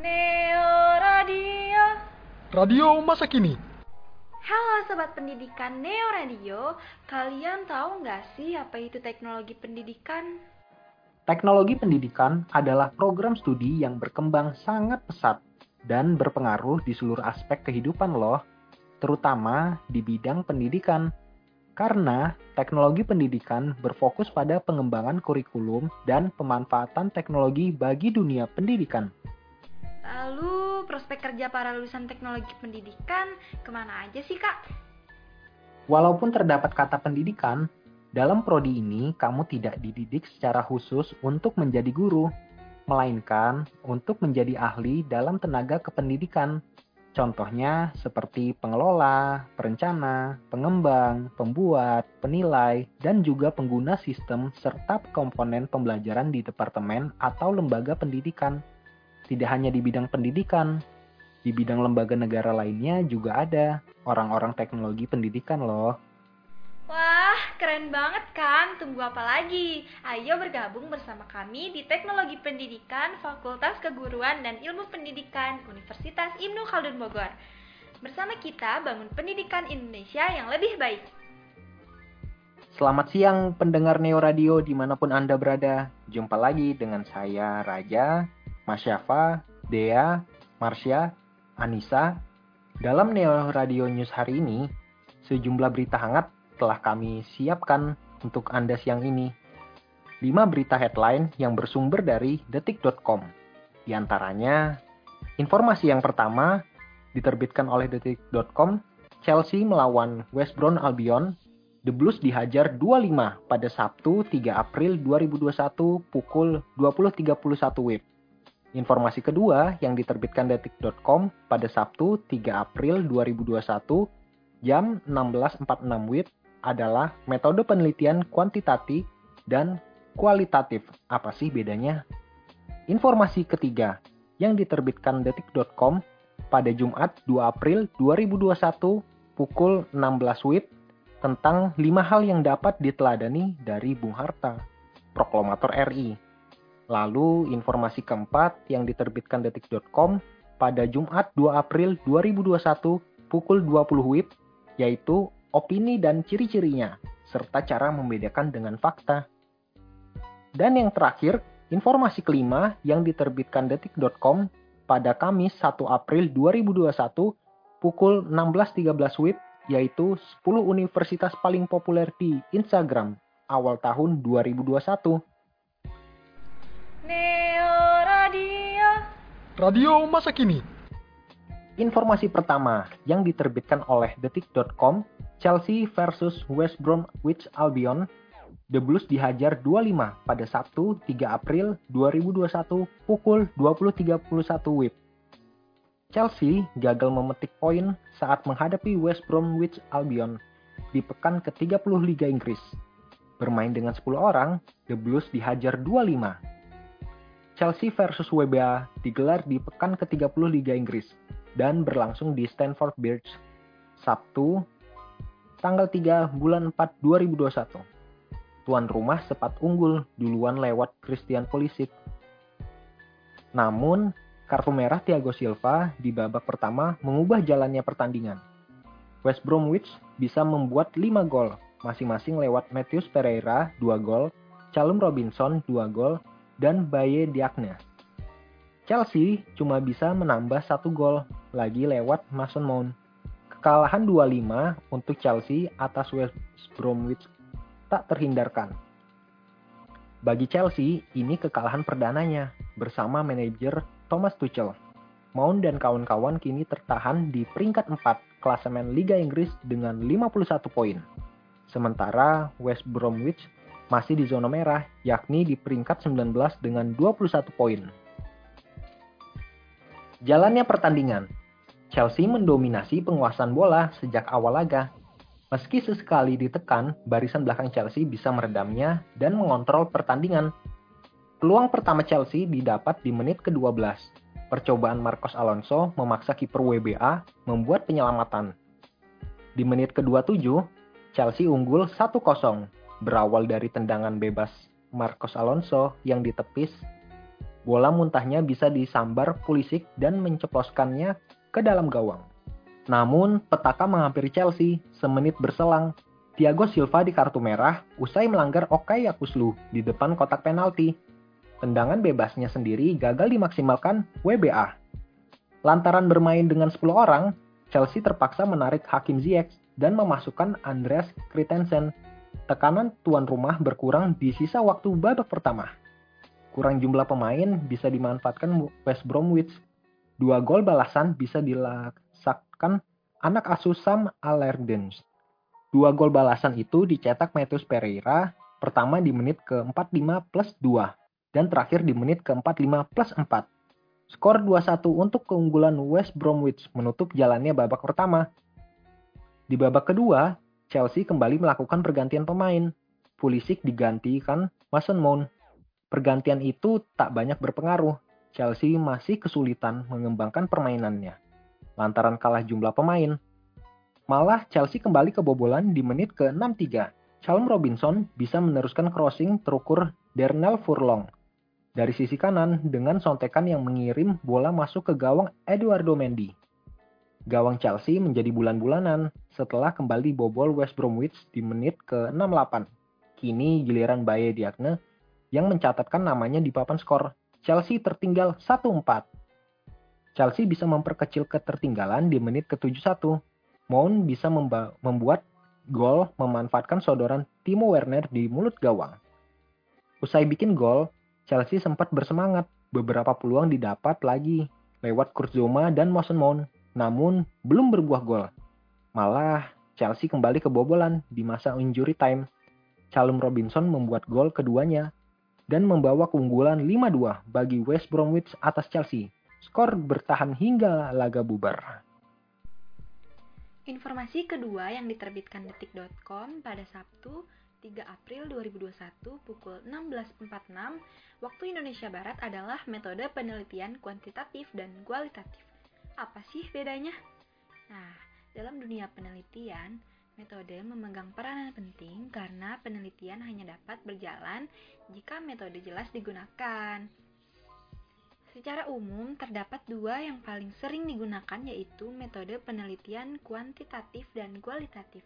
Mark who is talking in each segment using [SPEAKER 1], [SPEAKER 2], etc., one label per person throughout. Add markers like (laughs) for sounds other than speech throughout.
[SPEAKER 1] Neo Radio.
[SPEAKER 2] Radio masa kini.
[SPEAKER 1] Halo sobat pendidikan Neo Radio, kalian tahu nggak sih apa itu teknologi pendidikan?
[SPEAKER 3] Teknologi pendidikan adalah program studi yang berkembang sangat pesat dan berpengaruh di seluruh aspek kehidupan loh, terutama di bidang pendidikan. Karena teknologi pendidikan berfokus pada pengembangan kurikulum dan pemanfaatan teknologi bagi dunia pendidikan.
[SPEAKER 1] Lalu prospek kerja para lulusan teknologi pendidikan ke mana aja sih kak?
[SPEAKER 3] Walaupun terdapat kata pendidikan, dalam prodi ini kamu tidak dididik secara khusus untuk menjadi guru, melainkan untuk menjadi ahli dalam tenaga kependidikan. Contohnya seperti pengelola, perencana, pengembang, pembuat, penilai, dan juga pengguna sistem serta komponen pembelajaran di departemen atau lembaga pendidikan. Tidak hanya di bidang pendidikan, di bidang lembaga negara lainnya juga ada orang-orang teknologi pendidikan loh.
[SPEAKER 1] Wah, keren banget kan? Tunggu apa lagi? Ayo bergabung bersama kami di Teknologi Pendidikan Fakultas Keguruan dan Ilmu Pendidikan Universitas Ibnu Khaldun Bogor. Bersama kita bangun pendidikan Indonesia yang lebih baik.
[SPEAKER 3] Selamat siang pendengar Neo Radio di mana pun Anda berada. Jumpa lagi dengan saya Raja, Mas Syafa, Dea, Marsha, Anissa. Dalam Neo Radio News hari ini, sejumlah berita hangat telah kami siapkan untuk Anda siang ini. 5 berita headline yang bersumber dari detik.com. Di antaranya, informasi yang pertama diterbitkan oleh detik.com, Chelsea melawan West Brom Albion, The Blues dihajar 25 pada Sabtu 3 April 2021 pukul 20.31 WIB. Informasi kedua yang diterbitkan detik.com pada Sabtu 3 April 2021 jam 16.46 WIB adalah metode penelitian kuantitatif dan kualitatif. Apa sih bedanya? Informasi ketiga yang diterbitkan detik.com pada Jumat 2 April 2021 pukul 16 WIB tentang lima hal yang dapat diteladani dari Bung Hatta, proklamator RI. Lalu informasi keempat yang diterbitkan detik.com pada Jumat 2 April 2021 pukul 20 WIB yaitu opini dan ciri-cirinya, serta cara membedakan dengan fakta. Dan yang terakhir, informasi kelima yang diterbitkan detik.com pada Kamis 1 April 2021 pukul 16.13 WIB yaitu 10 universitas paling populer di Instagram awal tahun 2021.
[SPEAKER 1] Neo Radio.
[SPEAKER 2] Radio masa kini.
[SPEAKER 3] Informasi pertama yang diterbitkan oleh detik.com Chelsea versus West Bromwich Albion, The Blues dihajar 25 pada Sabtu 3 April 2021 pukul 20.31 WIB. Chelsea gagal memetik poin saat menghadapi West Bromwich Albion di pekan ke-30 Liga Inggris. Bermain dengan 10 orang, The Blues dihajar 25. Chelsea versus WBA digelar di pekan ke-30 Liga Inggris dan berlangsung di Stamford Bridge Sabtu tanggal 3 bulan 4 2021. Tuan rumah sempat unggul duluan lewat Christian Pulisic. Namun, kartu merah Thiago Silva di babak pertama mengubah jalannya pertandingan. West Bromwich bisa membuat 5 gol, masing-masing lewat Matthews Pereira 2 gol, Callum Robinson 2 gol, dan Baye Diagne. Chelsea cuma bisa menambah satu gol lagi lewat Mason Mount. Kekalahan 2-5 untuk Chelsea atas West Bromwich tak terhindarkan. Bagi Chelsea, ini kekalahan perdananya bersama manajer Thomas Tuchel. Mount dan kawan-kawan kini tertahan di peringkat 4 klasemen Liga Inggris dengan 51 poin. Sementara West Bromwich masih di zona merah, yakni di peringkat 19 dengan 21 poin. Jalannya pertandingan, Chelsea mendominasi penguasaan bola sejak awal laga. Meski sesekali ditekan, barisan belakang Chelsea bisa meredamnya dan mengontrol pertandingan. Peluang pertama Chelsea didapat di menit ke-12. Percobaan Marcos Alonso memaksa kiper WBA membuat penyelamatan. Di menit ke-27, Chelsea unggul 1-0, berawal dari tendangan bebas Marcos Alonso yang ditepis Bola muntahnya bisa disambar Pulisic dan menceploskannya ke dalam gawang. Namun, petaka menghampiri Chelsea semenit berselang. Thiago Silva di kartu merah usai melanggar Okay Yakuslu di depan kotak penalti. Tendangan bebasnya sendiri gagal dimaksimalkan WBA. Lantaran bermain dengan 10 orang, Chelsea terpaksa menarik Hakim Ziyech dan memasukkan Andreas Christensen. Tekanan tuan rumah berkurang di sisa waktu babak pertama. Kurang jumlah pemain bisa dimanfaatkan West Bromwich. Dua gol balasan bisa dilaksanakan anak asuh Sam Allardyce. Dua gol balasan itu dicetak Matthews Pereira, pertama di menit ke-45 plus 2 dan terakhir di menit ke-45 plus 4. Skor 2-1 untuk keunggulan West Bromwich menutup jalannya babak pertama. Di babak kedua, Chelsea kembali melakukan pergantian pemain. Pulisic digantikan Mason Mount. Pergantian itu tak banyak berpengaruh. Chelsea masih kesulitan mengembangkan permainannya. Lantaran kalah jumlah pemain. Malah Chelsea kembali kebobolan di menit ke-63. Callum Robinson bisa meneruskan crossing terukur Darnell Furlong dari sisi kanan dengan sontekan yang mengirim bola masuk ke gawang Eduardo Mendy. Gawang Chelsea menjadi bulan-bulanan setelah kembali bobol West Bromwich di menit ke-68. Kini giliran Baye Diagne yang mencatatkan namanya di papan skor. Chelsea tertinggal 1-4. Chelsea bisa memperkecil ketertinggalan di menit ke-71. Mount bisa membuat gol memanfaatkan sodoran Timo Werner di mulut gawang. Usai bikin gol, Chelsea sempat bersemangat. Beberapa peluang didapat lagi lewat Kurzoma dan Mason Mount, namun belum berbuah gol. Malah Chelsea kembali kebobolan di masa injury time. Callum Robinson membuat gol keduanya dan membawa keunggulan 5-2 bagi West Bromwich atas Chelsea. Skor bertahan hingga laga bubar.
[SPEAKER 1] Informasi kedua yang diterbitkan detik.com pada Sabtu 3 April 2021 pukul 16.46 waktu Indonesia Barat adalah metode penelitian kuantitatif dan kualitatif. Apa sih bedanya? Nah, dalam dunia penelitian, metode memegang peranan penting karena penelitian hanya dapat berjalan jika metode jelas digunakan. Secara umum, terdapat dua yang paling sering digunakan yaitu metode penelitian kuantitatif dan kualitatif.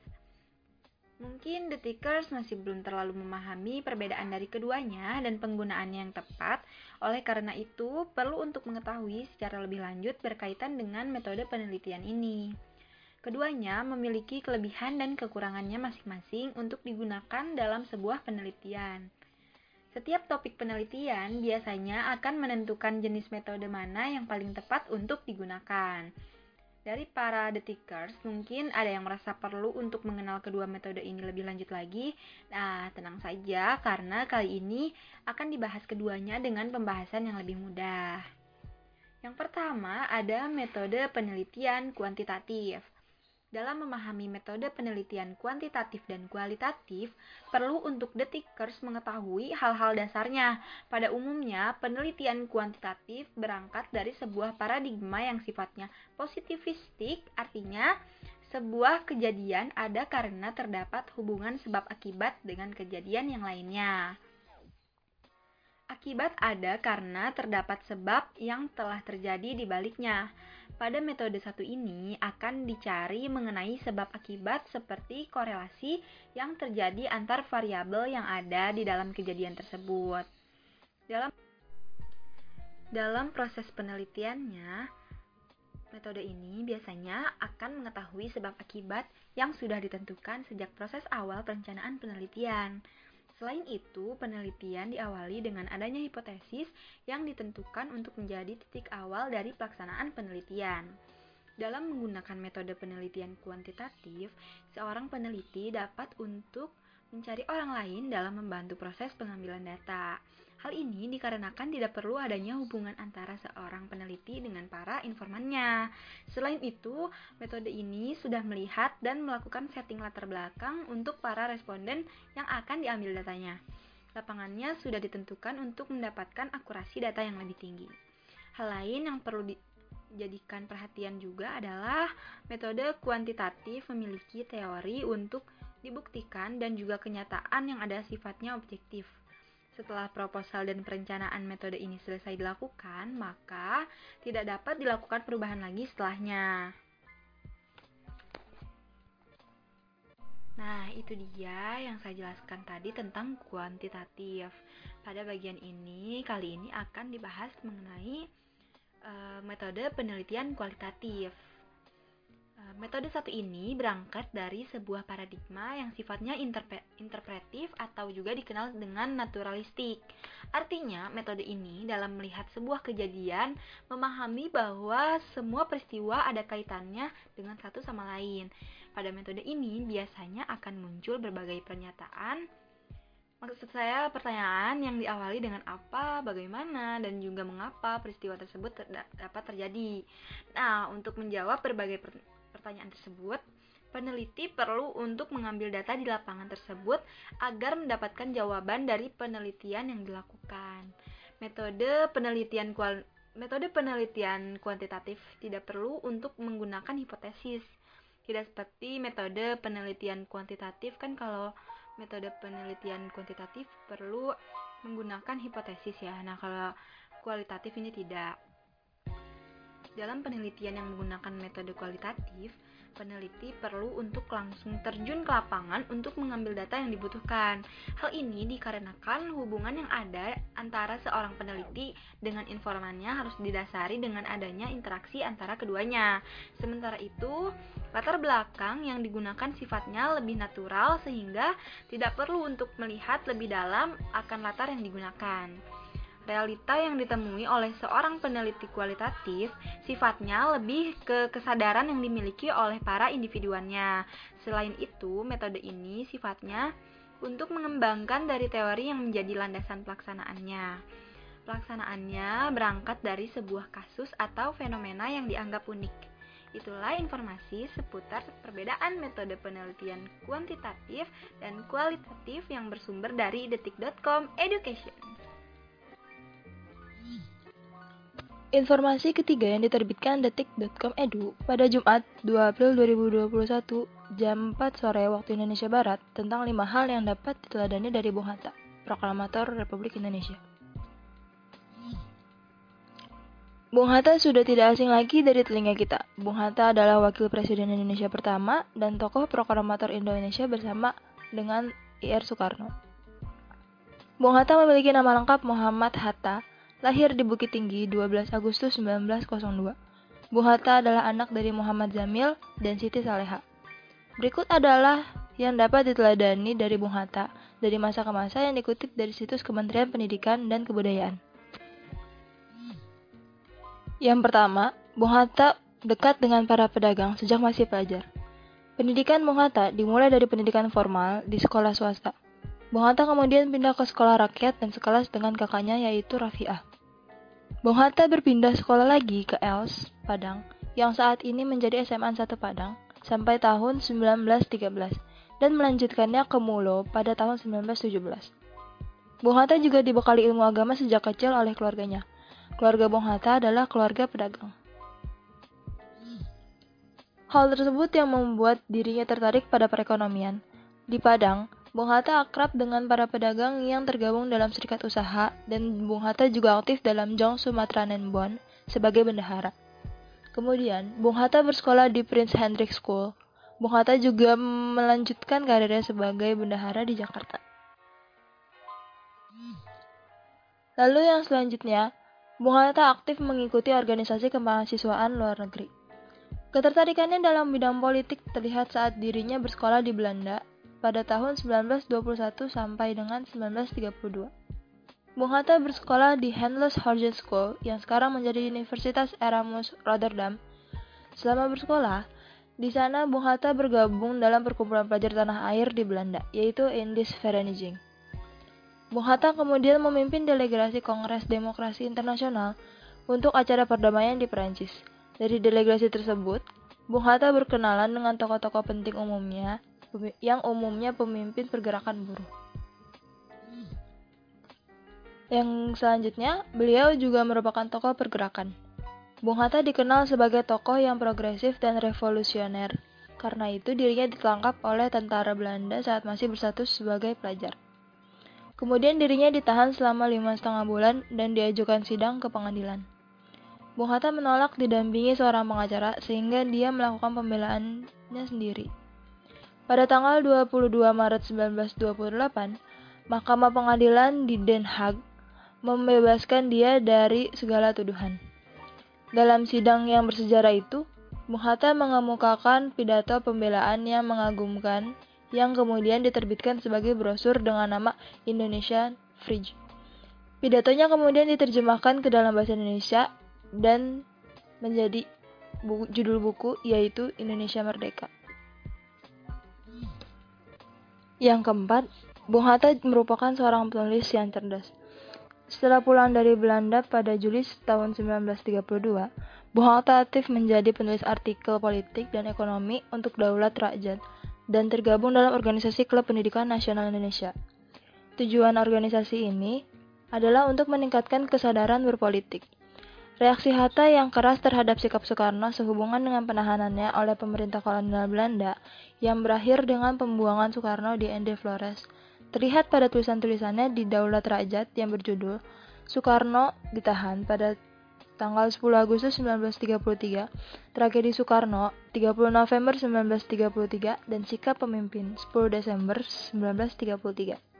[SPEAKER 1] Mungkin detikers masih belum terlalu memahami perbedaan dari keduanya dan penggunaannya yang tepat. Oleh karena itu, perlu untuk mengetahui secara lebih lanjut berkaitan dengan metode penelitian ini. Keduanya memiliki kelebihan dan kekurangannya masing-masing untuk digunakan dalam sebuah penelitian. Setiap topik penelitian biasanya akan menentukan jenis metode mana yang paling tepat untuk digunakan. Dari para detikers, mungkin ada yang merasa perlu untuk mengenal kedua metode ini lebih lanjut lagi. Nah, tenang saja karena kali ini akan dibahas keduanya dengan pembahasan yang lebih mudah. Yang pertama ada metode penelitian kuantitatif. Dalam memahami metode penelitian kuantitatif dan kualitatif, perlu untuk detikers mengetahui hal-hal dasarnya. Pada umumnya, penelitian kuantitatif berangkat dari sebuah paradigma yang sifatnya positivistik, artinya sebuah kejadian ada karena terdapat hubungan sebab akibat dengan kejadian yang lainnya. Akibat ada karena terdapat sebab yang telah terjadi di baliknya. Pada metode satu ini akan dicari mengenai sebab akibat seperti korelasi yang terjadi antar variabel yang ada di dalam kejadian tersebut. Dalam dalam proses penelitiannya, metode ini biasanya akan mengetahui sebab akibat yang sudah ditentukan sejak proses awal perencanaan penelitian. Selain itu, penelitian diawali dengan adanya hipotesis yang ditentukan untuk menjadi titik awal dari pelaksanaan penelitian. Dalam menggunakan metode penelitian kuantitatif, seorang peneliti dapat untuk mencari orang lain dalam membantu proses pengambilan data. Hal ini dikarenakan tidak perlu adanya hubungan antara seorang peneliti dengan para informannya. Selain itu, metode ini sudah melihat dan melakukan setting latar belakang untuk para responden yang akan diambil datanya. Lapangannya sudah ditentukan untuk mendapatkan akurasi data yang lebih tinggi. Hal lain yang perlu dijadikan perhatian juga adalah metode kuantitatif memiliki teori untuk dibuktikan dan juga kenyataan yang ada sifatnya objektif. Setelah proposal dan perencanaan metode ini selesai dilakukan, maka tidak dapat dilakukan perubahan lagi setelahnya. Nah, itu dia yang saya jelaskan tadi tentang kuantitatif. Pada bagian ini, kali ini akan dibahas mengenai uh, metode penelitian kualitatif. Eh, metode satu ini berangkat dari sebuah paradigma yang sifatnya interpe interpretif atau juga dikenal dengan naturalistik. Artinya, metode ini dalam melihat sebuah kejadian memahami bahwa semua peristiwa ada kaitannya dengan satu sama lain. Pada metode ini biasanya akan muncul berbagai pernyataan Maksud saya pertanyaan yang diawali dengan apa, bagaimana, dan juga mengapa peristiwa tersebut ter dapat terjadi. Nah, untuk menjawab berbagai pertanyaan tersebut, peneliti perlu untuk mengambil data di lapangan tersebut agar mendapatkan jawaban dari penelitian yang dilakukan. Metode penelitian kual metode penelitian kuantitatif tidak perlu untuk menggunakan hipotesis. Tidak seperti metode penelitian kuantitatif kan kalau metode penelitian kuantitatif perlu menggunakan hipotesis ya. Nah, kalau kualitatif ini tidak. Dalam penelitian yang menggunakan metode kualitatif, peneliti perlu untuk langsung terjun ke lapangan untuk mengambil data yang dibutuhkan. Hal ini dikarenakan hubungan yang ada antara seorang peneliti dengan informannya harus didasari dengan adanya interaksi antara keduanya. Sementara itu, latar belakang yang digunakan sifatnya lebih natural sehingga tidak perlu untuk melihat lebih dalam akan latar yang digunakan. Realita yang ditemui oleh seorang peneliti kualitatif sifatnya lebih ke kesadaran yang dimiliki oleh para individuannya. Selain itu, metode ini sifatnya untuk mengembangkan dari teori yang menjadi landasan pelaksanaannya. Pelaksanaannya berangkat dari sebuah kasus atau fenomena yang dianggap unik. Itulah informasi seputar perbedaan metode penelitian kuantitatif dan kualitatif yang bersumber dari detik.com education.
[SPEAKER 4] Informasi ketiga yang diterbitkan detik.com edu pada Jumat 2 April 2021 jam 4 sore waktu Indonesia Barat tentang lima hal yang dapat diteladani dari Bung Hatta, Proklamator Republik Indonesia. Bung Hatta sudah tidak asing lagi dari telinga kita. Bung Hatta adalah wakil presiden Indonesia pertama dan tokoh proklamator Indonesia bersama dengan IR Soekarno. Bung Hatta memiliki nama lengkap Muhammad Hatta, Lahir di Bukit Tinggi 12 Agustus 1902. Bung Hatta adalah anak dari Muhammad Zamil dan Siti Saleha. Berikut adalah yang dapat diteladani dari Bung Hatta dari masa ke masa yang dikutip dari situs Kementerian Pendidikan dan Kebudayaan. Yang pertama, Bung Hatta dekat dengan para pedagang sejak masih pelajar. Pendidikan Bung Hatta dimulai dari pendidikan formal di sekolah swasta. Bung Hatta kemudian pindah ke sekolah rakyat dan sekelas dengan kakaknya yaitu Rafiah. Bung Hatta berpindah sekolah lagi ke Els, Padang, yang saat ini menjadi SMA 1 Padang, sampai tahun 1913, dan melanjutkannya ke Mulo pada tahun 1917. Bung Hatta juga dibekali ilmu agama sejak kecil oleh keluarganya. Keluarga Bung Hatta adalah keluarga pedagang. Hal tersebut yang membuat dirinya tertarik pada perekonomian. Di Padang, Bung Hatta akrab dengan para pedagang yang tergabung dalam serikat usaha dan Bung Hatta juga aktif dalam Jong Sumatera Nenbon sebagai bendahara. Kemudian, Bung Hatta bersekolah di Prince Hendrik School. Bung Hatta juga melanjutkan karirnya sebagai bendahara di Jakarta. Lalu yang selanjutnya, Bung Hatta aktif mengikuti organisasi kemahasiswaan luar negeri. Ketertarikannya dalam bidang politik terlihat saat dirinya bersekolah di Belanda pada tahun 1921 sampai dengan 1932. Bung Hatta bersekolah di Handels Horgen School yang sekarang menjadi Universitas Erasmus Rotterdam. Selama bersekolah, di sana Bung Hatta bergabung dalam perkumpulan pelajar tanah air di Belanda, yaitu Indis Vereniging. Bung Hatta kemudian memimpin delegasi Kongres Demokrasi Internasional untuk acara perdamaian di Perancis. Dari delegasi tersebut, Bung Hatta berkenalan dengan tokoh-tokoh penting umumnya yang umumnya pemimpin pergerakan buruh. Yang selanjutnya, beliau juga merupakan tokoh pergerakan. Bung Hatta dikenal sebagai tokoh yang progresif dan revolusioner. Karena itu dirinya ditangkap oleh tentara Belanda saat masih berstatus sebagai pelajar. Kemudian dirinya ditahan selama lima setengah bulan dan diajukan sidang ke pengadilan. Bung Hatta menolak didampingi seorang pengacara sehingga dia melakukan pembelaannya sendiri. Pada tanggal 22 Maret 1928, Mahkamah Pengadilan di Den Haag membebaskan dia dari segala tuduhan. Dalam sidang yang bersejarah itu, Bung Hatta mengemukakan pidato pembelaan yang mengagumkan yang kemudian diterbitkan sebagai brosur dengan nama Indonesia Fridge. Pidatonya kemudian diterjemahkan ke dalam bahasa Indonesia dan menjadi buku, judul buku yaitu Indonesia Merdeka. Yang keempat, Bung Hatta merupakan seorang penulis yang cerdas. Setelah pulang dari Belanda pada Juli tahun 1932, Bung Hatta aktif menjadi penulis artikel politik dan ekonomi untuk Daulat Rakyat dan tergabung dalam organisasi Klub Pendidikan Nasional Indonesia. Tujuan organisasi ini adalah untuk meningkatkan kesadaran berpolitik. Reaksi Hatta yang keras terhadap sikap Soekarno sehubungan dengan penahanannya oleh pemerintah kolonial Belanda yang berakhir dengan pembuangan Soekarno di Ende Flores Terlihat pada tulisan-tulisannya di Daulat Rakyat yang berjudul Soekarno ditahan pada tanggal 10 Agustus 1933, Tragedi Soekarno 30 November 1933, dan Sikap Pemimpin 10 Desember 1933.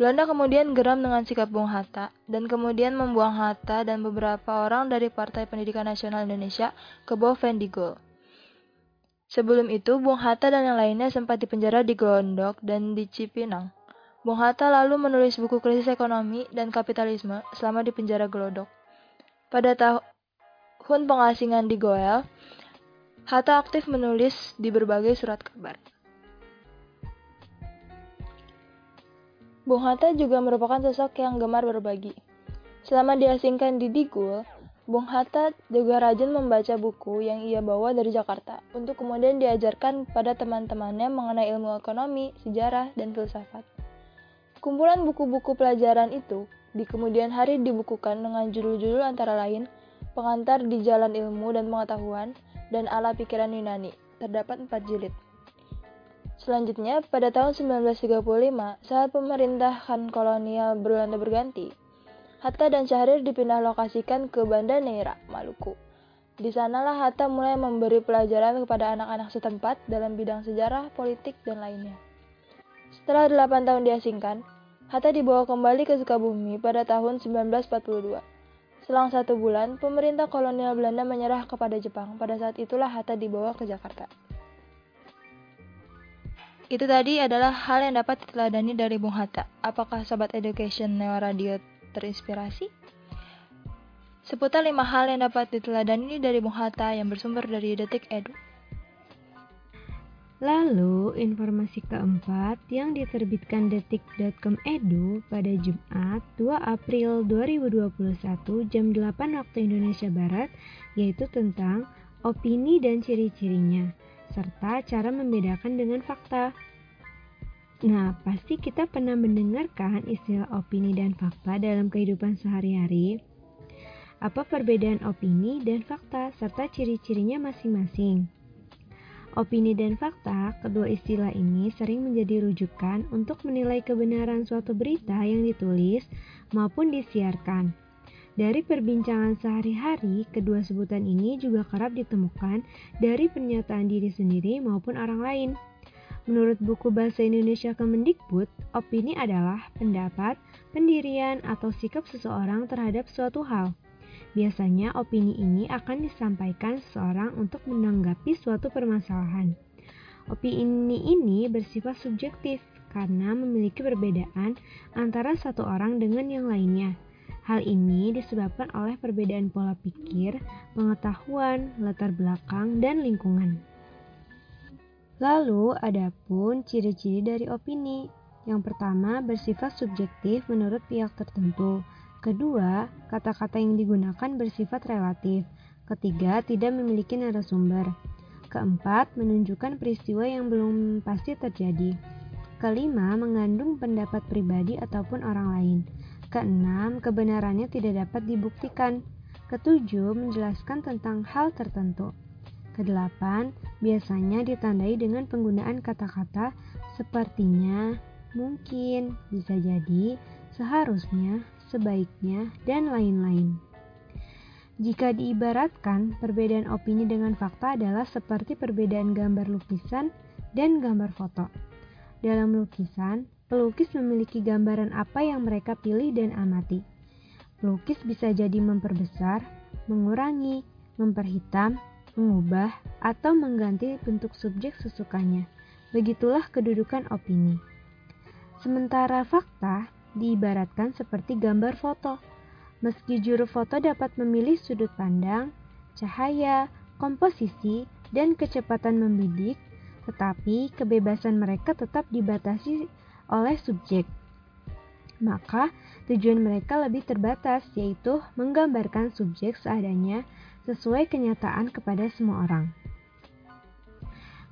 [SPEAKER 4] Belanda kemudian geram dengan sikap Bung Hatta dan kemudian membuang Hatta dan beberapa orang dari Partai Pendidikan Nasional Indonesia ke Bovendigul. Sebelum itu, Bung Hatta dan yang lainnya sempat dipenjara di Gondok dan di Cipinang. Bung Hatta lalu menulis buku krisis ekonomi dan kapitalisme selama di penjara Glodok. Pada tahun pengasingan di Goel, Hatta aktif menulis di berbagai surat kabar. Bung Hatta juga merupakan sosok yang gemar berbagi. Selama diasingkan di Digul, Bung Hatta juga rajin membaca buku yang ia bawa dari Jakarta untuk kemudian diajarkan pada teman-temannya mengenai ilmu ekonomi, sejarah, dan filsafat. Kumpulan buku-buku pelajaran itu di kemudian hari dibukukan dengan judul-judul antara lain Pengantar di Jalan Ilmu dan Pengetahuan dan Ala Pikiran Yunani. Terdapat empat jilid. Selanjutnya, pada tahun 1935, saat pemerintahan kolonial Belanda berganti, Hatta dan Syahrir dipindah lokasikan ke Banda Neira, Maluku. Di sanalah Hatta mulai memberi pelajaran kepada anak-anak setempat dalam bidang sejarah, politik, dan lainnya. Setelah 8 tahun diasingkan, Hatta dibawa kembali ke Sukabumi pada tahun 1942. Selang satu bulan, pemerintah kolonial Belanda menyerah kepada Jepang. Pada saat itulah Hatta dibawa ke Jakarta. Itu tadi adalah hal yang dapat diteladani dari Bung Hatta. Apakah Sobat Education Neo Radio terinspirasi? Seputar lima hal yang dapat diteladani dari Bung Hatta yang bersumber dari Detik Edu.
[SPEAKER 5] Lalu, informasi keempat yang diterbitkan detik.com edu pada Jumat 2 April 2021 jam 8 waktu Indonesia Barat yaitu tentang opini dan ciri-cirinya serta cara membedakan dengan fakta. Nah, pasti kita pernah mendengarkan istilah opini dan fakta dalam kehidupan sehari-hari. Apa perbedaan opini dan fakta serta ciri-cirinya masing-masing? Opini dan fakta, kedua istilah ini sering menjadi rujukan untuk menilai kebenaran suatu berita yang ditulis maupun disiarkan. Dari perbincangan sehari-hari, kedua sebutan ini juga kerap ditemukan dari pernyataan diri sendiri maupun orang lain. Menurut buku Bahasa Indonesia Kemendikbud, opini adalah pendapat, pendirian, atau sikap seseorang terhadap suatu hal. Biasanya opini ini akan disampaikan seseorang untuk menanggapi suatu permasalahan. Opini ini bersifat subjektif karena memiliki perbedaan antara satu orang dengan yang lainnya. Hal ini disebabkan oleh perbedaan pola pikir, pengetahuan, latar belakang, dan lingkungan. Lalu, ada pun ciri-ciri dari opini. Yang pertama, bersifat subjektif menurut pihak tertentu. Kedua, kata-kata yang digunakan bersifat relatif. Ketiga, tidak memiliki narasumber. Keempat, menunjukkan peristiwa yang belum pasti terjadi. Kelima, mengandung pendapat pribadi ataupun orang lain. Keenam, kebenarannya tidak dapat dibuktikan. Ketujuh, menjelaskan tentang hal tertentu. Kedelapan, biasanya ditandai dengan penggunaan kata-kata sepertinya, mungkin, bisa jadi, seharusnya, sebaiknya, dan lain-lain. Jika diibaratkan, perbedaan opini dengan fakta adalah seperti perbedaan gambar lukisan dan gambar foto. Dalam lukisan, pelukis memiliki gambaran apa yang mereka pilih dan amati. Pelukis bisa jadi memperbesar, mengurangi, memperhitam, mengubah, atau mengganti bentuk subjek sesukanya. Begitulah kedudukan opini. Sementara fakta diibaratkan seperti gambar foto Meski juru foto dapat memilih sudut pandang, cahaya, komposisi, dan kecepatan membidik, tetapi kebebasan mereka tetap dibatasi oleh subjek. Maka, tujuan mereka lebih terbatas, yaitu menggambarkan subjek seadanya sesuai kenyataan kepada semua orang.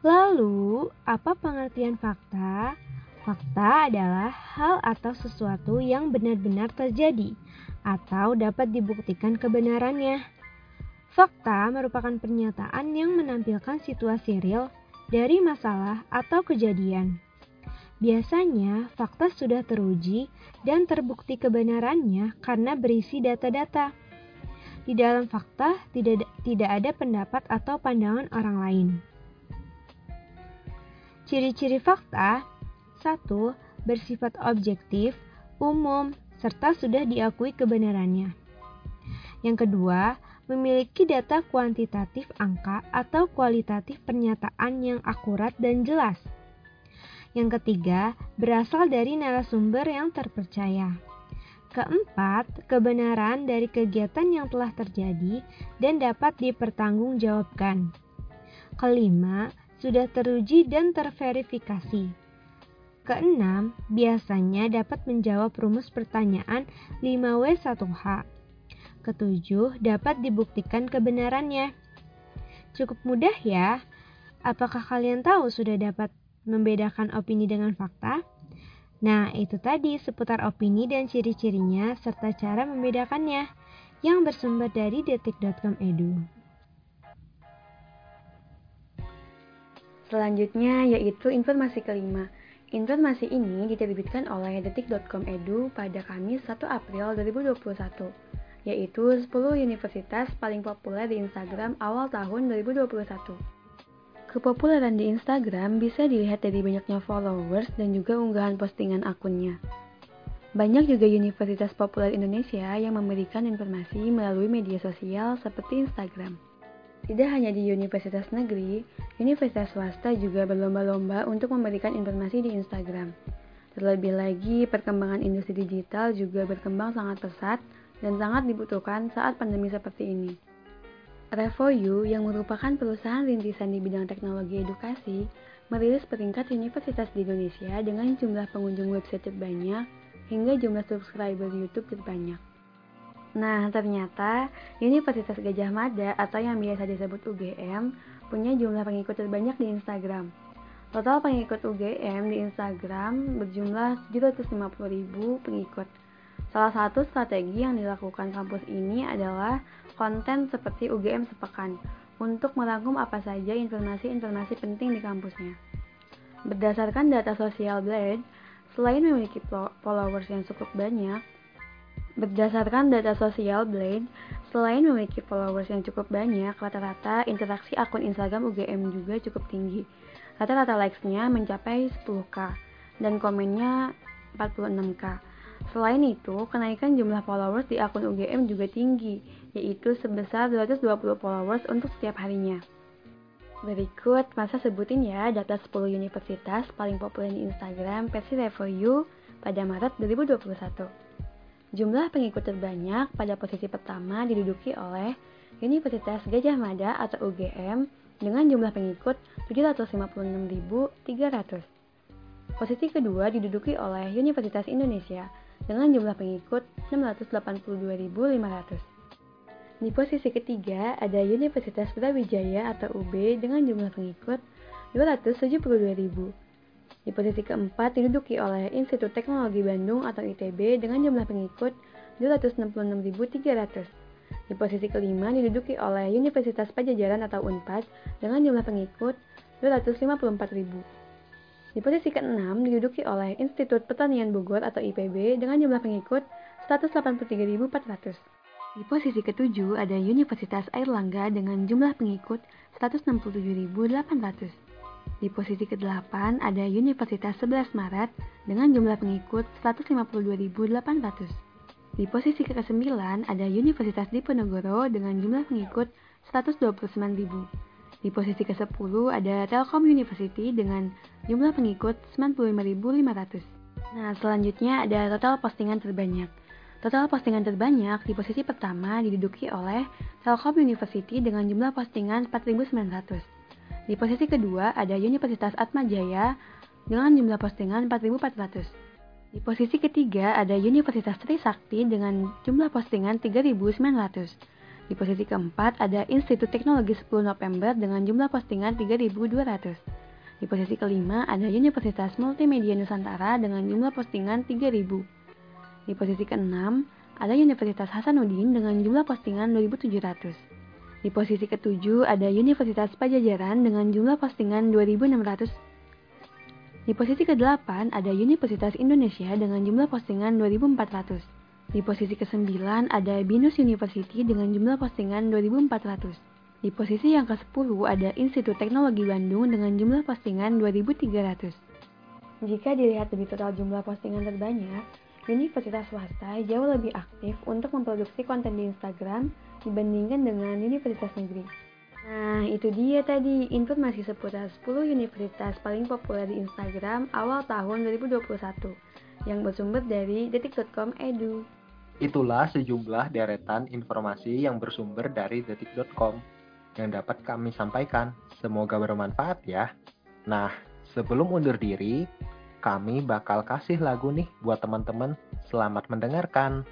[SPEAKER 5] Lalu, apa pengertian fakta? Fakta adalah hal atau sesuatu yang benar-benar terjadi atau dapat dibuktikan kebenarannya. Fakta merupakan pernyataan yang menampilkan situasi real dari masalah atau kejadian. Biasanya, fakta sudah teruji dan terbukti kebenarannya karena berisi data-data. Di dalam fakta tidak tidak ada pendapat atau pandangan orang lain. Ciri-ciri fakta 1. Bersifat objektif, umum, serta sudah diakui kebenarannya. Yang kedua, memiliki data kuantitatif angka atau kualitatif pernyataan yang akurat dan jelas. Yang ketiga, berasal dari narasumber yang terpercaya. Keempat, kebenaran dari kegiatan yang telah terjadi dan dapat dipertanggungjawabkan. Kelima, sudah teruji dan terverifikasi. Keenam, biasanya dapat menjawab rumus pertanyaan 5W1H. Ketujuh, dapat dibuktikan kebenarannya. Cukup mudah ya. Apakah kalian tahu sudah dapat membedakan opini dengan fakta? Nah, itu tadi seputar opini dan ciri-cirinya serta cara membedakannya yang bersumber dari detik.com edu.
[SPEAKER 6] Selanjutnya yaitu informasi kelima, Informasi ini diterbitkan oleh detik.com edu pada Kamis 1 April 2021, yaitu 10 universitas paling populer di Instagram awal tahun 2021. Kepopuleran di Instagram bisa dilihat dari banyaknya followers dan juga unggahan postingan akunnya. Banyak juga universitas populer Indonesia yang memberikan informasi melalui media sosial seperti Instagram. Tidak hanya di universitas negeri, universitas swasta juga berlomba-lomba untuk memberikan informasi di Instagram. Terlebih lagi, perkembangan industri digital juga berkembang sangat pesat dan sangat dibutuhkan saat pandemi seperti ini. Revoyu, yang merupakan perusahaan rintisan di bidang teknologi edukasi, merilis peringkat universitas di Indonesia dengan jumlah pengunjung website terbanyak hingga jumlah subscriber YouTube terbanyak. Nah, ternyata Universitas Gajah Mada atau yang biasa disebut UGM punya jumlah pengikut terbanyak di Instagram. Total pengikut UGM di Instagram berjumlah 750.000 pengikut. Salah satu strategi yang dilakukan kampus ini adalah konten seperti UGM sepekan untuk merangkum apa saja informasi-informasi penting di kampusnya. Berdasarkan data sosial Blade, selain memiliki followers yang cukup banyak, Berdasarkan data sosial Blade, selain memiliki followers yang cukup banyak, rata-rata interaksi akun Instagram UGM juga cukup tinggi. Rata-rata likes-nya mencapai 10k dan komennya 46k. Selain itu, kenaikan jumlah followers di akun UGM juga tinggi, yaitu sebesar 220 followers untuk setiap harinya. Berikut, masa sebutin ya data 10 universitas paling populer di Instagram versi Review pada Maret 2021. Jumlah pengikut terbanyak pada posisi pertama diduduki oleh Universitas Gajah Mada atau UGM dengan jumlah pengikut 756.300. Posisi kedua diduduki oleh Universitas Indonesia dengan jumlah pengikut 682.500. Di posisi ketiga ada Universitas Brawijaya atau UB dengan jumlah pengikut 272.000. Di posisi keempat diduduki oleh Institut Teknologi Bandung atau ITB dengan jumlah pengikut 266.300. Di posisi kelima diduduki oleh Universitas Pajajaran atau UNPAD dengan jumlah pengikut 254.000. Di posisi ke-6 diduduki oleh Institut Pertanian Bogor atau IPB dengan jumlah pengikut 183.400. Di posisi ke-7 ada Universitas Airlangga dengan jumlah pengikut 167.800. Di posisi ke-8 ada Universitas 11 Maret dengan jumlah pengikut 152.800. Di posisi ke-9 ada Universitas Diponegoro dengan jumlah pengikut 129.000. Di posisi ke-10 ada Telkom University dengan jumlah pengikut 95.500. Nah, selanjutnya ada total postingan terbanyak. Total postingan terbanyak di posisi pertama diduduki oleh Telkom University dengan jumlah postingan 4.900. Di posisi kedua ada Universitas Atmajaya dengan jumlah postingan 4.400. Di posisi ketiga ada Universitas Trisakti dengan jumlah postingan 3.900. Di posisi keempat ada Institut Teknologi 10 November dengan jumlah postingan 3.200. Di posisi kelima ada Universitas Multimedia Nusantara dengan jumlah postingan 3.000. Di posisi keenam ada Universitas Hasanuddin dengan jumlah postingan 2.700. Di posisi ketujuh ada Universitas Pajajaran dengan jumlah postingan 2.600. Di posisi ke-8 ada Universitas Indonesia dengan jumlah postingan 2.400. Di posisi ke-9 ada Binus University dengan jumlah postingan 2400. Di posisi yang ke-10 ada Institut Teknologi Bandung dengan jumlah postingan 2300. Jika dilihat dari total jumlah postingan terbanyak, universitas swasta jauh lebih aktif untuk memproduksi konten di Instagram dibandingkan dengan universitas negeri. Nah, itu dia tadi informasi seputar 10 universitas paling populer di Instagram awal tahun 2021 yang bersumber dari detik.com edu.
[SPEAKER 7] Itulah sejumlah deretan informasi yang bersumber dari detik.com yang dapat kami sampaikan. Semoga bermanfaat ya. Nah, sebelum undur diri, kami bakal kasih lagu nih buat teman-teman. Selamat mendengarkan.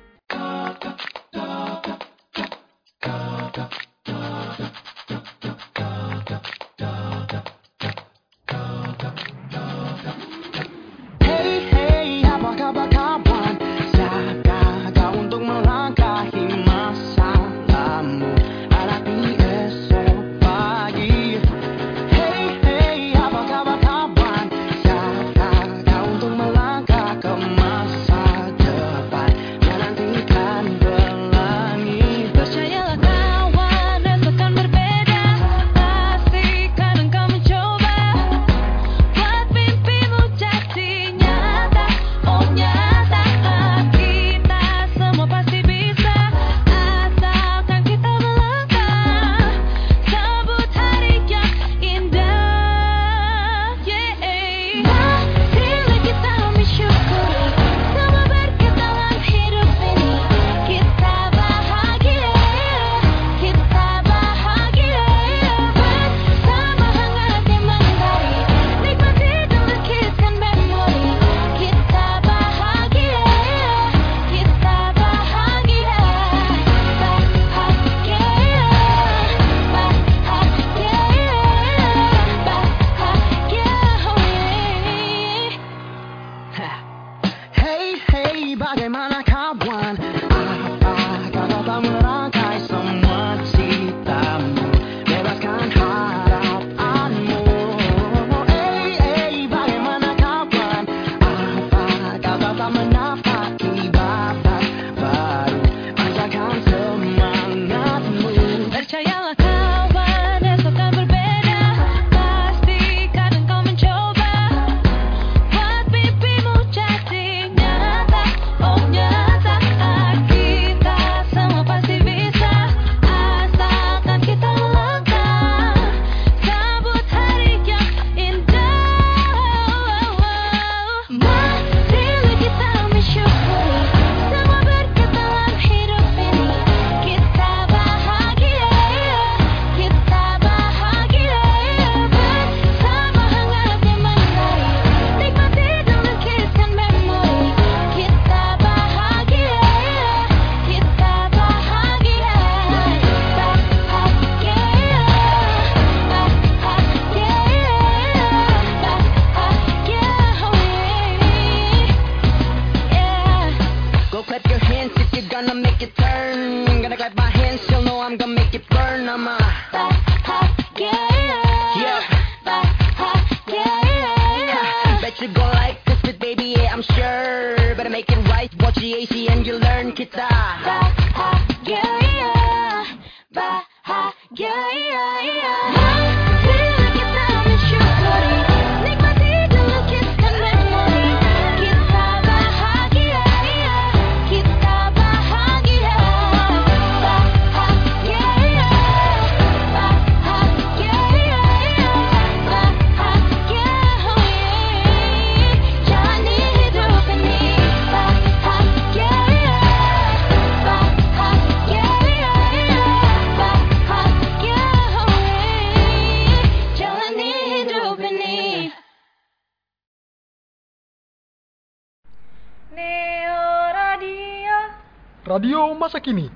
[SPEAKER 2] Kini.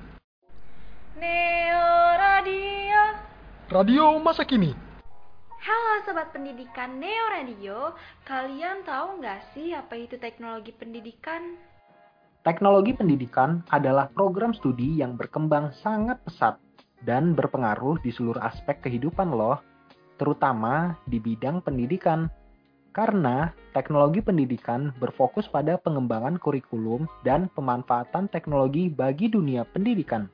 [SPEAKER 1] Neo Radio.
[SPEAKER 2] Radio masa kini.
[SPEAKER 1] Halo Sobat Pendidikan Neo Radio, kalian tahu nggak sih apa itu teknologi pendidikan?
[SPEAKER 3] Teknologi pendidikan adalah program studi yang berkembang sangat pesat dan berpengaruh di seluruh aspek kehidupan loh, terutama di bidang pendidikan. Karena teknologi pendidikan berfokus pada pengembangan kurikulum dan pemanfaatan teknologi bagi dunia pendidikan.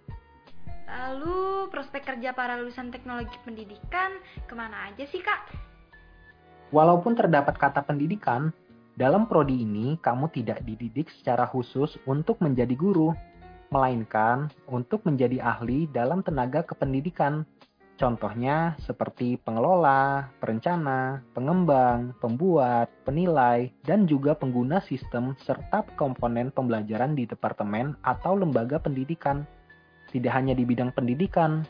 [SPEAKER 1] Lalu prospek kerja para lulusan teknologi pendidikan ke mana aja sih kak?
[SPEAKER 3] Walaupun terdapat kata pendidikan, dalam prodi ini kamu tidak dididik secara khusus untuk menjadi guru, melainkan untuk menjadi ahli dalam tenaga kependidikan. Contohnya seperti pengelola, perencana, pengembang, pembuat, penilai, dan juga pengguna sistem serta komponen pembelajaran di departemen atau lembaga pendidikan. Tidak hanya di bidang pendidikan,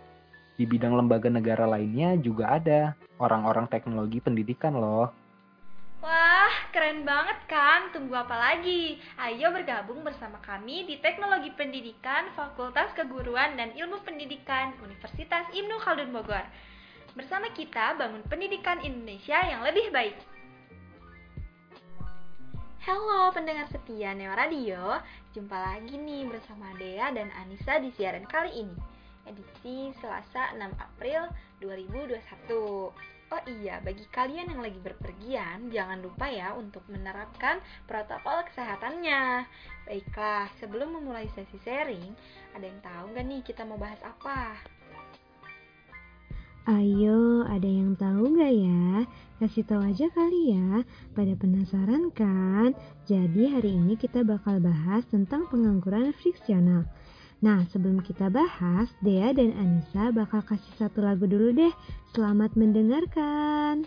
[SPEAKER 3] di bidang lembaga negara lainnya juga ada orang-orang teknologi pendidikan loh.
[SPEAKER 1] Wah, keren banget kan? Tunggu apa lagi? Ayo bergabung bersama kami di Teknologi Pendidikan Fakultas Keguruan dan Ilmu Pendidikan Universitas Ibnu Khaldun Bogor. Bersama kita bangun pendidikan Indonesia yang lebih baik. Halo pendengar setia Neo Radio, jumpa lagi nih bersama Dea dan Anissa di siaran kali ini, edisi Selasa 6 April 2021. Oh iya, bagi kalian yang lagi berpergian, jangan lupa ya untuk menerapkan protokol kesehatannya. Baiklah, sebelum memulai sesi sharing, ada yang tahu nggak nih kita mau bahas apa?
[SPEAKER 5] Ayo, ada yang tahu nggak ya? Kasih tahu aja kali ya. Pada penasaran kan? Jadi hari ini kita bakal bahas tentang pengangguran friksional. Nah, sebelum kita bahas, Dea dan Anissa bakal kasih satu lagu dulu deh. Selamat mendengarkan.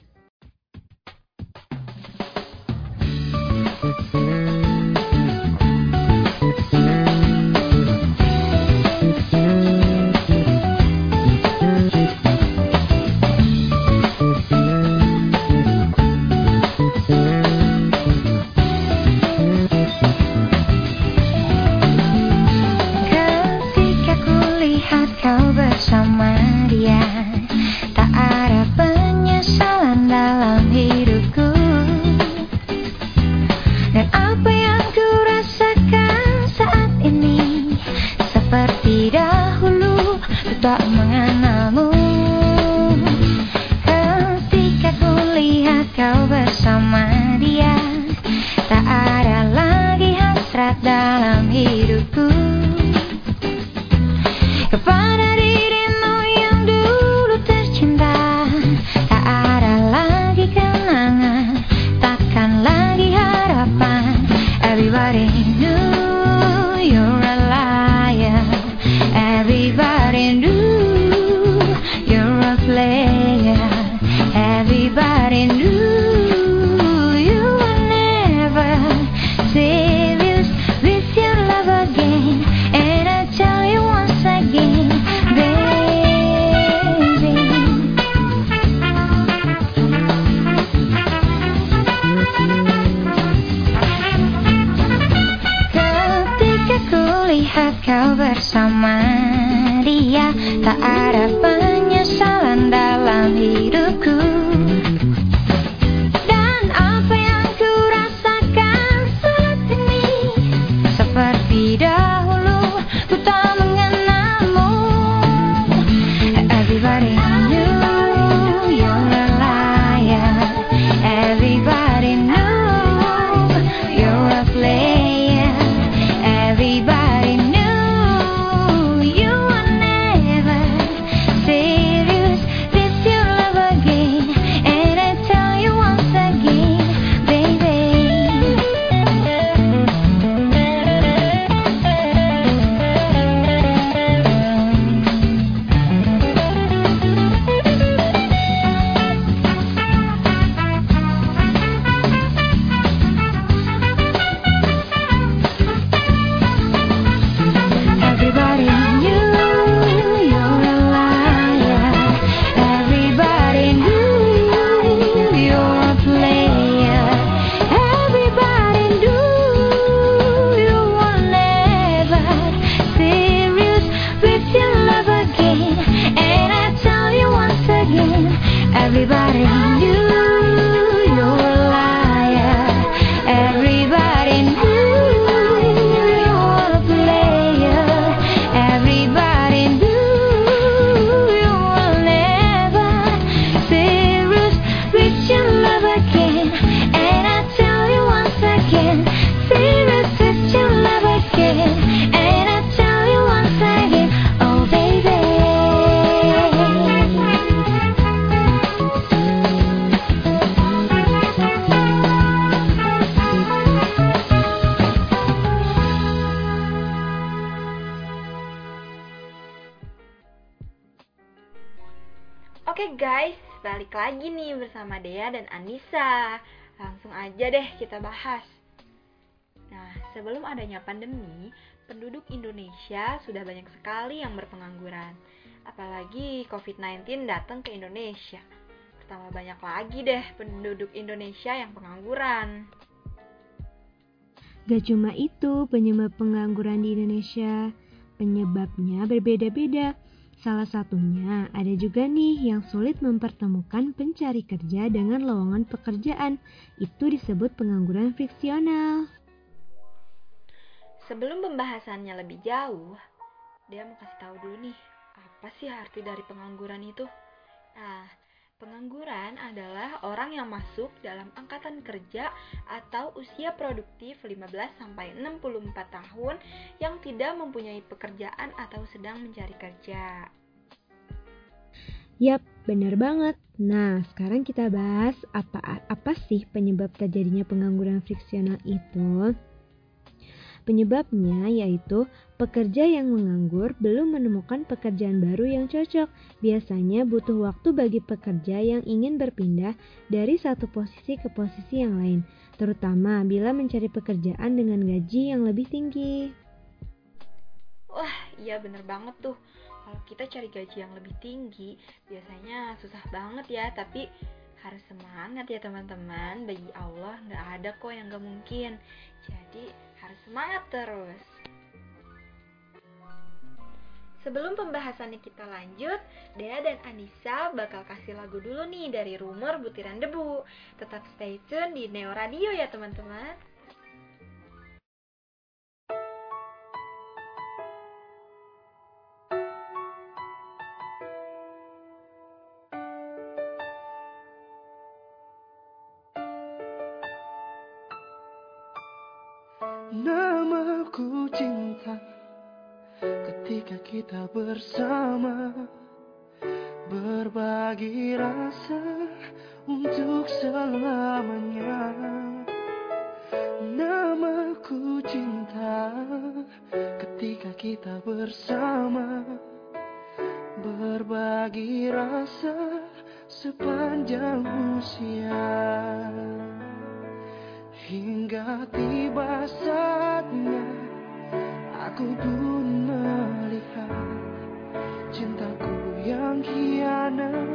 [SPEAKER 7] Ketika tak mengenalmu. Ketika kulihat kau bersama dia Tak ada lagi hasrat dalam hidupku
[SPEAKER 1] deh kita bahas. Nah, sebelum adanya pandemi, penduduk Indonesia sudah banyak sekali yang berpengangguran. Apalagi COVID-19 datang ke Indonesia. Pertama banyak lagi deh penduduk Indonesia yang pengangguran.
[SPEAKER 5] Gak cuma itu penyebab pengangguran di Indonesia, penyebabnya berbeda-beda. Salah satunya ada juga nih yang sulit mempertemukan pencari kerja dengan lowongan pekerjaan. Itu disebut pengangguran friksional.
[SPEAKER 1] Sebelum pembahasannya lebih jauh, dia mau kasih tahu dulu nih, apa sih arti dari pengangguran itu? Nah, pengangguran adalah orang yang masuk dalam angkatan kerja atau usia produktif 15 sampai 64 tahun yang tidak mempunyai pekerjaan atau sedang mencari kerja.
[SPEAKER 5] Yap, benar banget. Nah, sekarang kita bahas apa apa sih penyebab terjadinya pengangguran friksional itu? Penyebabnya yaitu pekerja yang menganggur belum menemukan pekerjaan baru yang cocok. Biasanya butuh waktu bagi pekerja yang ingin berpindah dari satu posisi ke posisi yang lain, terutama bila mencari pekerjaan dengan gaji yang lebih tinggi.
[SPEAKER 1] Wah, iya bener banget tuh. Kalau kita cari gaji yang lebih tinggi, biasanya susah banget ya, tapi harus semangat ya teman-teman. Bagi Allah nggak ada kok yang nggak mungkin. Jadi harus semangat terus. Sebelum pembahasannya kita lanjut, Dea dan Anissa bakal kasih lagu dulu nih dari Rumor Butiran Debu. Tetap stay tune di Neo Radio ya teman-teman.
[SPEAKER 8] Ketika kita bersama Berbagi rasa Untuk selamanya. Namaku cinta Ketika kita bersama Berbagi rasa Sepanjang usia. Hingga tiba saatnya Aku pun melihat Cintaku yang khianat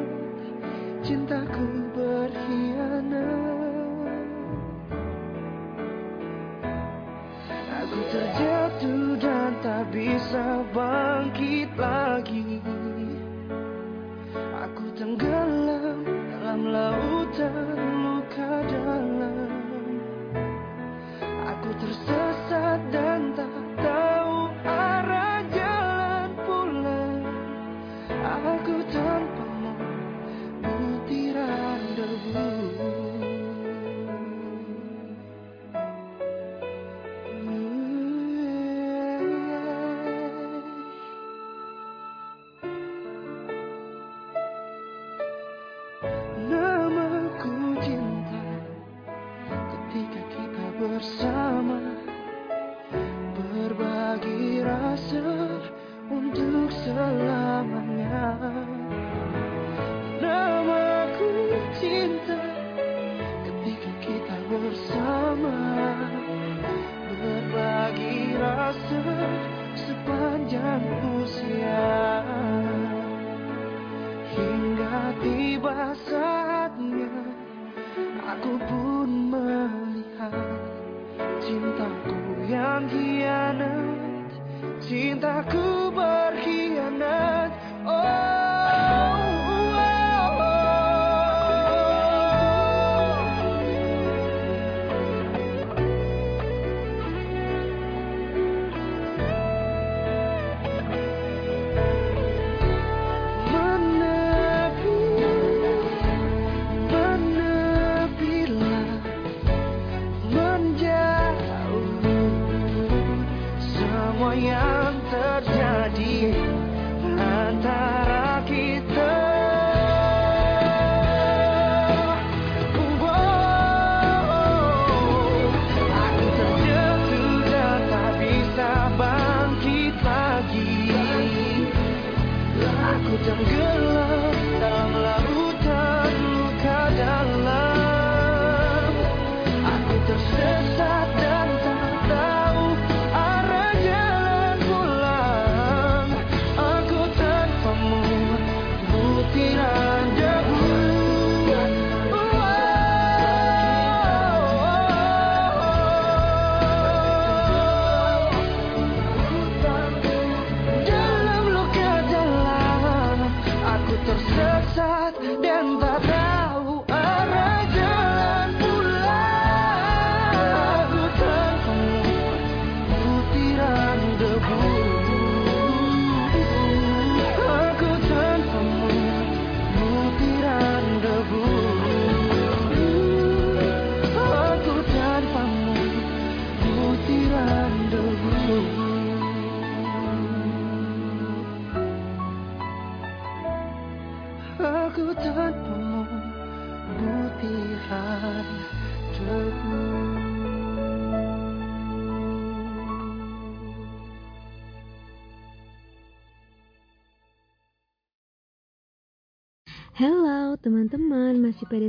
[SPEAKER 8] Cintaku berkhianat. Aku terjatuh dan tak bisa bangkit lagi. Aku tenggelam dalam lautan luka dalam. Aku tersesat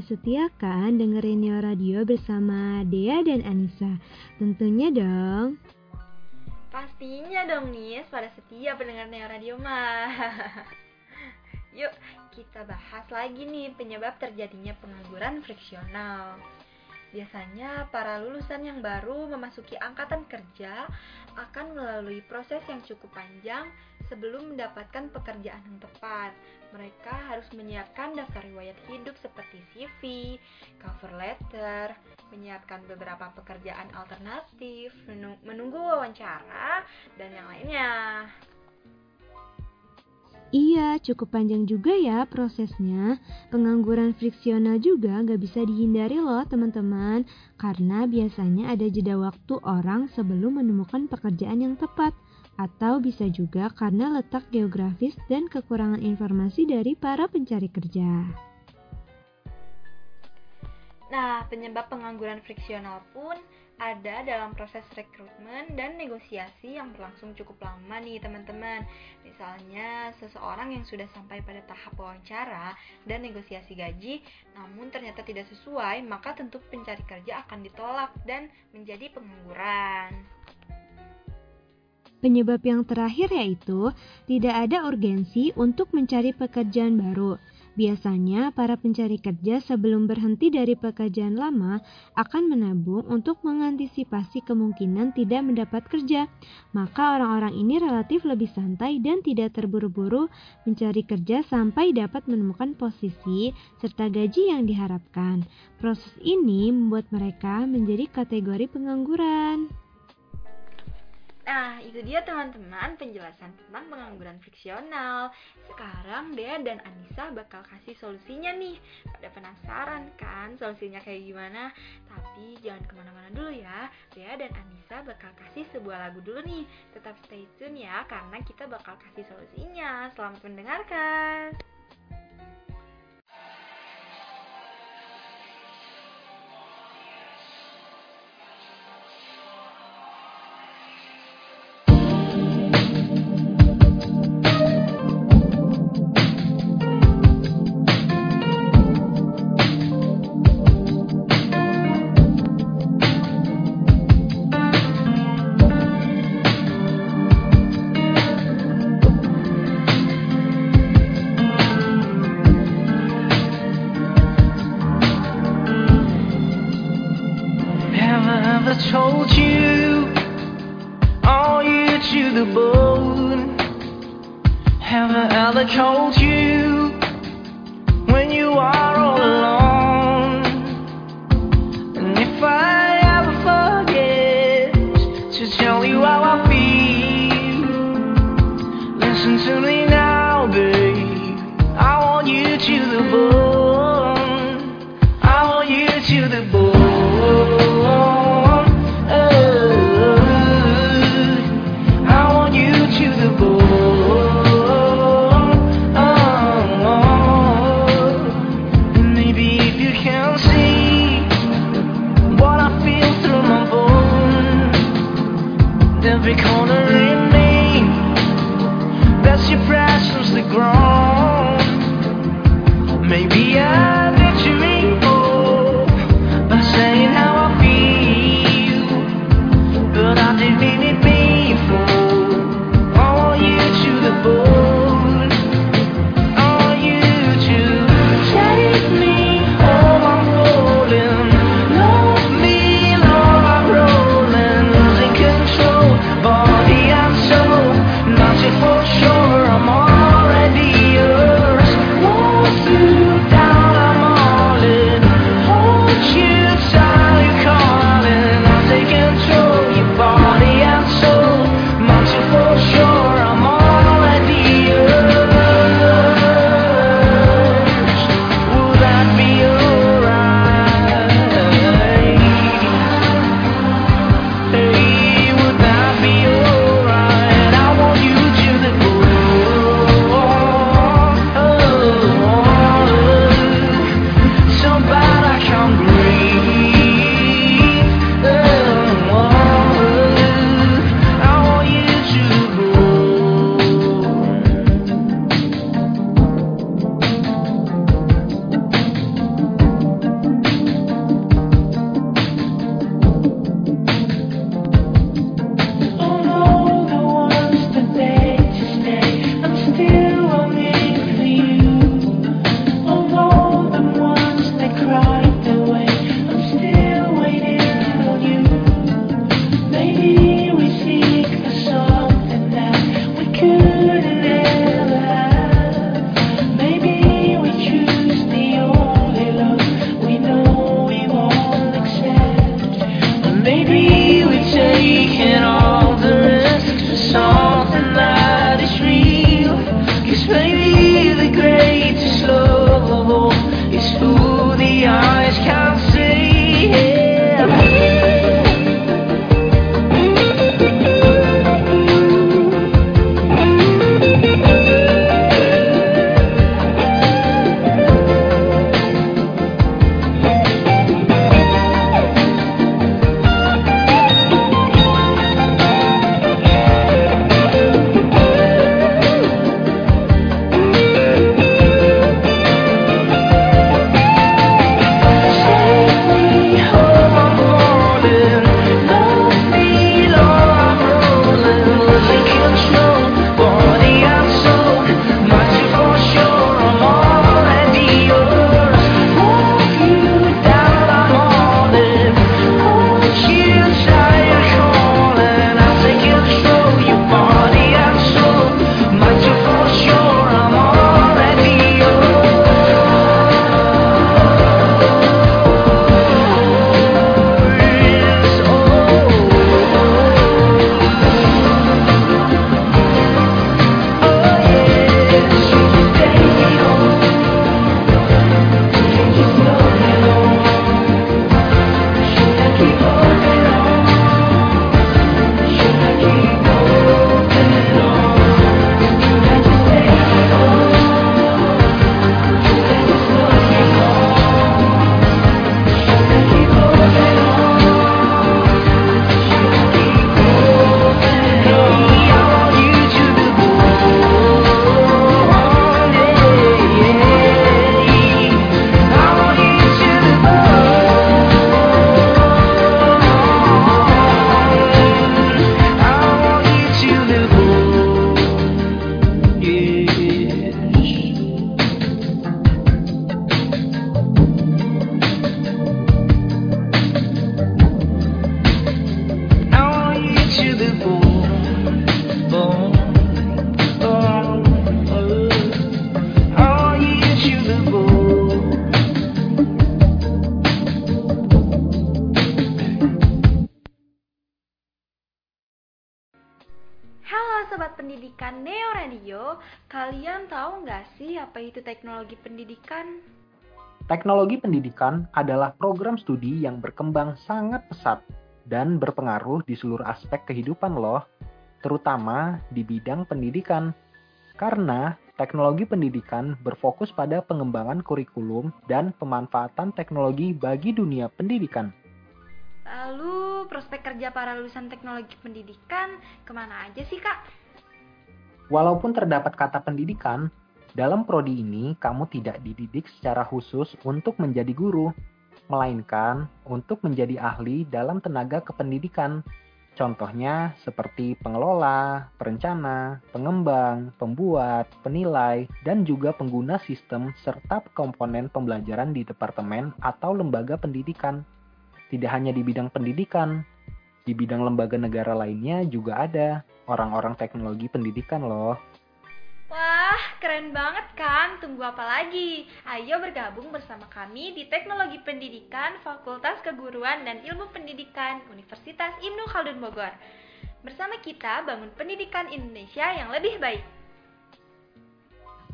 [SPEAKER 5] setia kan dengerin Neo Radio bersama Dea dan Anissa? Tentunya dong.
[SPEAKER 1] Pastinya dong nih, pada setia pendengar Neo Radio mah. (laughs) Yuk, kita bahas lagi nih penyebab terjadinya pengangguran friksional. Biasanya para lulusan yang baru memasuki angkatan kerja akan melalui proses yang cukup panjang sebelum mendapatkan pekerjaan yang tepat. Mereka harus menyiapkan daftar riwayat hidup seperti CV, cover letter, menyiapkan beberapa pekerjaan alternatif, menung- menunggu wawancara, dan yang lainnya.
[SPEAKER 5] Iya, cukup panjang juga ya prosesnya. Pengangguran friksional juga nggak bisa dihindari loh teman-teman. Karena biasanya ada jeda waktu orang sebelum menemukan pekerjaan yang tepat. Atau bisa juga karena letak geografis dan kekurangan informasi dari para pencari kerja.
[SPEAKER 1] Nah, penyebab pengangguran friksional pun ada dalam proses rekrutmen dan negosiasi yang berlangsung cukup lama nih teman-teman. Misalnya seseorang yang sudah sampai pada tahap wawancara dan negosiasi gaji, namun ternyata tidak sesuai, maka tentu pencari kerja akan ditolak dan menjadi pengangguran.
[SPEAKER 5] Penyebab yang terakhir yaitu tidak ada urgensi untuk mencari pekerjaan baru. Biasanya para pencari kerja sebelum berhenti dari pekerjaan lama akan menabung untuk mengantisipasi kemungkinan tidak mendapat kerja. Maka orang-orang ini relatif lebih santai dan tidak terburu-buru mencari kerja sampai dapat menemukan posisi serta gaji yang diharapkan. Proses ini membuat mereka menjadi kategori pengangguran.
[SPEAKER 1] Nah, itu dia teman-teman penjelasan tentang pengangguran fiksional. Sekarang Dea dan Anissa bakal kasih solusinya nih. Pada penasaran kan solusinya kayak gimana? Tapi jangan ke mana-mana dulu ya. Dea dan Anissa bakal kasih sebuah lagu dulu nih. Tetap stay tune ya, karena kita bakal kasih solusinya. Selamat mendengarkan. Teknologi pendidikan?
[SPEAKER 3] Teknologi pendidikan adalah program studi yang berkembang sangat pesat dan berpengaruh di seluruh aspek kehidupan loh, terutama di bidang pendidikan. Karena teknologi pendidikan berfokus pada pengembangan kurikulum dan pemanfaatan teknologi bagi dunia pendidikan.
[SPEAKER 1] Lalu prospek kerja para lulusan teknologi pendidikan ke mana aja sih kak?
[SPEAKER 3] Walaupun terdapat kata pendidikan, dalam prodi ini kamu tidak dididik secara khusus untuk menjadi guru, melainkan untuk menjadi ahli dalam tenaga kependidikan. Contohnya seperti pengelola, perencana, pengembang, pembuat, penilai, dan juga pengguna sistem serta komponen pembelajaran di departemen atau lembaga pendidikan. Tidak hanya di bidang pendidikan, di bidang lembaga negara lainnya juga ada orang-orang teknologi pendidikan loh.
[SPEAKER 1] Wah, keren banget kan? Tunggu apa lagi? Ayo bergabung bersama kami di Teknologi Pendidikan Fakultas Keguruan dan Ilmu Pendidikan Universitas Ibnu Khaldun Bogor. Bersama kita bangun pendidikan Indonesia yang lebih baik.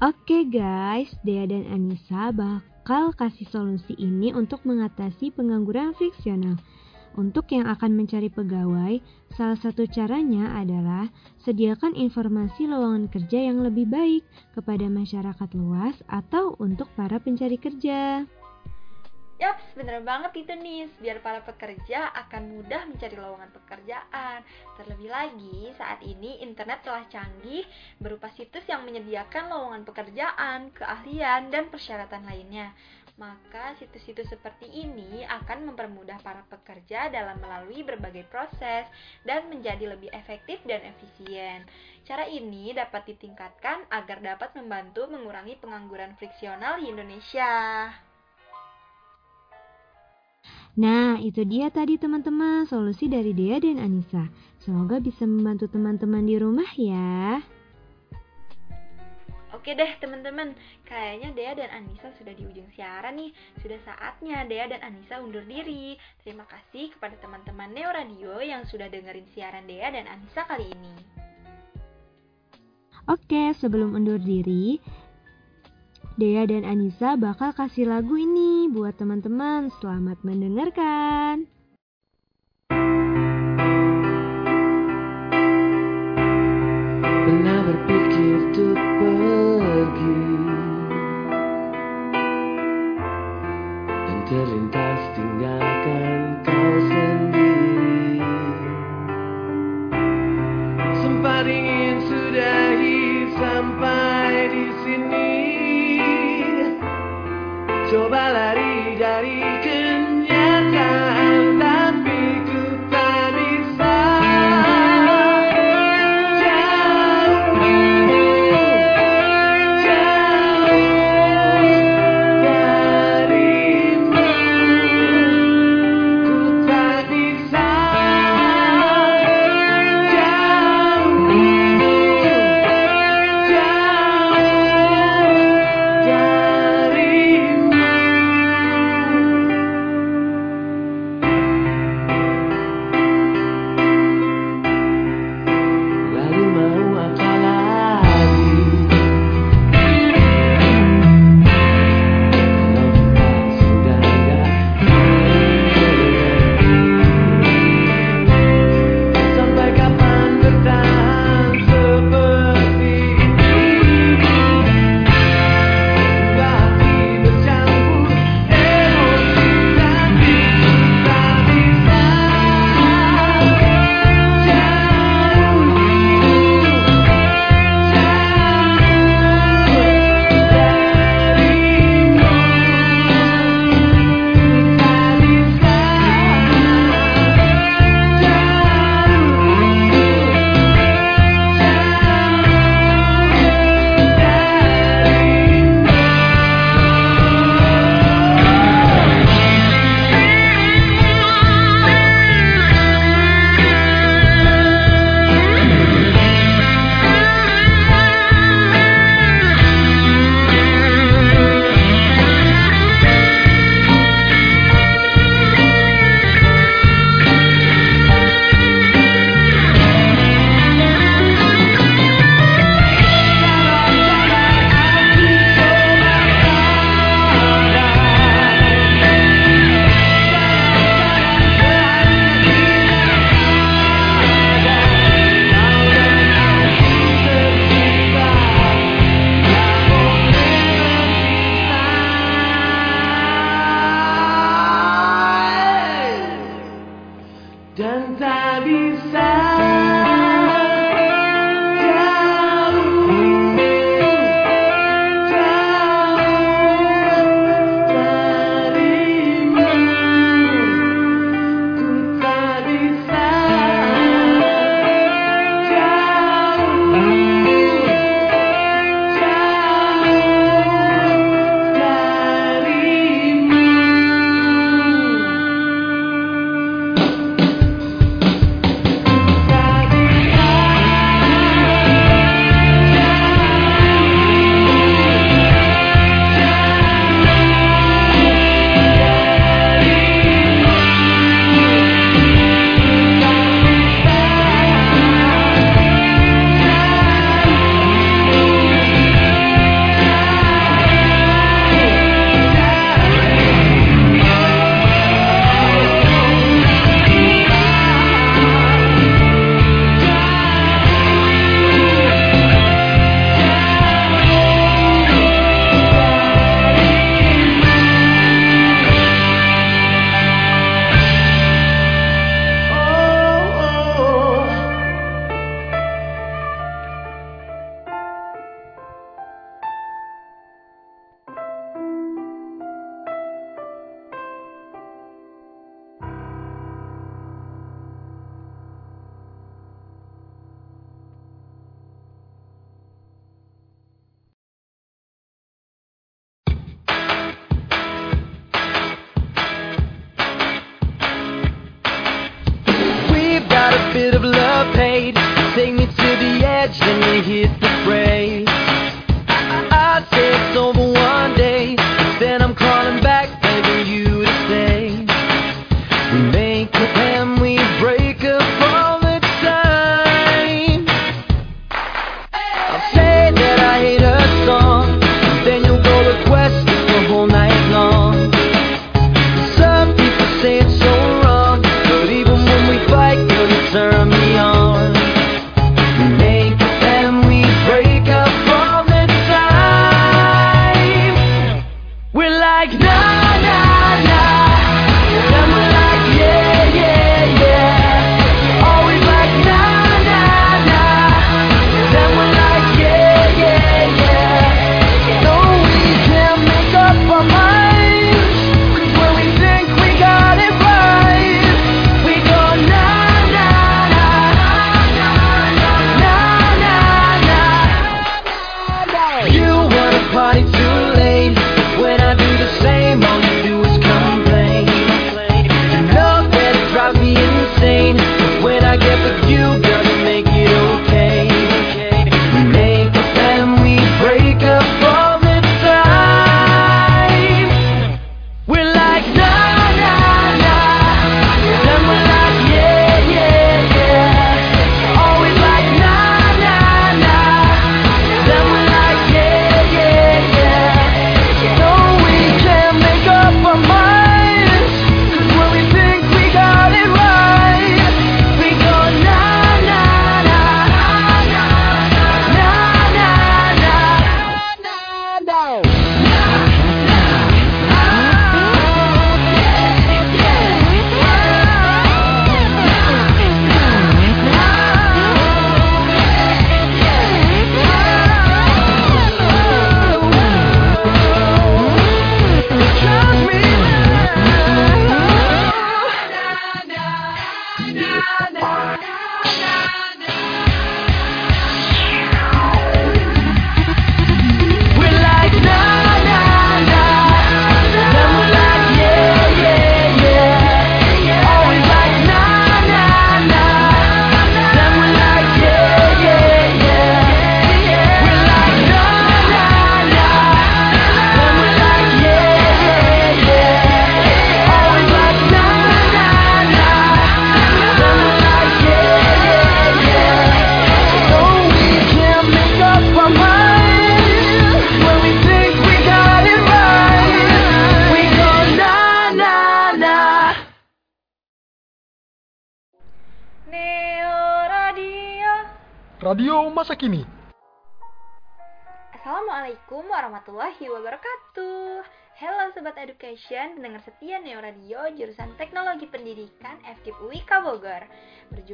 [SPEAKER 5] Oke guys, Dea dan Anissa bakal kasih solusi ini untuk mengatasi pengangguran fiksional. Untuk yang akan mencari pegawai, salah satu caranya adalah sediakan informasi lowongan kerja yang lebih baik kepada masyarakat luas atau untuk para pencari kerja.
[SPEAKER 1] Yaps, bener banget itu nih, biar para pekerja akan mudah mencari lowongan pekerjaan. Terlebih lagi, saat ini internet telah canggih berupa situs yang menyediakan lowongan pekerjaan, keahlian, dan persyaratan lainnya maka situs-situs seperti ini akan mempermudah para pekerja dalam melalui berbagai proses dan menjadi lebih efektif dan efisien. Cara ini dapat ditingkatkan agar dapat membantu mengurangi pengangguran friksional di Indonesia.
[SPEAKER 5] Nah, itu dia tadi teman-teman solusi dari Dea dan Anissa. Semoga bisa membantu teman-teman di rumah ya.
[SPEAKER 1] Oke deh teman-teman, kayaknya Dea dan Anissa sudah di ujung siaran nih. Sudah saatnya Dea dan Anissa undur diri. Terima kasih kepada teman-teman Neo Radio yang sudah dengerin siaran Dea dan Anissa kali ini.
[SPEAKER 5] Oke, sebelum undur diri, Dea dan Anissa bakal kasih lagu ini buat teman-teman. Selamat mendengarkan.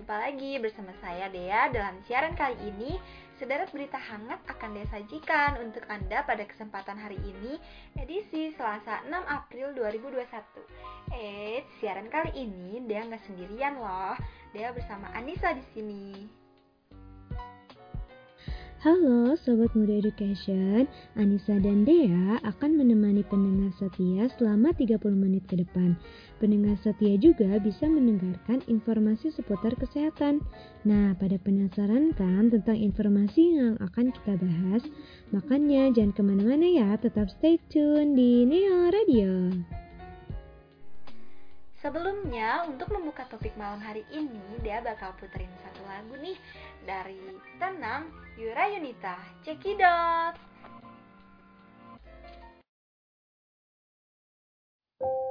[SPEAKER 1] jumpa lagi bersama saya Dea dalam siaran kali ini. Sederet berita hangat akan Dea sajikan untuk Anda pada kesempatan hari ini, edisi Selasa 6 April 2021. Eh, siaran kali ini Dea nggak sendirian loh. Dea bersama Anissa di sini.
[SPEAKER 5] Halo Sobat Muda Education, Anissa dan Dea akan menemani pendengar setia selama 30 menit ke depan. Pendengar setia juga bisa mendengarkan informasi seputar kesehatan. Nah, pada penasaran kan tentang informasi yang akan kita bahas? Makanya jangan ke mana-mana ya, tetap stay tune di Neo Radio.
[SPEAKER 1] Sebelumnya, untuk membuka topik malam hari ini, dia bakal puterin satu lagu nih dari Tenang Yura Yunita. Cekidot!
[SPEAKER 9] Thank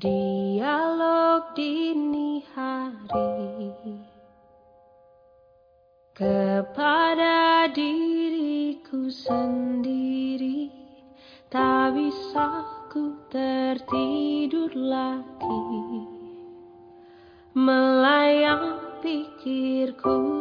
[SPEAKER 9] Dialog dini hari. Kepada diriku sendiri tak bisa ku tertidur lagi. Melayang pikirku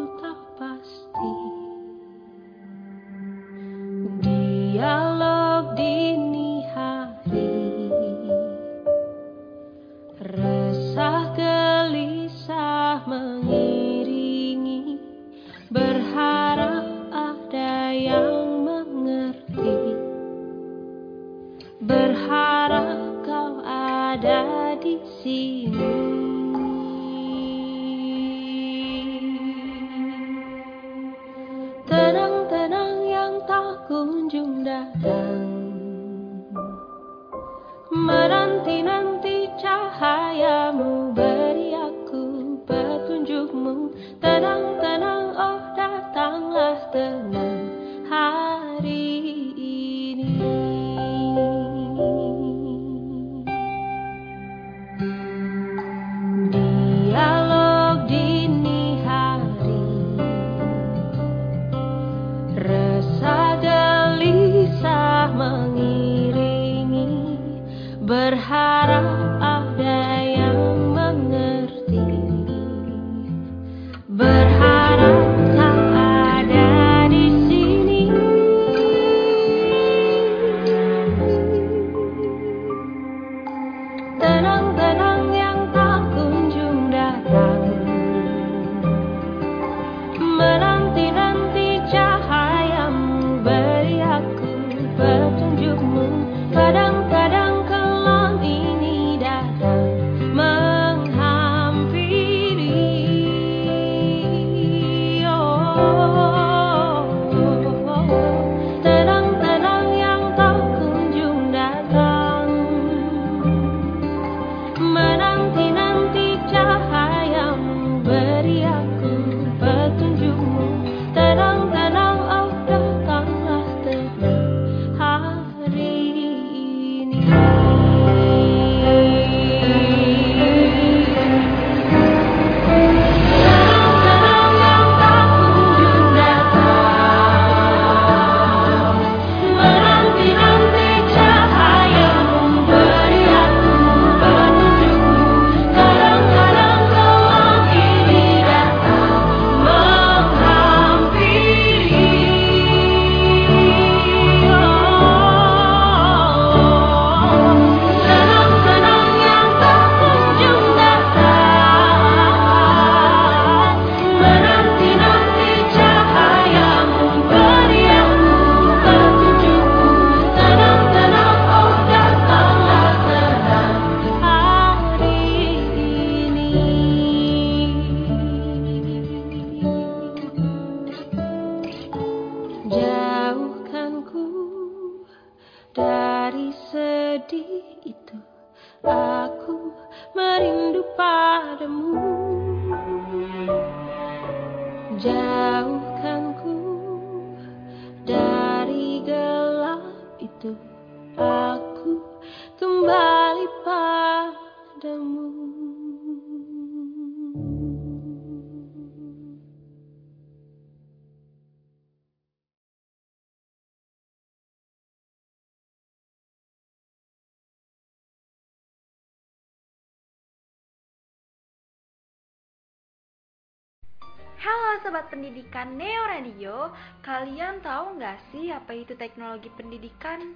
[SPEAKER 1] Pendidikan Neo Radio, kalian tahu nggak sih apa itu teknologi pendidikan?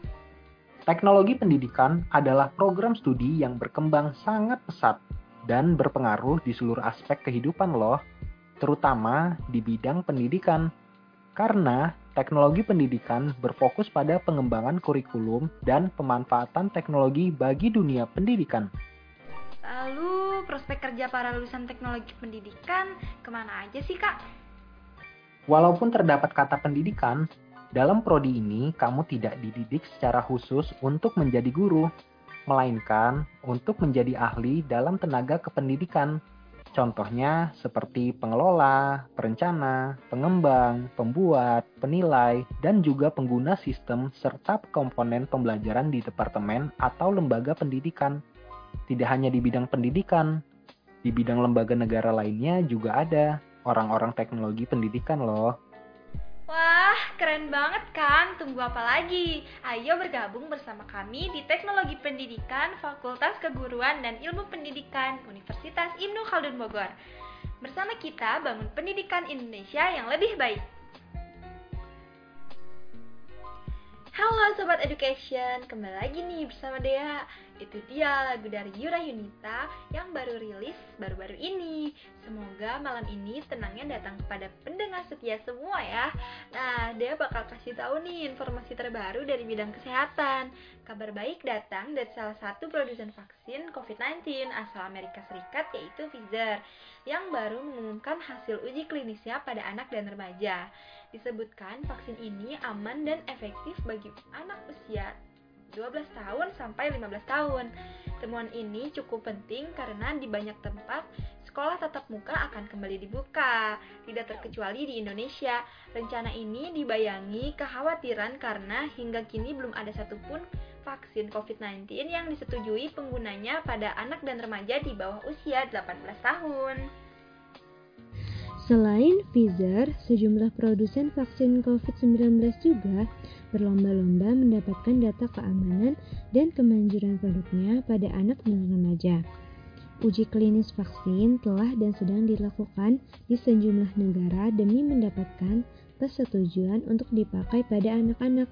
[SPEAKER 3] Teknologi pendidikan adalah program studi yang berkembang sangat pesat dan berpengaruh di seluruh aspek kehidupan loh, terutama di bidang pendidikan. Karena teknologi pendidikan berfokus pada pengembangan kurikulum dan pemanfaatan teknologi bagi dunia pendidikan.
[SPEAKER 1] Lalu prospek kerja para lulusan teknologi pendidikan ke mana aja sih kak?
[SPEAKER 3] Walaupun terdapat kata pendidikan, dalam prodi ini kamu tidak dididik secara khusus untuk menjadi guru, melainkan untuk menjadi ahli dalam tenaga kependidikan. Contohnya seperti pengelola, perencana, pengembang, pembuat, penilai, dan juga pengguna sistem serta komponen pembelajaran di departemen atau lembaga pendidikan. Tidak hanya di bidang pendidikan, di bidang lembaga negara lainnya juga ada orang-orang teknologi pendidikan loh.
[SPEAKER 1] Wah, keren banget kan? Tunggu apa lagi? Ayo bergabung bersama kami di Teknologi Pendidikan Fakultas Keguruan dan Ilmu Pendidikan Universitas Ibnu Khaldun Bogor. Bersama kita bangun pendidikan Indonesia yang lebih baik. Halo Sobat Education, kembali lagi nih bersama Dea. Itu dia lagu dari Yura Yunita yang baru rilis baru-baru ini. Semoga malam ini tenangnya datang kepada pendengar setia semua ya. Nah, dia bakal kasih tahu nih informasi terbaru dari bidang kesehatan. Kabar baik datang dari salah satu produsen vaksin COVID-19 asal Amerika Serikat yaitu Pfizer yang baru mengumumkan hasil uji klinisnya pada anak dan remaja. Disebutkan vaksin ini aman dan efektif bagi anak usia 12 tahun sampai 15 tahun. Temuan ini cukup penting karena di banyak tempat sekolah tatap muka akan kembali dibuka, tidak terkecuali di Indonesia. Rencana ini dibayangi kekhawatiran karena hingga kini belum ada satupun vaksin COVID-19 yang disetujui penggunanya pada anak dan remaja di bawah usia 18 tahun.
[SPEAKER 5] Selain Pfizer, sejumlah produsen vaksin COVID-19 juga berlomba-lomba mendapatkan data keamanan dan kemanjuran produknya pada anak dan remaja. Uji klinis vaksin telah dan sedang dilakukan di sejumlah negara demi mendapatkan persetujuan untuk dipakai pada anak-anak.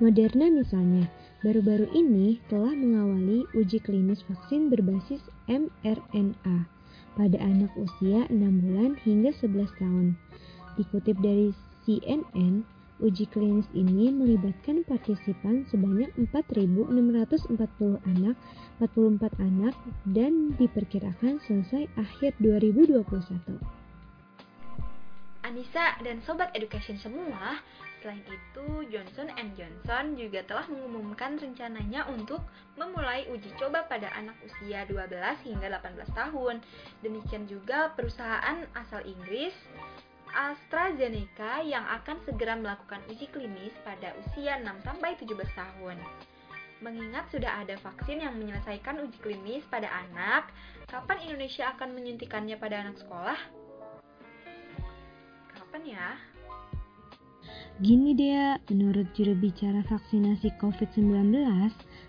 [SPEAKER 5] Moderna misalnya, baru-baru ini telah mengawali uji klinis vaksin berbasis mRNA pada anak usia 6 bulan hingga 11 tahun. Dikutip dari CNN, uji klinis ini melibatkan partisipan sebanyak 4.640 anak, 44 anak, dan diperkirakan selesai akhir 2021.
[SPEAKER 1] Anissa dan Sobat Education semua, selain itu Johnson Johnson juga telah mengumumkan rencananya untuk memulai uji coba pada anak usia 12 hingga 18 tahun. Demikian juga perusahaan asal Inggris AstraZeneca yang akan segera melakukan uji klinis pada usia 6 sampai 17 tahun. Mengingat sudah ada vaksin yang menyelesaikan uji klinis pada anak, kapan Indonesia akan menyuntikannya pada anak sekolah? Kapan ya?
[SPEAKER 5] Gini dia, menurut juru bicara vaksinasi COVID-19,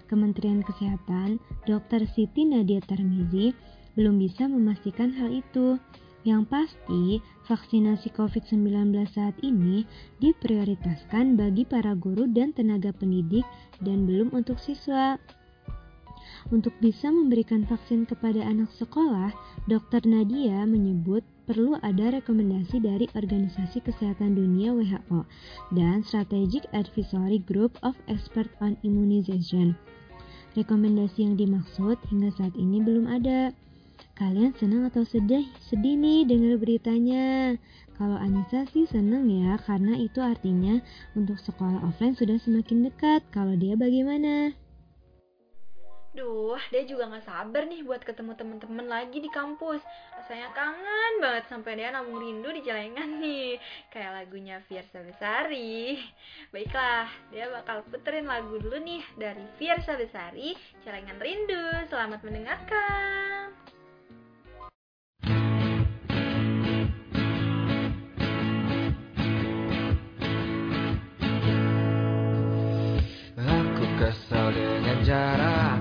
[SPEAKER 5] Kementerian Kesehatan, Dr. Siti Nadia Tarmizi, belum bisa memastikan hal itu. Yang pasti, vaksinasi COVID-19 saat ini diprioritaskan bagi para guru dan tenaga pendidik dan belum untuk siswa. Untuk bisa memberikan vaksin kepada anak sekolah, Dr. Nadia menyebut perlu ada rekomendasi dari Organisasi Kesehatan Dunia WHO dan Strategic Advisory Group of Experts on Immunization. Rekomendasi yang dimaksud hingga saat ini belum ada. Kalian senang atau sedih? Sedih nih dengar beritanya. Kalau Anissa sih senang ya, karena itu artinya untuk sekolah offline sudah semakin dekat. Kalau dia bagaimana?
[SPEAKER 1] Duh, dia juga gak sabar nih buat ketemu temen-temen lagi di kampus. Rasanya kangen banget sampai dia nabung rindu di celengan nih. Kayak lagunya Fiersa Besari. Baiklah, dia bakal puterin lagu dulu nih dari Fiersa Besari, Celengan Rindu. Selamat mendengarkan.
[SPEAKER 8] Aku kesal dengan jarak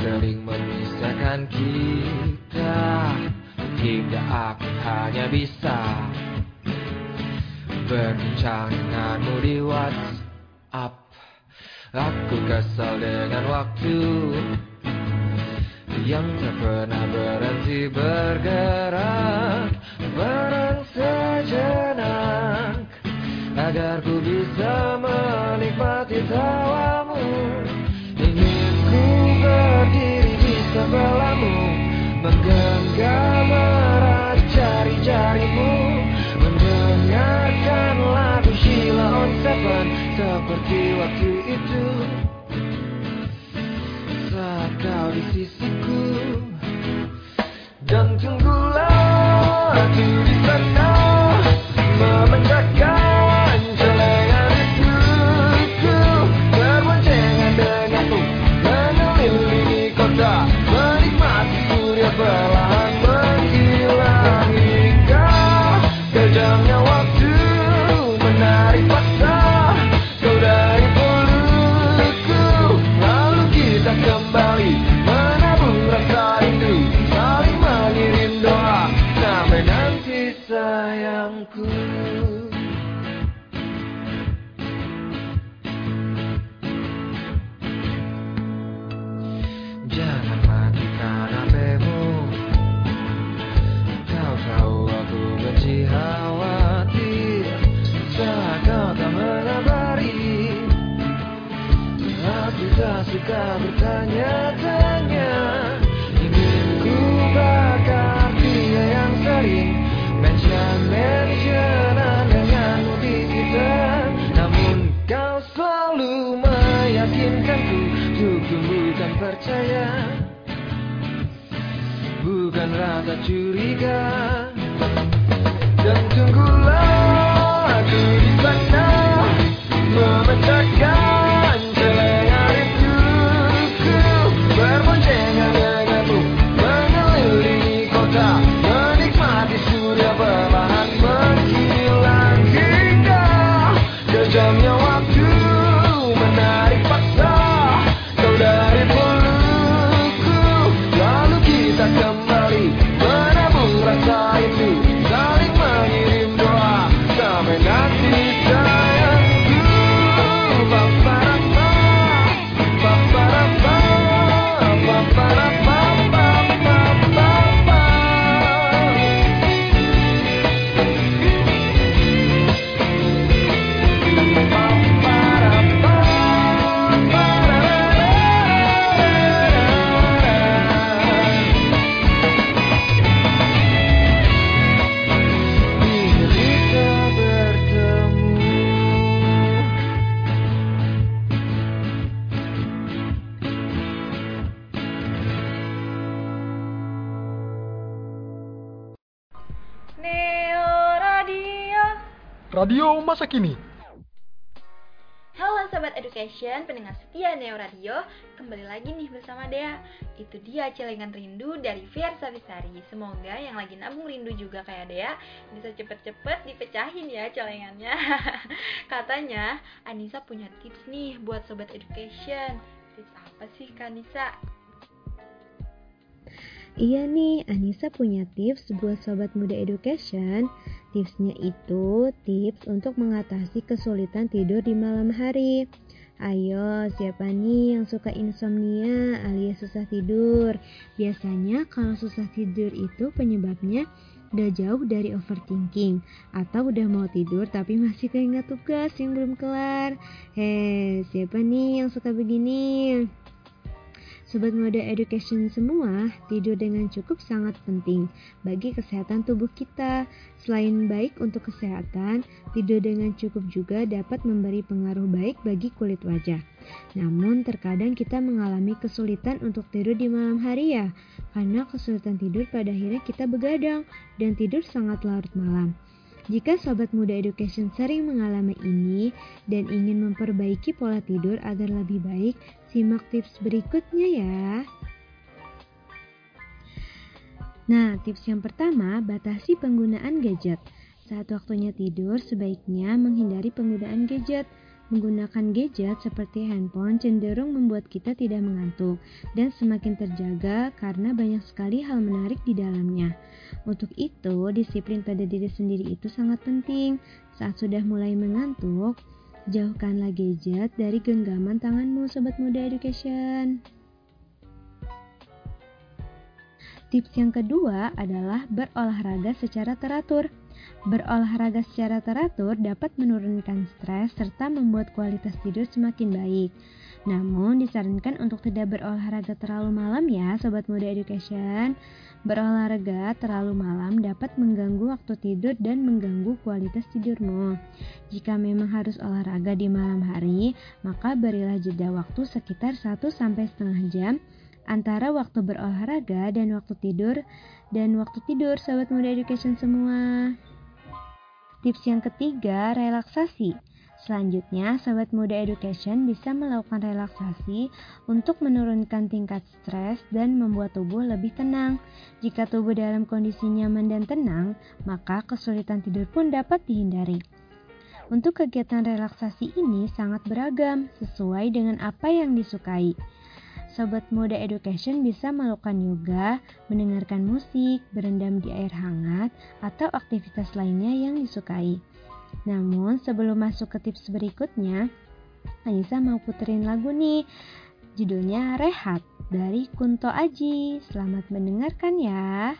[SPEAKER 8] sering memisahkan kita hingga aku hanya bisa berbincang denganmu di WhatsApp. Aku kesal dengan waktu yang tak pernah berhenti bergerak bareng sejenak agar ku bisa menikmati tawamu ingin ku di sebelahmu menggenggam erat jari-jarimu mendengarkan lagu Sheila on Seven seperti waktu itu. Saat kau di sisiku dan tunggulah aku di sana memecahkan bertanya-tanya Ingin ku bakar dia yang sering Mention-mentionan denganmu di Twitter Namun kau selalu meyakinkanku Untuk bukan percaya. Bukan rasa curiga.
[SPEAKER 2] Kini.
[SPEAKER 1] Halo Sobat Education, pendengar setia Neo Radio Kembali lagi nih bersama Dea Itu dia celengan rindu dari Fiersa Bisari Semoga yang lagi nabung rindu juga kayak Dea Bisa cepet-cepet dipecahin ya celengannya (laughs) Katanya Anissa punya tips nih buat Sobat Education Tips apa sih Kak Anissa?
[SPEAKER 5] Iya nih, Anissa punya tips buat sobat muda education. Tipsnya itu tips untuk mengatasi kesulitan tidur di malam hari. Ayo, siapa nih yang suka insomnia alias susah tidur? Biasanya kalau susah tidur itu penyebabnya udah jauh dari overthinking atau udah mau tidur tapi masih keinget tugas yang belum kelar. Hei, siapa nih yang suka begini? Sobat Muda Education semua, tidur dengan cukup sangat penting bagi kesehatan tubuh kita. Selain baik untuk kesehatan, tidur dengan cukup juga dapat memberi pengaruh baik bagi kulit wajah. Namun terkadang kita mengalami kesulitan untuk tidur di malam hari ya, karena kesulitan tidur pada akhirnya kita begadang dan tidur sangat larut malam. Jika sobat muda education sering mengalami ini dan ingin memperbaiki pola tidur agar lebih baik, simak tips berikutnya ya. Nah, tips yang pertama, batasi penggunaan gadget. Saat waktunya tidur, sebaiknya menghindari penggunaan gadget. Menggunakan gadget seperti handphone cenderung membuat kita tidak mengantuk dan semakin terjaga karena banyak sekali hal menarik di dalamnya. Untuk itu, disiplin pada diri sendiri itu sangat penting. Saat sudah mulai mengantuk, jauhkanlah gadget dari genggaman tanganmu, sobat muda education. Tips yang kedua adalah berolahraga secara teratur. Berolahraga secara teratur dapat menurunkan stres serta membuat kualitas tidur semakin baik. Namun disarankan untuk tidak berolahraga terlalu malam ya Sobat Muda Education. Berolahraga terlalu malam dapat mengganggu waktu tidur dan mengganggu kualitas tidurmu. Jika memang harus olahraga di malam hari, maka berilah jeda waktu sekitar 1 sampai setengah jam antara waktu berolahraga dan waktu tidur dan waktu tidur Sobat Muda Education semua. Tips yang ketiga, relaksasi. Selanjutnya, Sobat Muda Education bisa melakukan relaksasi untuk menurunkan tingkat stres dan membuat tubuh lebih tenang. Jika tubuh dalam kondisi nyaman dan tenang, maka kesulitan tidur pun dapat dihindari. Untuk kegiatan relaksasi ini sangat beragam, sesuai dengan apa yang disukai. Sobat Muda Education bisa melakukan yoga, mendengarkan musik, berendam di air hangat, atau aktivitas lainnya yang disukai. Namun sebelum masuk ke tips berikutnya, Anissa mau puterin lagu nih. Judulnya Rehat dari Kunto Aji. Selamat mendengarkan ya.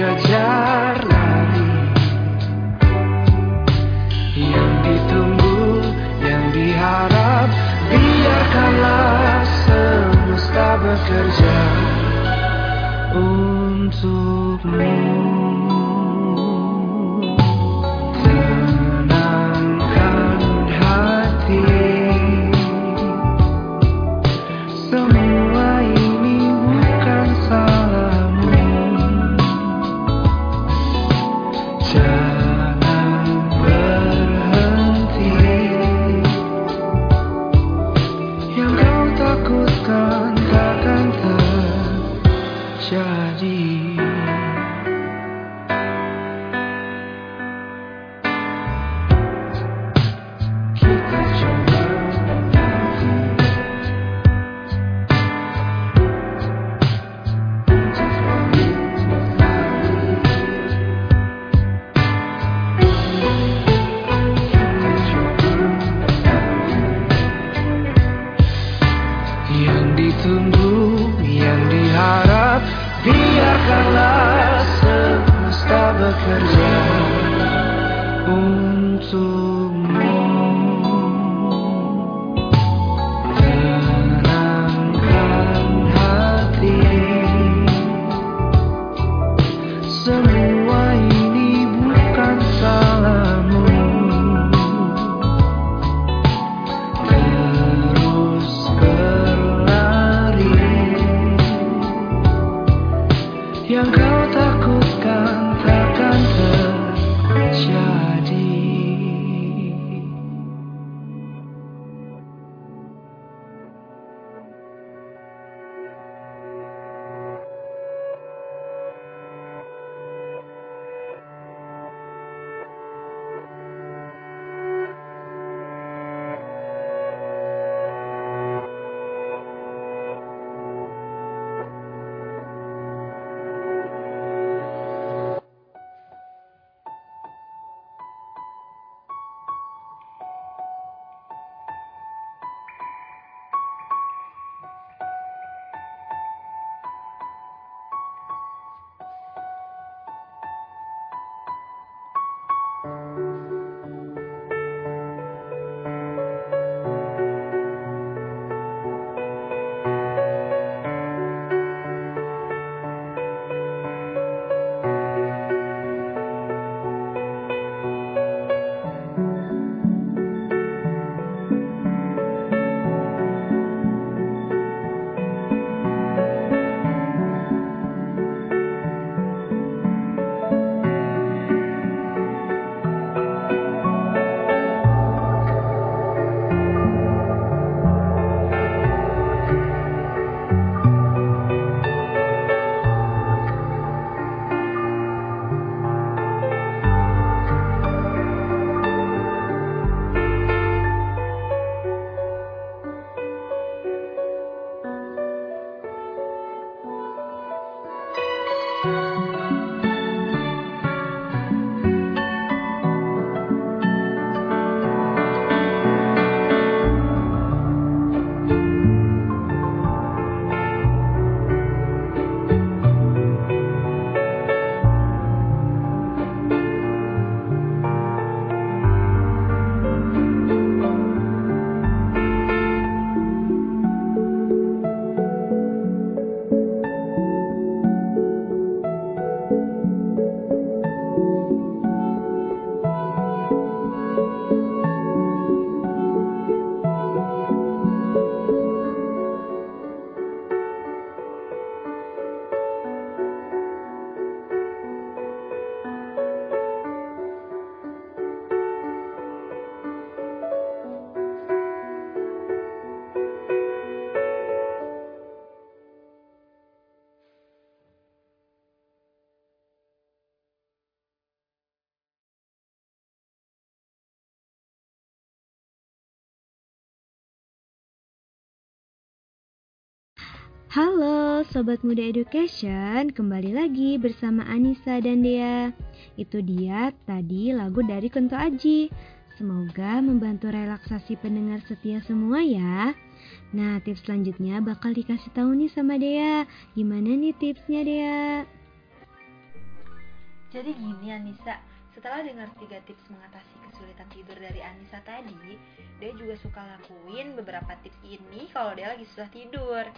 [SPEAKER 8] Yang
[SPEAKER 5] Halo Sobat Muda Education, kembali lagi bersama Anissa dan Dea. Itu dia tadi lagu dari Kunto Aji. Semoga membantu relaksasi pendengar setia semua ya. Nah, tips selanjutnya bakal dikasih tahu nih sama Dea. Gimana nih tipsnya Dea?
[SPEAKER 1] Jadi gini Anissa, setelah dengar tiga tips mengatasi kesulitan tidur dari Anissa tadi, dia juga suka lakuin beberapa tips ini kalau dia lagi susah tidur.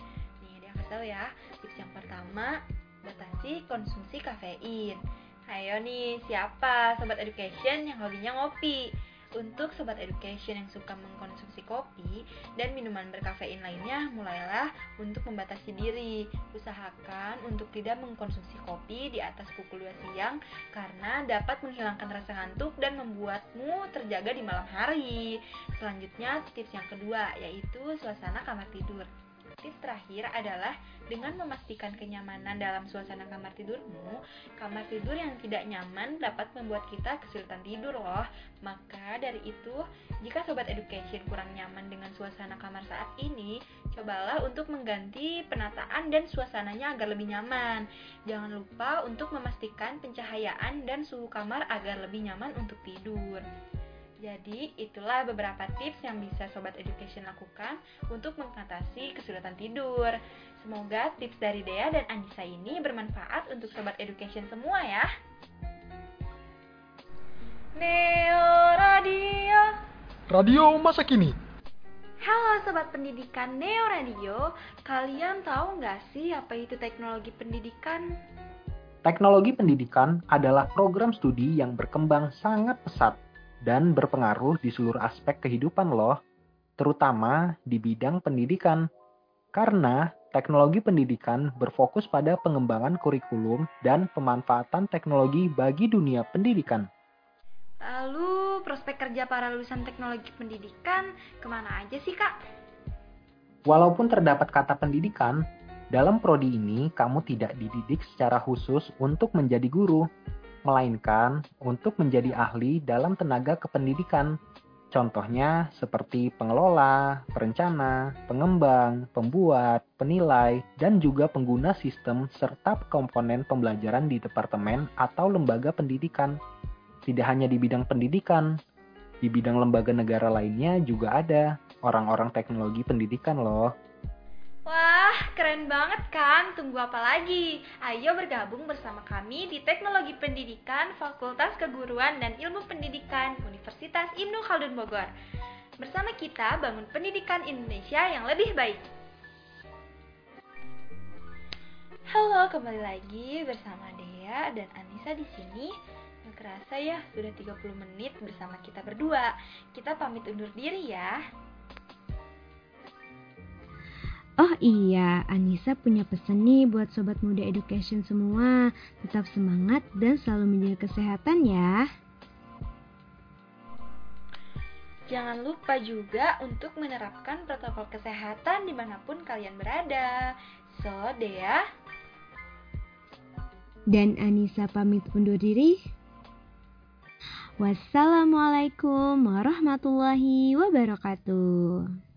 [SPEAKER 1] Kasih tahu ya. Tips yang pertama, batasi konsumsi kafein. Ayo nih, siapa sobat education yang hobinya ngopi? Untuk sobat education yang suka mengkonsumsi kopi dan minuman berkafein lainnya, mulailah untuk membatasi diri. Usahakan untuk tidak mengkonsumsi kopi di atas pukul 2 siang karena dapat menghilangkan rasa ngantuk dan membuatmu terjaga di malam hari. Selanjutnya, tips yang kedua yaitu suasana kamar tidur. Tips terakhir adalah dengan memastikan kenyamanan dalam suasana kamar tidurmu, kamar tidur yang tidak nyaman dapat membuat kita kesulitan tidur loh. Maka dari itu, jika sobat education kurang nyaman dengan suasana kamar saat ini, cobalah untuk mengganti penataan dan suasananya agar lebih nyaman. Jangan lupa untuk memastikan pencahayaan dan suhu kamar agar lebih nyaman untuk tidur. Jadi, itulah beberapa tips yang bisa Sobat Education lakukan untuk mengatasi kesulitan tidur. Semoga tips dari Dea dan Anissa ini bermanfaat untuk Sobat Education semua ya. Neo Radio
[SPEAKER 2] Radio masa kini.
[SPEAKER 1] Halo Sobat Pendidikan Neo Radio, kalian tahu nggak sih apa itu teknologi pendidikan?
[SPEAKER 3] Teknologi pendidikan adalah program studi yang berkembang sangat pesat dan berpengaruh di seluruh aspek kehidupan loh, terutama di bidang pendidikan. Karena teknologi pendidikan berfokus pada pengembangan kurikulum dan pemanfaatan teknologi bagi dunia pendidikan.
[SPEAKER 1] Lalu prospek kerja para lulusan teknologi pendidikan ke mana aja sih kak?
[SPEAKER 3] Walaupun terdapat kata pendidikan, dalam prodi ini kamu tidak dididik secara khusus untuk menjadi guru, melainkan untuk menjadi ahli dalam tenaga kependidikan. Contohnya seperti pengelola, perencana, pengembang, pembuat, penilai, dan juga pengguna sistem serta komponen pembelajaran di departemen atau lembaga pendidikan. Tidak hanya di bidang pendidikan, di bidang lembaga negara lainnya juga ada orang-orang teknologi pendidikan loh.
[SPEAKER 1] Wah, keren banget kan? Tunggu apa lagi? Ayo bergabung bersama kami di Teknologi Pendidikan Fakultas Keguruan dan Ilmu Pendidikan Universitas Ibnu Khaldun Bogor. Bersama kita bangun pendidikan Indonesia yang lebih baik. Halo, kembali lagi bersama Dea dan Anissa di sini. Nggak kerasa ya, sudah 30 menit bersama kita berdua. Kita pamit undur diri ya.
[SPEAKER 5] Oh iya, Anissa punya pesan nih buat Sobat Muda Education semua. Tetap semangat dan selalu menjaga kesehatan ya.
[SPEAKER 1] Jangan lupa juga untuk menerapkan protokol kesehatan di mana pun kalian berada. So, Dea,
[SPEAKER 5] Dan Anissa pamit undur diri. Wassalamualaikum warahmatullahi wabarakatuh.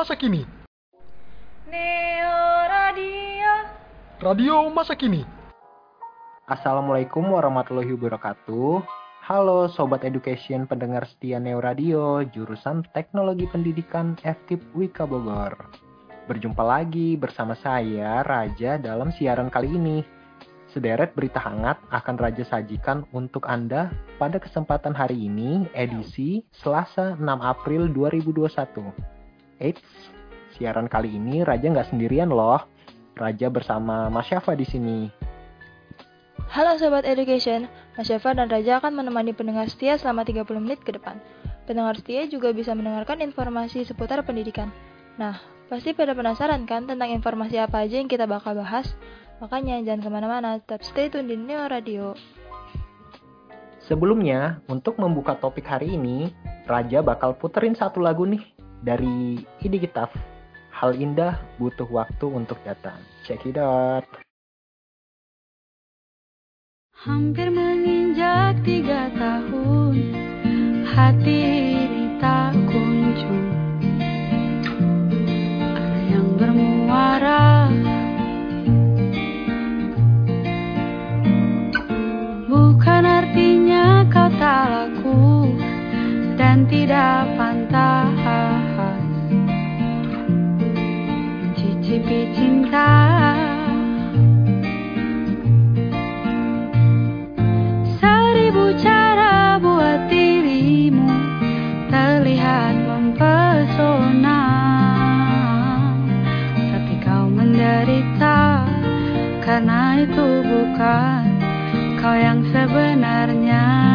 [SPEAKER 2] Masa Kini.
[SPEAKER 1] Neo Radio.
[SPEAKER 2] Radio Masa Kini.
[SPEAKER 3] Assalamualaikum warahmatullahi wabarakatuh. Halo Sobat Education pendengar setia Neo Radio, jurusan Teknologi Pendidikan FKIP Wika Bogor. Berjumpa lagi bersama saya, Raja, dalam siaran kali ini. Sederet berita hangat akan Raja sajikan untuk Anda pada kesempatan hari ini, edisi Selasa 6 April 2021. Eits, siaran kali ini Raja nggak sendirian loh. Raja bersama Mas Syafa di sini.
[SPEAKER 4] Halo Sobat Education, Mas Syafa dan Raja akan menemani pendengar setia selama 30 menit ke depan. Pendengar setia juga bisa mendengarkan informasi seputar pendidikan. Nah, pasti pada penasaran kan tentang informasi apa aja yang kita bakal bahas? Makanya jangan ke mana-mana, tetap stay tune di Neo Radio.
[SPEAKER 3] Sebelumnya, untuk membuka topik hari ini, Raja bakal puterin satu lagu nih dari Idi Gitaf. Hal indah butuh waktu untuk datang. Check it out.
[SPEAKER 10] Hampir menginjak tiga tahun Hati ini tak kunjung Ada yang bermuara Bukan artinya kau tak laku Dan tidak pantas Mencicipi cinta. Seribu cara buat dirimu terlihat mempesona. Tapi kau menderita karena itu bukan kau yang sebenarnya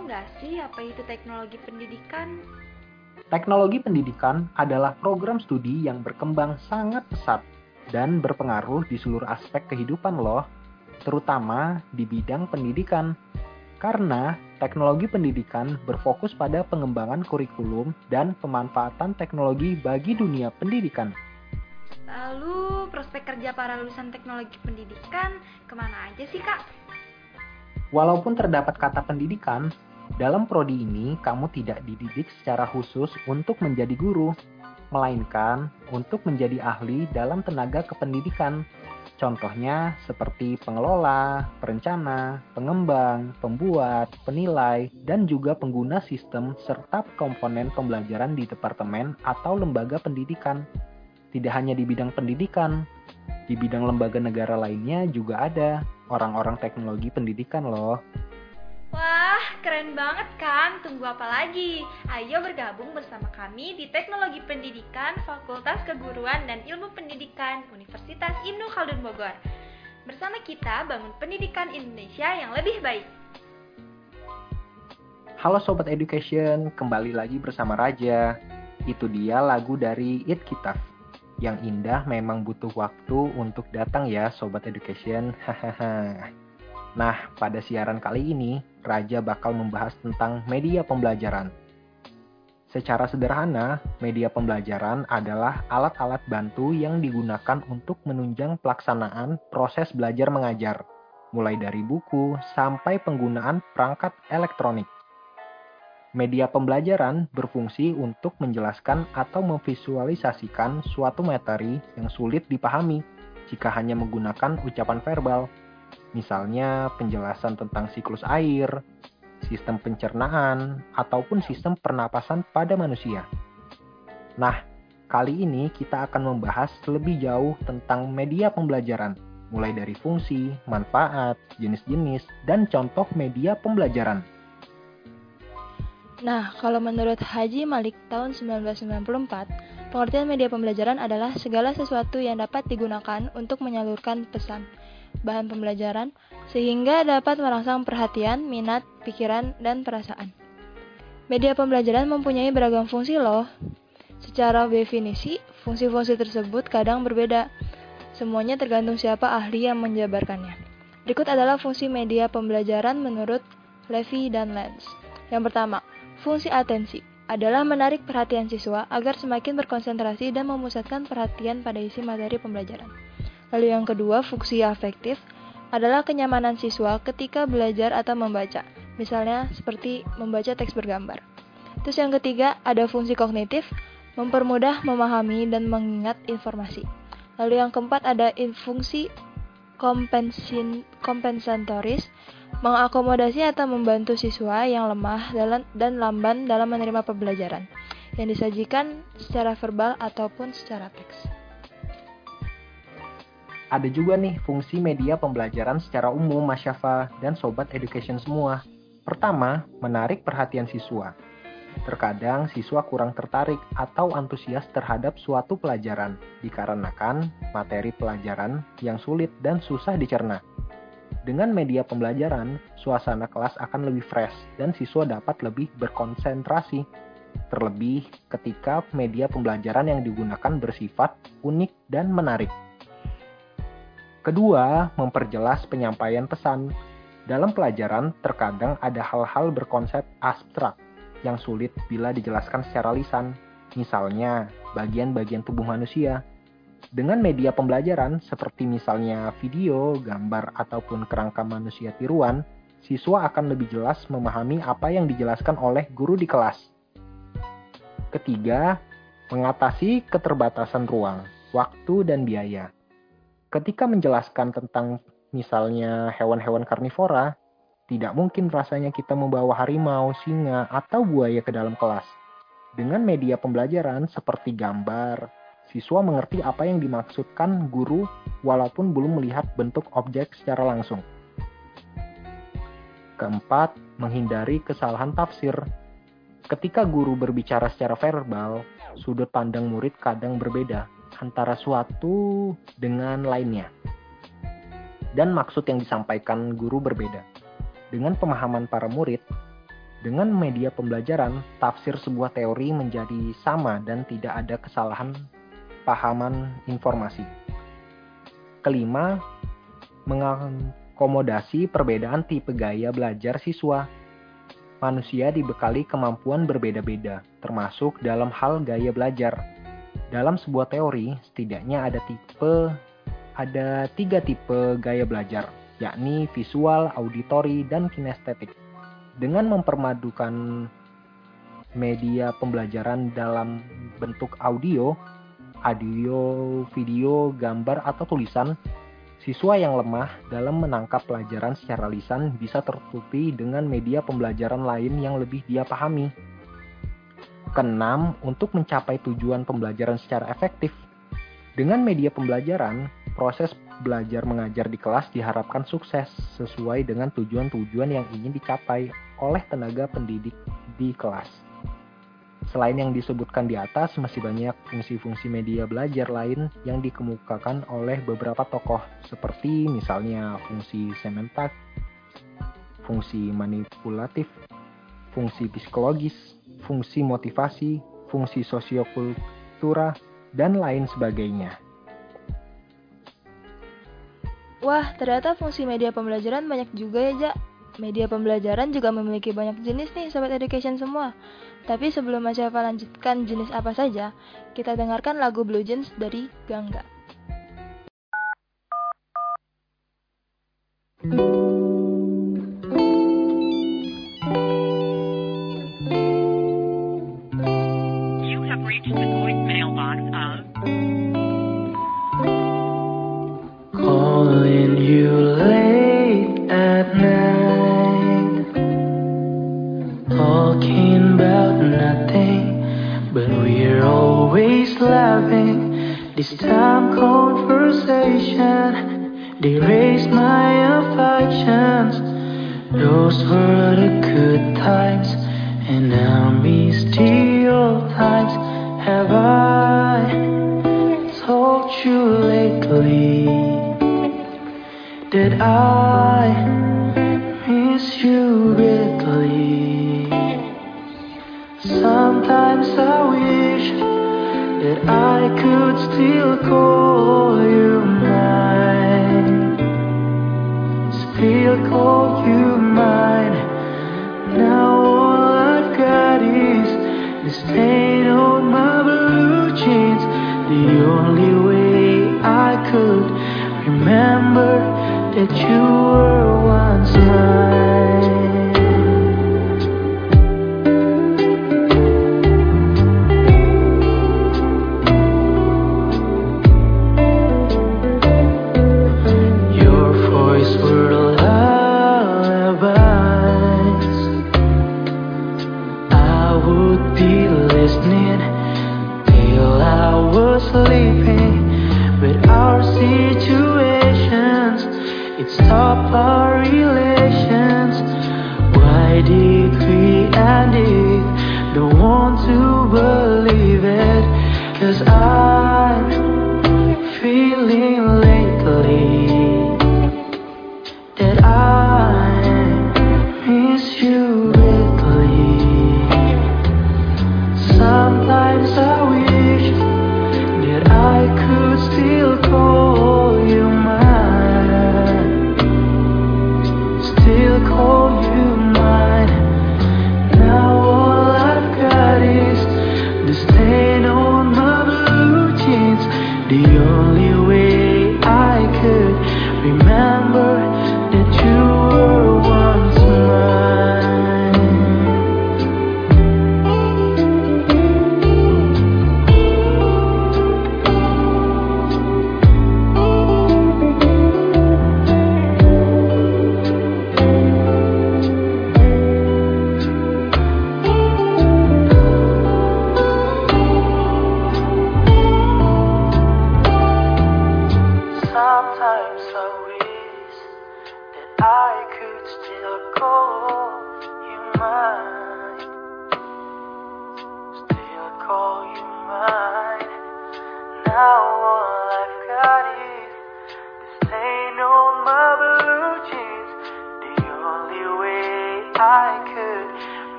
[SPEAKER 10] tahu
[SPEAKER 1] nggak sih apa itu teknologi pendidikan?
[SPEAKER 3] Teknologi pendidikan adalah program studi yang berkembang sangat pesat dan berpengaruh di seluruh aspek kehidupan loh, terutama di bidang pendidikan. Karena teknologi pendidikan berfokus pada pengembangan kurikulum dan pemanfaatan teknologi bagi dunia pendidikan.
[SPEAKER 1] Lalu prospek kerja para lulusan teknologi pendidikan ke mana aja sih kak?
[SPEAKER 3] Walaupun terdapat kata pendidikan, dalam prodi ini kamu tidak dididik secara khusus untuk menjadi guru, melainkan untuk menjadi ahli dalam tenaga kependidikan. Contohnya seperti pengelola, perencana, pengembang, pembuat, penilai, dan juga pengguna sistem serta komponen pembelajaran di departemen atau lembaga pendidikan. Tidak hanya di bidang pendidikan, di bidang lembaga negara lainnya juga ada orang-orang teknologi pendidikan loh.
[SPEAKER 1] Wah, keren banget kan? Tunggu apa lagi? Ayo bergabung bersama kami di Teknologi Pendidikan Fakultas Keguruan dan Ilmu Pendidikan Universitas Ibnu Khaldun Bogor. Bersama kita bangun pendidikan Indonesia yang lebih baik.
[SPEAKER 3] Halo Sobat Education, kembali lagi bersama Raja. Itu dia lagu dari It Kitaf. Yang indah memang butuh waktu untuk datang ya Sobat Education. (laughs) Hahaha. Nah, pada siaran kali ini, Raja bakal membahas tentang media pembelajaran. Secara sederhana, media pembelajaran adalah alat-alat bantu yang digunakan untuk menunjang pelaksanaan proses belajar mengajar, mulai dari buku sampai penggunaan perangkat elektronik. Media pembelajaran berfungsi untuk menjelaskan atau memvisualisasikan suatu materi yang sulit dipahami jika hanya menggunakan ucapan verbal. Misalnya penjelasan tentang siklus air, sistem pencernaan, ataupun sistem pernapasan pada manusia. Nah, kali ini kita akan membahas lebih jauh tentang media pembelajaran, mulai dari fungsi, manfaat, jenis-jenis, dan contoh media pembelajaran.
[SPEAKER 4] Nah, kalau menurut Haji Malik tahun 1994, pengertian media pembelajaran adalah segala sesuatu yang dapat digunakan untuk menyalurkan pesan, bahan pembelajaran, sehingga dapat merangsang perhatian, minat, pikiran, dan perasaan. Media pembelajaran mempunyai beragam fungsi loh. Secara definisi, fungsi-fungsi tersebut kadang berbeda. Semuanya tergantung siapa ahli yang menjabarkannya. Berikut adalah fungsi media pembelajaran menurut Levy dan Lenz. Yang pertama, Fungsi atensi adalah menarik perhatian siswa agar semakin berkonsentrasi dan memusatkan perhatian pada isi materi pembelajaran. Lalu yang kedua, fungsi afektif adalah kenyamanan siswa ketika belajar atau membaca, misalnya seperti membaca teks bergambar. Terus yang ketiga, ada fungsi kognitif, mempermudah memahami dan mengingat informasi. Lalu yang keempat ada fungsi kompensatoris, mengakomodasi atau membantu siswa yang lemah dan lamban dalam menerima pembelajaran yang disajikan secara verbal ataupun secara teks.
[SPEAKER 3] Ada juga nih fungsi media pembelajaran secara umum Mas Syafa dan Sobat Education semua. Pertama, menarik perhatian siswa. Terkadang siswa kurang tertarik atau antusias terhadap suatu pelajaran dikarenakan materi pelajaran yang sulit dan susah dicerna. Dengan media pembelajaran, suasana kelas akan lebih fresh dan siswa dapat lebih berkonsentrasi. Terlebih ketika media pembelajaran yang digunakan bersifat unik dan menarik. Kedua, memperjelas penyampaian pesan. Dalam pelajaran, terkadang ada hal-hal berkonsep abstrak yang sulit bila dijelaskan secara lisan, misalnya bagian-bagian tubuh manusia. Dengan media pembelajaran seperti misalnya video, gambar, ataupun kerangka manusia tiruan, siswa akan lebih jelas memahami apa yang dijelaskan oleh guru di kelas. Ketiga, mengatasi keterbatasan ruang, waktu, dan biaya. Ketika menjelaskan tentang misalnya hewan-hewan karnivora, tidak mungkin rasanya kita membawa harimau, singa, atau buaya ke dalam kelas. Dengan media pembelajaran seperti gambar, siswa mengerti apa yang dimaksudkan guru walaupun belum melihat bentuk objek secara langsung. Keempat, menghindari kesalahan tafsir. Ketika guru berbicara secara verbal, sudut pandang murid kadang berbeda antara suatu dengan lainnya. dan maksud yang disampaikan guru berbeda. Dengan pemahaman para murid, dengan media pembelajaran, tafsir sebuah teori menjadi sama dan tidak ada kesalahan pahaman informasi. Kelima, mengakomodasi perbedaan tipe gaya belajar siswa. Manusia dibekali kemampuan berbeda-beda, termasuk dalam hal gaya belajar. Dalam sebuah teori, setidaknya ada tipe ada tiga tipe gaya belajar, yakni visual, auditori, dan kinestetik. Dengan mempermadukan media pembelajaran dalam bentuk audio, audio, video, gambar, atau tulisan, siswa yang lemah dalam menangkap pelajaran secara lisan bisa tertutupi dengan media pembelajaran lain yang lebih dia pahami. Keenam, untuk mencapai tujuan pembelajaran secara efektif. Dengan media pembelajaran, proses belajar mengajar di kelas diharapkan sukses sesuai dengan tujuan-tujuan yang ingin dicapai oleh tenaga pendidik di kelas. Selain yang disebutkan di atas, masih banyak fungsi-fungsi media belajar lain yang dikemukakan oleh beberapa tokoh, seperti misalnya fungsi sementak, fungsi manipulatif, fungsi psikologis, fungsi motivasi, fungsi sosiokultura, dan lain sebagainya.
[SPEAKER 4] Wah, ternyata fungsi media pembelajaran banyak juga ya, Jak. Media pembelajaran juga memiliki banyak jenis nih, Sobat Education semua. Tapi sebelum Mas Syafa lanjutkan jenis apa saja, kita dengarkan lagu Blue Jeans dari Gangga.
[SPEAKER 11] You
[SPEAKER 8] you late at night, talking about nothing, but we're always laughing. This time conversation, they my affections. Those were the good times, and I miss the old times. Have I told you lately? Did I miss you greatly? Sometimes I wish that I could still call you mine, still call you mine. Now all I've got is the stain you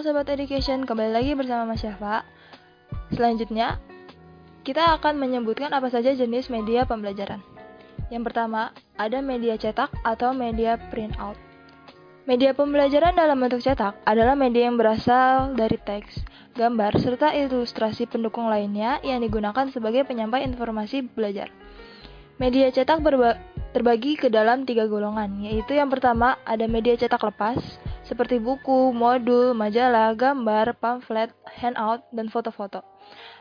[SPEAKER 4] Halo Sobat Education, kembali lagi bersama Mas Syafa. Selanjutnya, kita akan menyebutkan apa saja jenis media pembelajaran. Yang pertama, ada media cetak atau media printout. Media pembelajaran dalam bentuk cetak adalah media yang berasal dari teks, gambar, serta ilustrasi pendukung lainnya yang digunakan sebagai penyampai informasi belajar. Media cetak terbagi ke dalam tiga golongan, yaitu yang pertama ada media cetak lepas, seperti buku, modul, majalah, gambar, pamflet, handout, dan foto-foto.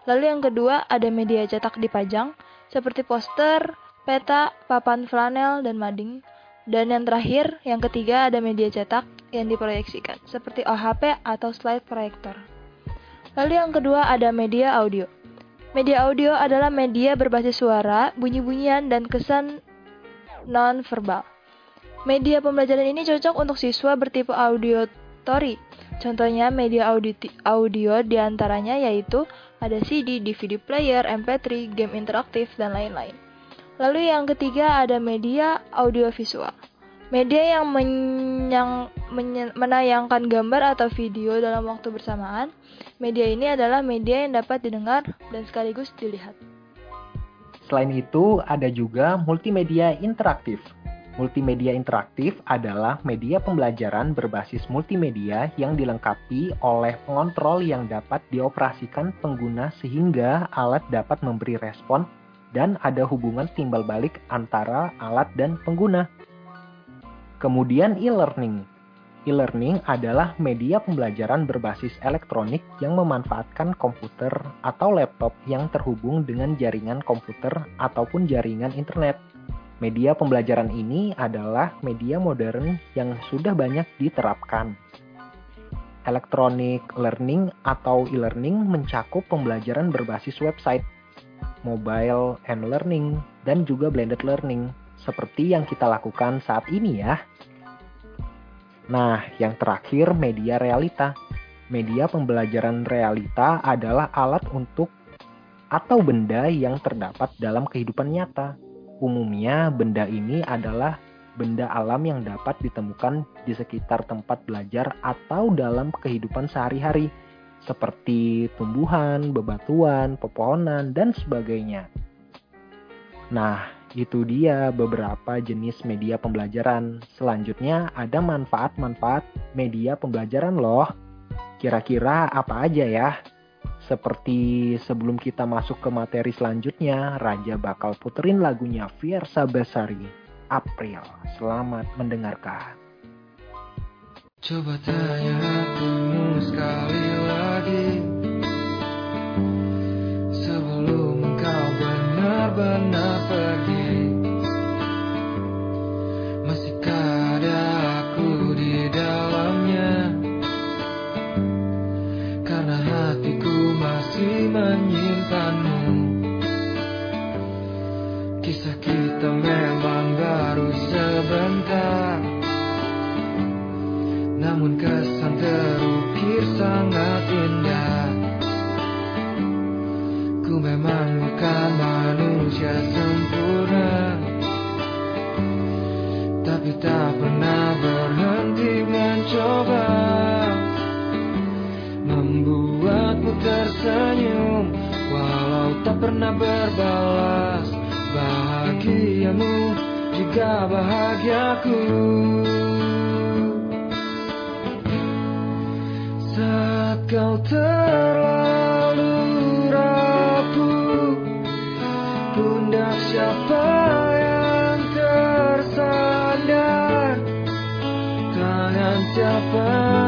[SPEAKER 4] Lalu yang kedua ada media cetak dipajang, seperti poster, peta, papan flanel, dan mading. Dan yang terakhir, yang ketiga ada media cetak yang diproyeksikan, seperti OHP atau slide proyektor. Lalu yang kedua ada media audio. Media audio adalah media berbasis suara, bunyi-bunyian, dan kesan non-verbal. Media pembelajaran ini cocok untuk siswa bertipe auditory. Contohnya media auditi- audio di antaranya yaitu ada CD, DVD player, MP3, game interaktif, dan lain-lain. Lalu yang ketiga ada media audiovisual. Media yang menyang- menye- menayangkan gambar atau video dalam waktu bersamaan. Media ini adalah media yang dapat didengar dan sekaligus dilihat.
[SPEAKER 3] Selain itu, ada juga multimedia interaktif. Multimedia interaktif adalah media pembelajaran berbasis multimedia yang dilengkapi oleh pengontrol yang dapat dioperasikan pengguna sehingga alat dapat memberi respon dan ada hubungan timbal balik antara alat dan pengguna. Kemudian e-learning. E-learning adalah media pembelajaran berbasis elektronik yang memanfaatkan komputer atau laptop yang terhubung dengan jaringan komputer ataupun jaringan internet. Media pembelajaran ini adalah media modern yang sudah banyak diterapkan. Electronic learning atau e-learning mencakup pembelajaran berbasis website, mobile and learning, dan juga blended learning, seperti yang kita lakukan saat ini ya. Nah, yang terakhir media realita. Media pembelajaran realita adalah alat untuk atau benda yang terdapat dalam kehidupan nyata. Umumnya, benda ini adalah benda alam yang dapat ditemukan di sekitar tempat belajar atau dalam kehidupan sehari-hari, seperti tumbuhan, bebatuan, pepohonan, dan sebagainya. Nah, itu dia beberapa jenis media pembelajaran. Selanjutnya, ada manfaat-manfaat media pembelajaran, loh. Kira-kira apa aja ya? Seperti sebelum kita masuk ke materi selanjutnya, Raja bakal puterin lagunya Fiersa Besari, April. Selamat mendengarkan.
[SPEAKER 8] Coba tanya sekali lagi Sebelum engkau benar-benar pergi menyimpanmu Kisah kita memang baru sebentar. Namun kesan terukir sangat indah. Ku memang bukan manusia sempurna. Tapi tak pernah berhenti mencoba. Membuatmu tersenyum pernah berbalas Bahagiamu juga bahagiaku. Saat kau terlalu rapuh Pundak siapa yang tersandar? Tangan siapa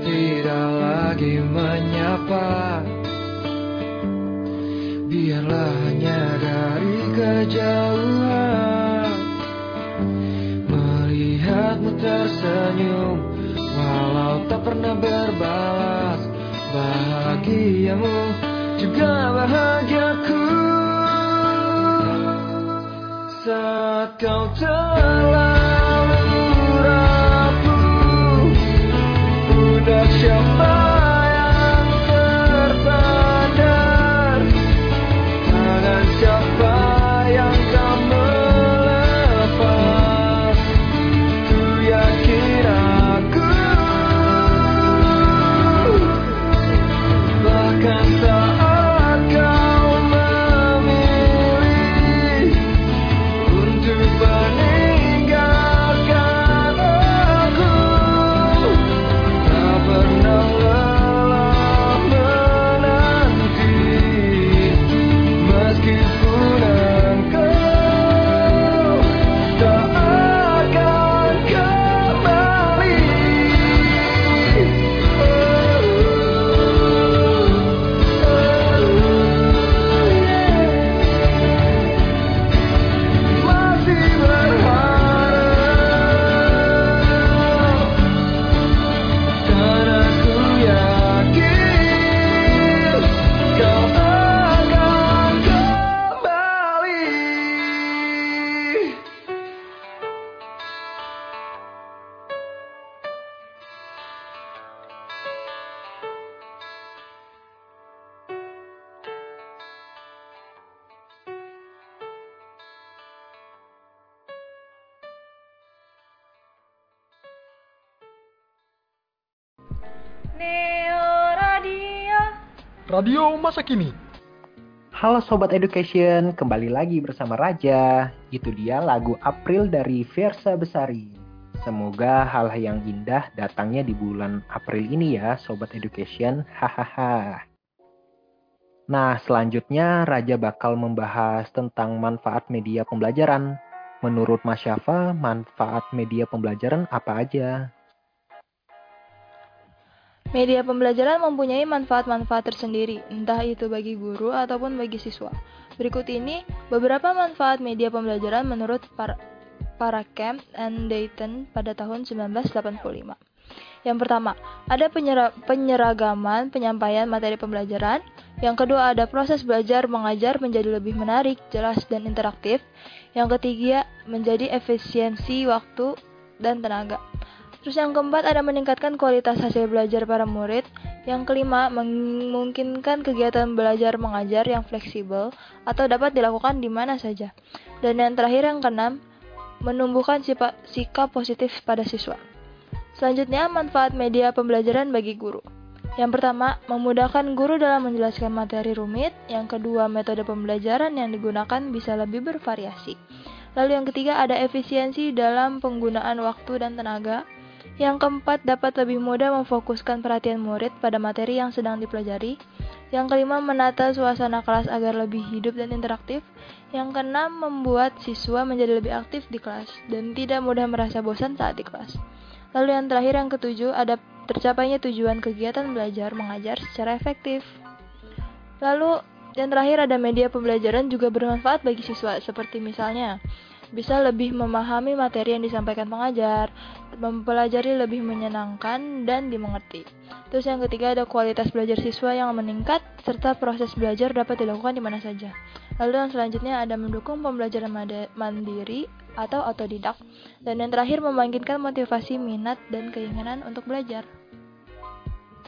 [SPEAKER 8] Tidak lagi menyapa. Biarlah hanya dari kejauhan. Melihatmu tersenyum Walau tak pernah berbalas. Bahagiamu juga bahagiaku Saat kau terlalu
[SPEAKER 1] Radio
[SPEAKER 2] masa kini.
[SPEAKER 3] Halo Sobat Education, kembali lagi bersama Raja. Itu dia lagu April dari Versa Besari. Semoga hal yang indah datangnya di bulan April ini ya Sobat Education. Hahaha. Nah, selanjutnya Raja bakal membahas tentang manfaat media pembelajaran. Menurut Mas Syafa, manfaat media pembelajaran apa aja?
[SPEAKER 4] Media pembelajaran mempunyai manfaat-manfaat tersendiri, entah itu bagi guru ataupun bagi siswa. Berikut ini beberapa manfaat media pembelajaran menurut para, para Camp and Dayton pada tahun 1985. Yang pertama, ada penyera- penyeragaman penyampaian materi pembelajaran. Yang kedua, ada proses belajar mengajar menjadi lebih menarik, jelas, dan interaktif. Yang ketiga, menjadi efisiensi waktu dan tenaga. Terus yang keempat ada meningkatkan kualitas hasil belajar para murid. Yang kelima memungkinkan kegiatan belajar mengajar yang fleksibel atau dapat dilakukan di mana saja. Dan yang terakhir yang keenam menumbuhkan sipa- sikap positif pada siswa. Selanjutnya manfaat media pembelajaran bagi guru. Yang pertama, memudahkan guru dalam menjelaskan materi rumit. Yang kedua, metode pembelajaran yang digunakan bisa lebih bervariasi. Lalu yang ketiga, ada efisiensi dalam penggunaan waktu dan tenaga. Yang keempat, dapat lebih mudah memfokuskan perhatian murid pada materi yang sedang dipelajari. Yang kelima, menata suasana kelas agar lebih hidup dan interaktif. Yang keenam, membuat siswa menjadi lebih aktif di kelas dan tidak mudah merasa bosan saat di kelas. Lalu yang terakhir, yang ketujuh, ada tercapainya tujuan kegiatan belajar mengajar secara efektif. Lalu yang terakhir ada media pembelajaran juga bermanfaat bagi siswa seperti misalnya bisa lebih memahami materi yang disampaikan pengajar, mempelajari lebih menyenangkan dan dimengerti. Terus yang ketiga ada kualitas belajar siswa yang meningkat serta proses belajar dapat dilakukan di mana saja. Lalu yang selanjutnya ada mendukung pembelajaran mandiri atau otodidak dan yang terakhir membangkitkan motivasi minat dan keinginan untuk belajar.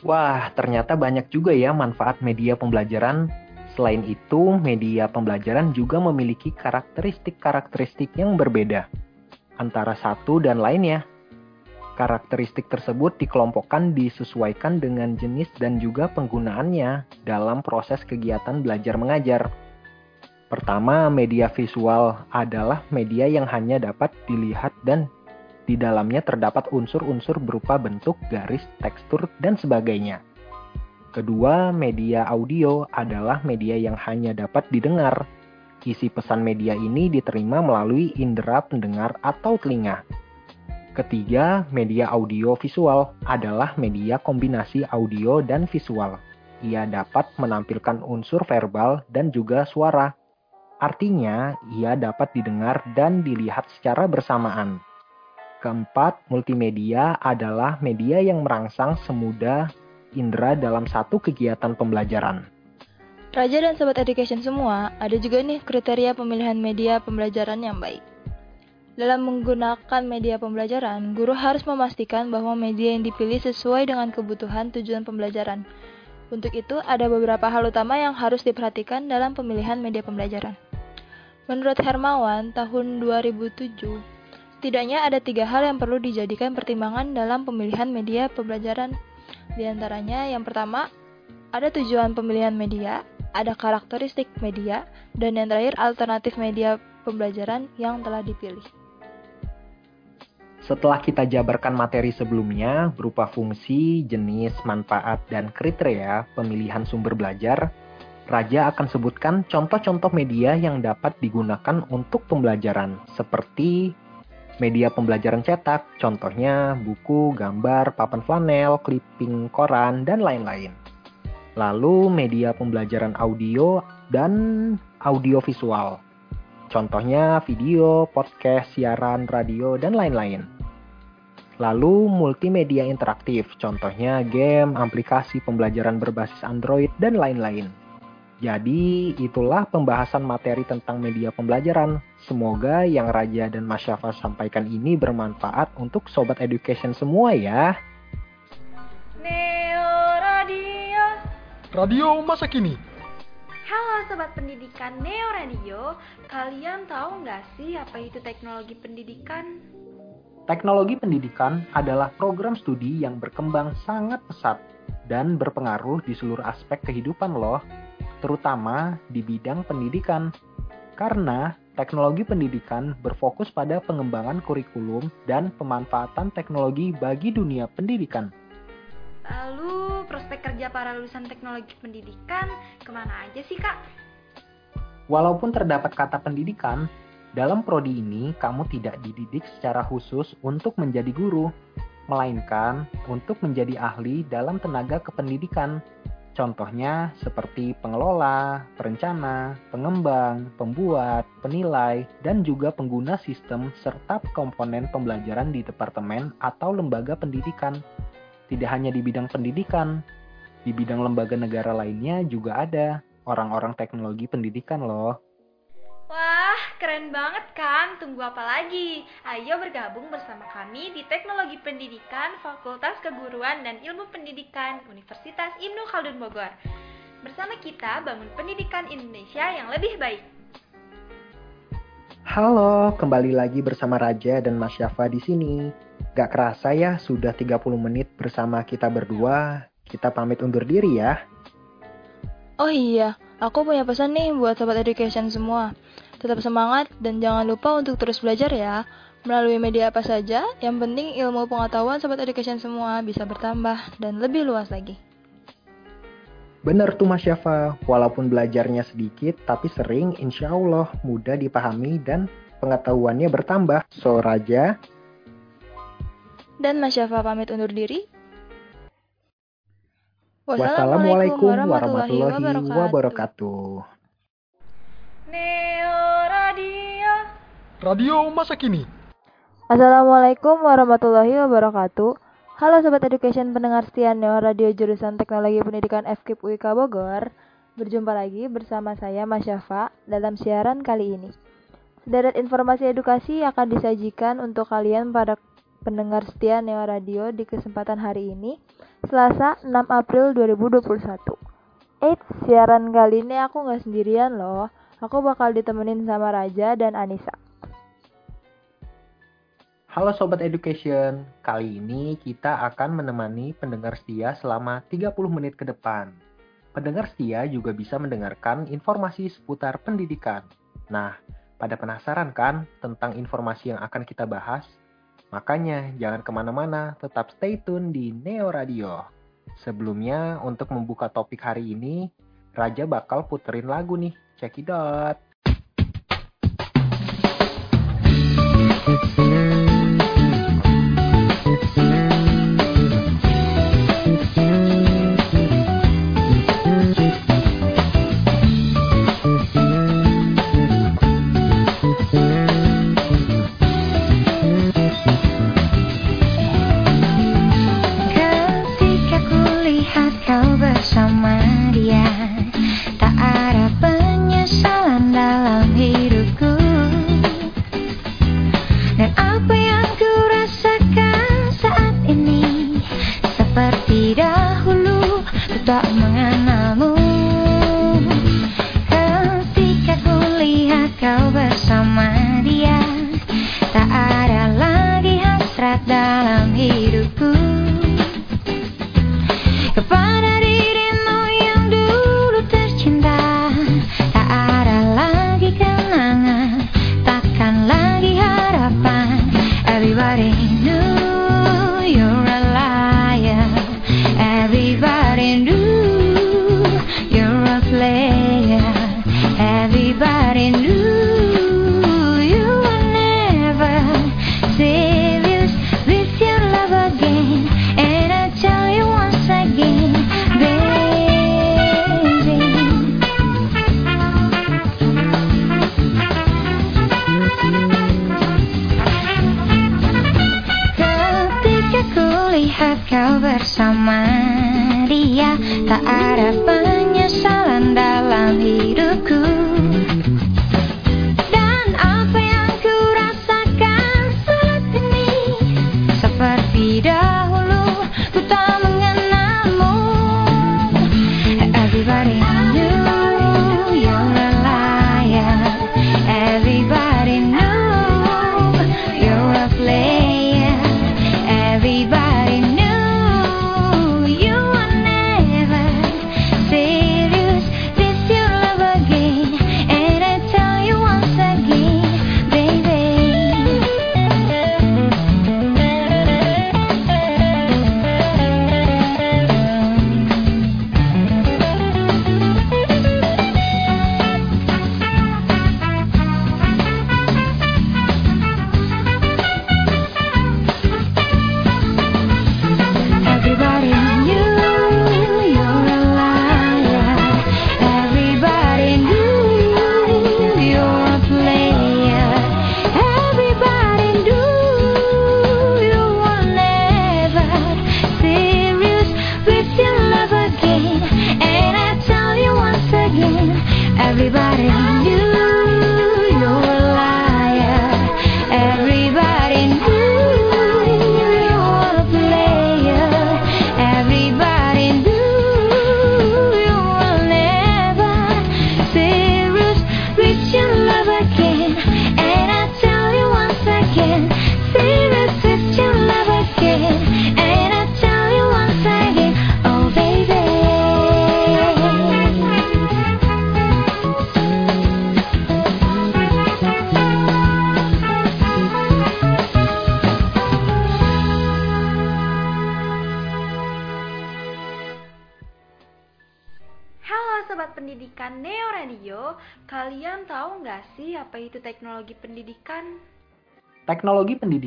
[SPEAKER 3] Wah, ternyata banyak juga ya manfaat media pembelajaran. Selain itu, media pembelajaran juga memiliki karakteristik-karakteristik yang berbeda antara satu dan lainnya. Karakteristik tersebut dikelompokkan disesuaikan dengan jenis dan juga penggunaannya dalam proses kegiatan belajar mengajar. Pertama, media visual adalah media yang hanya dapat dilihat dan di dalamnya terdapat unsur-unsur berupa bentuk, garis, tekstur, dan sebagainya. Kedua, media audio adalah media yang hanya dapat didengar. Isi pesan media ini diterima melalui indera pendengar atau telinga. Ketiga, media audio visual adalah media kombinasi audio dan visual. Ia dapat menampilkan unsur verbal dan juga suara. Artinya, ia dapat didengar dan dilihat secara bersamaan. Keempat, multimedia adalah media yang merangsang semudah indera dalam satu kegiatan pembelajaran.
[SPEAKER 4] Raja dan Sobat Education semua, ada juga nih kriteria pemilihan media pembelajaran yang baik. Dalam menggunakan media pembelajaran, guru harus memastikan bahwa media yang dipilih sesuai dengan kebutuhan tujuan pembelajaran. Untuk itu, ada beberapa hal utama yang harus diperhatikan dalam pemilihan media pembelajaran. Menurut Hermawan, tahun 2007, setidaknya ada tiga hal yang perlu dijadikan pertimbangan dalam pemilihan media pembelajaran. Di antaranya, yang pertama, ada tujuan pemilihan media, ada karakteristik media, dan yang terakhir alternatif media pembelajaran yang telah dipilih.
[SPEAKER 3] Setelah kita jabarkan materi sebelumnya berupa fungsi, jenis, manfaat, dan kriteria pemilihan sumber belajar, Raja akan sebutkan contoh-contoh media yang dapat digunakan untuk pembelajaran, seperti media pembelajaran cetak, contohnya buku, gambar, papan flanel, clipping koran, dan lain-lain. Lalu media pembelajaran audio dan audiovisual, contohnya video, podcast, siaran, radio, dan lain-lain. Lalu multimedia interaktif, contohnya game, aplikasi pembelajaran berbasis Android, dan lain-lain. Jadi, itulah pembahasan materi tentang media pembelajaran. Semoga yang Raja dan Mas Syafa sampaikan ini bermanfaat untuk Sobat Education semua ya.
[SPEAKER 1] Neo Radio.
[SPEAKER 2] Radio masa kini.
[SPEAKER 1] Halo Sobat Pendidikan Neo Radio, kalian tahu nggak sih apa itu teknologi pendidikan?
[SPEAKER 3] Teknologi pendidikan adalah program studi yang berkembang sangat pesat dan berpengaruh di seluruh aspek kehidupan loh, terutama di bidang pendidikan. Karena teknologi pendidikan berfokus pada pengembangan kurikulum dan pemanfaatan teknologi bagi dunia pendidikan.
[SPEAKER 1] Lalu prospek kerja para lulusan teknologi pendidikan ke mana aja sih kak?
[SPEAKER 3] Walaupun terdapat kata pendidikan, dalam prodi ini kamu tidak dididik secara khusus untuk menjadi guru, melainkan untuk menjadi ahli dalam tenaga kependidikan. Contohnya seperti pengelola, perencana, pengembang, pembuat, penilai, dan juga pengguna sistem serta komponen pembelajaran di departemen atau lembaga pendidikan. Tidak hanya di bidang pendidikan, di bidang lembaga negara lainnya juga ada orang-orang teknologi pendidikan loh.
[SPEAKER 1] Wah, keren banget kan? Tunggu apa lagi? Ayo bergabung bersama kami di Teknologi Pendidikan Fakultas Keguruan dan Ilmu Pendidikan Universitas Ibnu Khaldun Bogor. Bersama kita bangun pendidikan Indonesia yang lebih baik.
[SPEAKER 3] Halo, kembali lagi bersama Raja dan Mas Syafa di sini. Gak kerasa ya, sudah 30 menit bersama kita berdua. Kita pamit undur diri ya.
[SPEAKER 4] Oh iya, aku punya pesan nih buat Sobat Education semua. Tetap semangat dan jangan lupa untuk terus belajar ya. Melalui media apa saja, yang penting ilmu pengetahuan Sobat Education semua bisa bertambah dan lebih luas lagi.
[SPEAKER 3] Bener tuh Mas Syafa, walaupun belajarnya sedikit tapi sering insya Allah mudah dipahami dan pengetahuannya bertambah. So Raja,
[SPEAKER 4] Dan Mas Syafa pamit undur diri.
[SPEAKER 3] wassalamualaikum warahmatullahi wabarakatuh.
[SPEAKER 1] Neo. Radio
[SPEAKER 2] masa kini.
[SPEAKER 4] Assalamualaikum warahmatullahi wabarakatuh. Halo Sobat Education pendengar setia Neo Radio Jurusan Teknologi Pendidikan FKIP UIK Bogor. Berjumpa lagi bersama saya Mas Syafa dalam siaran kali ini. Sederet informasi edukasi akan disajikan untuk kalian pada pendengar setia Neo Radio di kesempatan hari ini, Selasa 6 April 2021. Eits, siaran kali ini aku nggak sendirian loh. Aku bakal ditemenin sama Raja dan Anissa.
[SPEAKER 3] Halo Sobat Education, kali ini kita akan menemani pendengar setia selama 30 menit ke depan. Pendengar setia juga bisa mendengarkan informasi seputar pendidikan. Nah, pada penasaran kan tentang informasi yang akan kita bahas? Makanya jangan ke mana-mana, tetap stay tune di Neo Radio. Sebelumnya, untuk membuka topik hari ini, Raja bakal puterin lagu nih, check it out.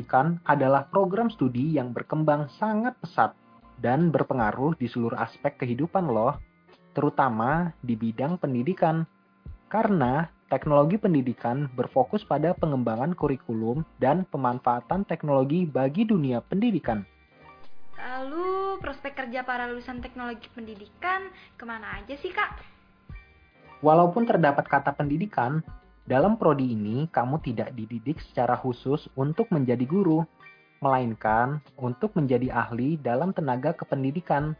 [SPEAKER 1] Pendidikan
[SPEAKER 3] adalah program studi yang berkembang sangat pesat dan berpengaruh di seluruh aspek kehidupan loh, terutama di bidang pendidikan. Karena teknologi pendidikan berfokus pada pengembangan kurikulum dan pemanfaatan teknologi bagi dunia pendidikan.
[SPEAKER 1] Lalu prospek kerja para lulusan teknologi pendidikan ke mana aja sih kak?
[SPEAKER 3] Walaupun terdapat kata pendidikan, dalam prodi ini kamu tidak dididik secara khusus untuk menjadi guru, melainkan untuk menjadi ahli dalam tenaga kependidikan.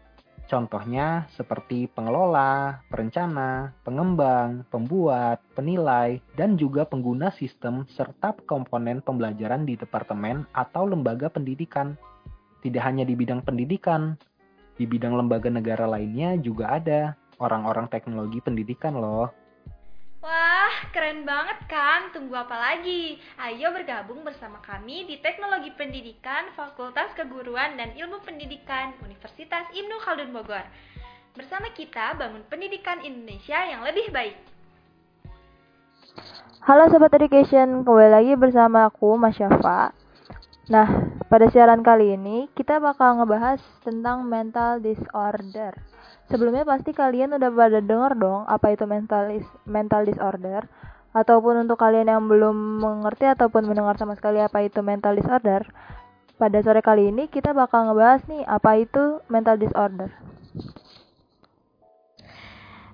[SPEAKER 3] Contohnya seperti pengelola, perencana, pengembang, pembuat, penilai, dan juga pengguna sistem serta komponen pembelajaran di departemen atau lembaga pendidikan. Tidak hanya di bidang pendidikan, di bidang lembaga negara lainnya juga ada orang-orang teknologi pendidikan loh.
[SPEAKER 1] Wah, keren banget kan? Tunggu apa lagi? Ayo bergabung bersama kami di Teknologi Pendidikan Fakultas Keguruan dan Ilmu Pendidikan Universitas Ibnu Khaldun Bogor. Bersama kita bangun pendidikan Indonesia yang lebih baik.
[SPEAKER 4] Halo Sobat Education, kembali lagi bersama aku, Mas Syafa. Nah, pada siaran kali ini kita bakal ngebahas tentang mental disorder. Sebelumnya pasti kalian udah pada denger dong apa itu mental is- mental disorder ataupun untuk kalian yang belum mengerti ataupun mendengar sama sekali apa itu mental disorder. Pada sore kali ini kita bakal ngebahas nih apa itu mental disorder.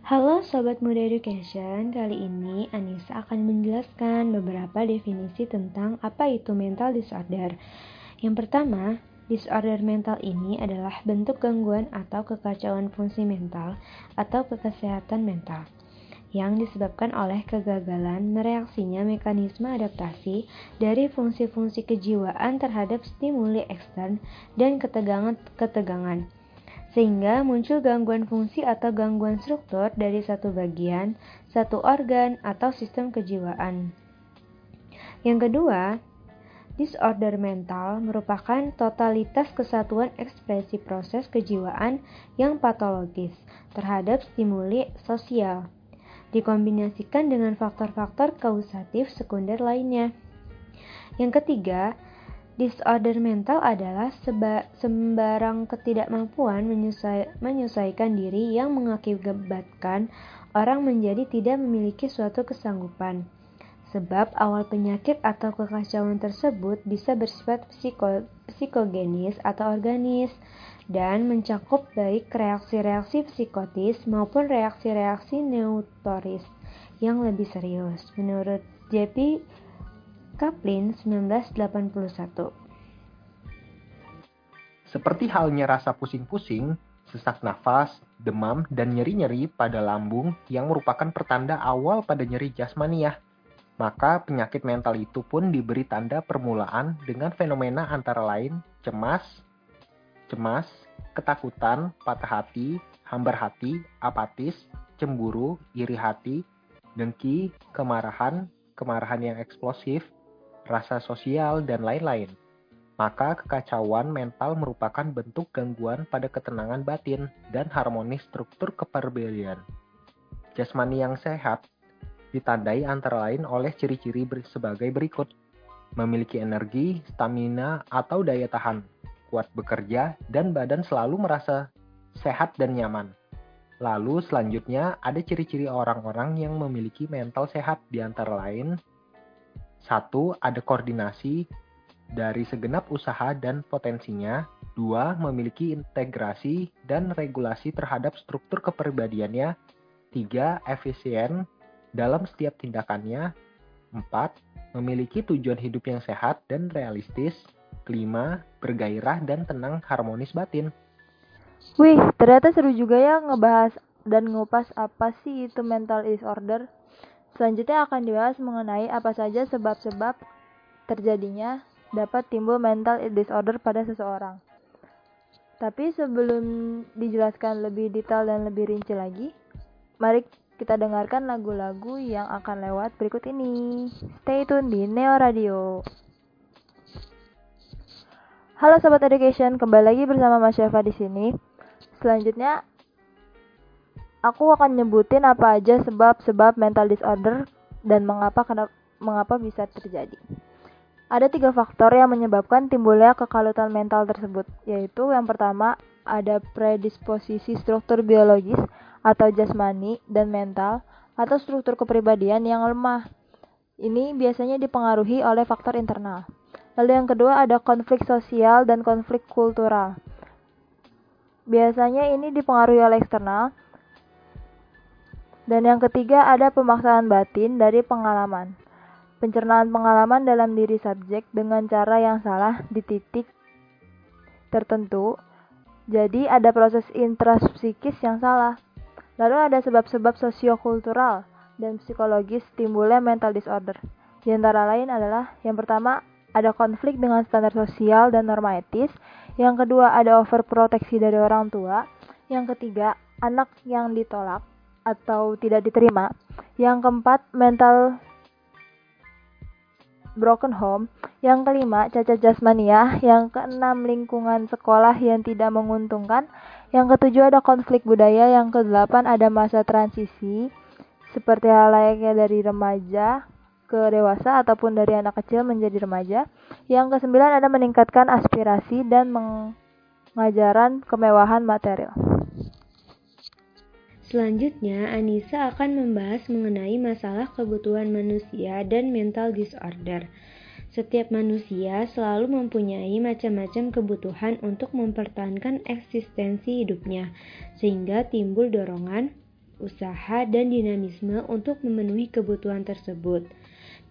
[SPEAKER 5] Halo Sobat Muda Education, kali ini Anissa akan menjelaskan beberapa definisi tentang apa itu mental disorder. Yang pertama, disorder mental ini adalah bentuk gangguan atau kekacauan fungsi mental atau kekesehatan mental. yang disebabkan oleh kegagalan mereaksinya mekanisme adaptasi dari fungsi-fungsi kejiwaan terhadap stimuli ekstern dan ketegangan-ketegangan sehingga muncul gangguan fungsi atau gangguan struktur dari satu bagian, satu organ, atau sistem kejiwaan. Yang kedua, disorder mental merupakan totalitas kesatuan ekspresi proses kejiwaan yang patologis terhadap stimuli sosial, dikombinasikan dengan faktor-faktor kausatif sekunder lainnya. Yang ketiga, Disorder mental adalah sembarang ketidakmampuan menyusai, menyelesaikan diri yang mengakibatkan orang menjadi tidak memiliki suatu kesanggupan. Sebab awal penyakit atau kekacauan tersebut bisa bersifat psiko, psikogenis atau organis dan mencakup baik reaksi-reaksi psikotis maupun reaksi-reaksi neutoris yang lebih serius. Menurut JP Kaplan 1981.
[SPEAKER 3] Seperti halnya rasa pusing-pusing, sesak nafas, demam, dan nyeri-nyeri pada lambung yang merupakan pertanda awal pada nyeri jasmaniah. Maka penyakit mental itu pun diberi tanda permulaan dengan fenomena antara lain cemas, cemas, ketakutan, patah hati, hambar hati, apatis, cemburu, iri hati, dengki, kemarahan, kemarahan yang eksplosif, rasa sosial, dan lain-lain. Maka kekacauan mental merupakan bentuk gangguan pada ketenangan batin dan harmonis struktur kepribadian. Jasmani yang sehat ditandai antara lain oleh ciri-ciri sebagai berikut. Memiliki energi, stamina, atau daya tahan, kuat bekerja, dan badan selalu merasa sehat dan nyaman. Lalu selanjutnya ada ciri-ciri orang-orang yang memiliki mental sehat di antara lain satu, ada koordinasi dari segenap usaha dan potensinya. Dua, memiliki integrasi dan regulasi terhadap struktur kepribadiannya. Tiga, efisien dalam setiap tindakannya. Empat, memiliki tujuan hidup yang sehat dan realistis. Kelima, bergairah dan tenang harmonis batin.
[SPEAKER 4] Wih, ternyata seru juga ya ngebahas dan ngupas apa sih itu mental disorder. Selanjutnya akan dibahas mengenai apa saja sebab-sebab terjadinya dapat timbul mental disorder pada seseorang. Tapi sebelum dijelaskan lebih detail dan lebih rinci lagi, mari kita dengarkan lagu-lagu yang akan lewat berikut ini. Stay tune di Neo Radio. Halo Sobat Education, kembali lagi bersama Mas Syafa di sini. Selanjutnya aku akan nyebutin apa aja sebab-sebab mental disorder dan mengapa mengapa bisa terjadi. Ada tiga faktor yang menyebabkan timbulnya kekalutan mental tersebut, yaitu yang pertama ada predisposisi struktur biologis atau jasmani dan mental atau struktur kepribadian yang lemah. Ini biasanya dipengaruhi oleh faktor internal. Lalu yang kedua ada konflik sosial dan konflik kultural. Biasanya ini dipengaruhi oleh eksternal, dan yang ketiga ada pemaksaan batin dari pengalaman. Pencernaan pengalaman dalam diri subjek dengan cara yang salah di titik tertentu. Jadi ada proses intraspsikis yang salah. Lalu ada sebab-sebab sosiokultural dan psikologis timbulnya mental disorder. Di antara lain adalah yang pertama ada konflik dengan standar sosial dan norma etis. Yang kedua ada overproteksi dari orang tua. Yang ketiga anak yang ditolak atau tidak diterima. Yang keempat, mental broken home. Yang kelima, cacat jasmania. Yang keenam, lingkungan sekolah yang tidak menguntungkan. Yang ketujuh, ada konflik budaya. Yang kedelapan, ada masa transisi. Seperti hal layaknya dari remaja ke dewasa ataupun dari anak kecil menjadi remaja. Yang kesembilan, ada meningkatkan aspirasi dan mengajaran kemewahan material.
[SPEAKER 5] Selanjutnya, Anissa akan membahas mengenai masalah kebutuhan manusia dan mental disorder. Setiap manusia selalu mempunyai macam-macam kebutuhan untuk mempertahankan eksistensi hidupnya, sehingga timbul dorongan, usaha, dan dinamisme untuk memenuhi kebutuhan tersebut.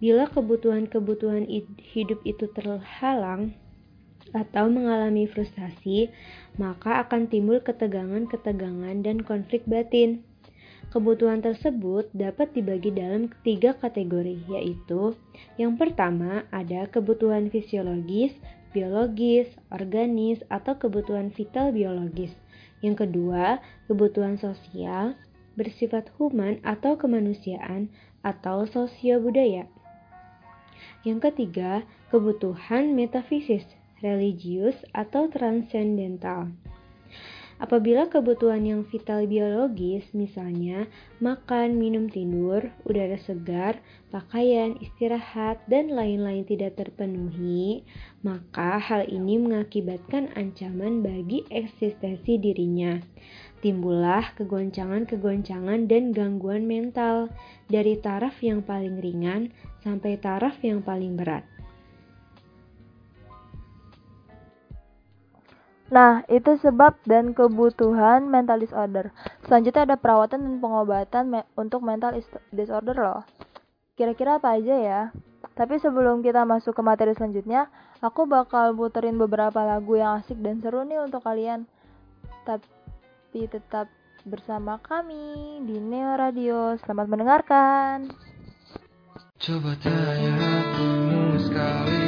[SPEAKER 5] Bila kebutuhan-kebutuhan hidup itu terhalang atau mengalami frustasi, maka akan timbul ketegangan-ketegangan dan konflik batin. Kebutuhan tersebut dapat dibagi dalam tiga kategori, yaitu yang pertama ada kebutuhan fisiologis, biologis, organis, atau kebutuhan vital biologis. Yang kedua, kebutuhan sosial, bersifat human atau kemanusiaan, atau sosio-budaya. Yang ketiga, kebutuhan metafisis, religius, atau transcendental. Apabila kebutuhan yang vital biologis, misalnya makan, minum, tidur, udara segar, pakaian, istirahat, dan lain-lain tidak terpenuhi, maka hal ini mengakibatkan ancaman bagi eksistensi dirinya. Timbullah kegoncangan-kegoncangan dan gangguan mental dari taraf yang paling ringan sampai taraf yang paling berat.
[SPEAKER 4] Nah, itu sebab dan kebutuhan mental disorder. Selanjutnya ada perawatan dan pengobatan me- untuk mental is- disorder loh. Kira-kira apa aja ya? Tapi sebelum kita masuk ke materi selanjutnya, aku bakal puterin beberapa lagu yang asik dan seru nih untuk kalian. Tapi tetap bersama kami di Neo Radio. Selamat mendengarkan.
[SPEAKER 8] Coba tanya sekali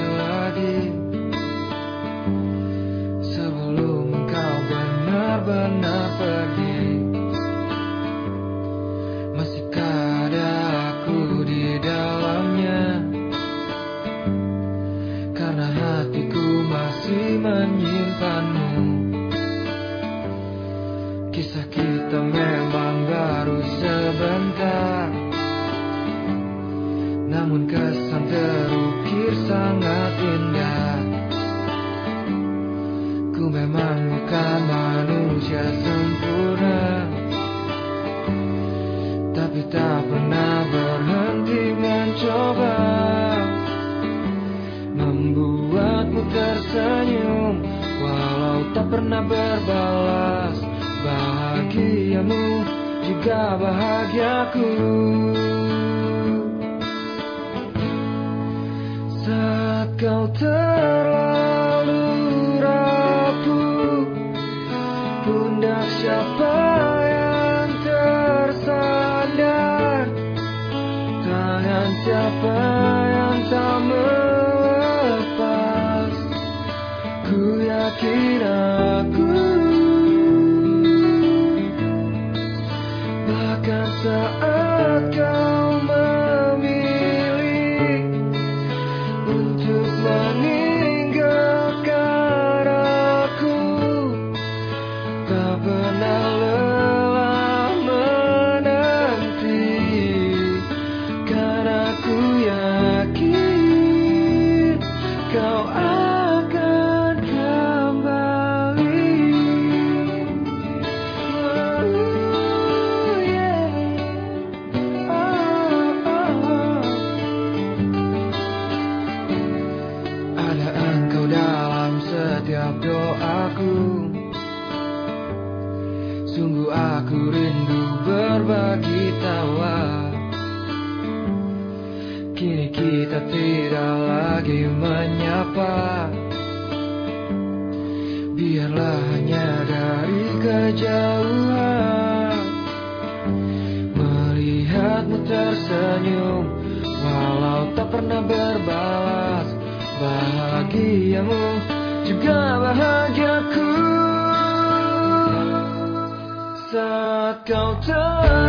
[SPEAKER 8] benar-benar pergi. Masihkah ada aku di dalamnya? Karena hatiku masih menyimpanmu. Kisah kita memang baru sebentar. Namun kesan terukir sangat indah. Ku memang bukan manusia sempurna. Tapi tak pernah berhenti mencoba. Membuatmu tersenyum Walau tak pernah berbalas. Bahagiamu juga bahagiaku. Saat kau terlalu Tak kita tidak lagi menyapa. Biarlah hanya dari kejauhan. Melihatmu tersenyum Walau tak pernah berbalas. Bahagiamu juga bahagiaku. Saat kau terlalu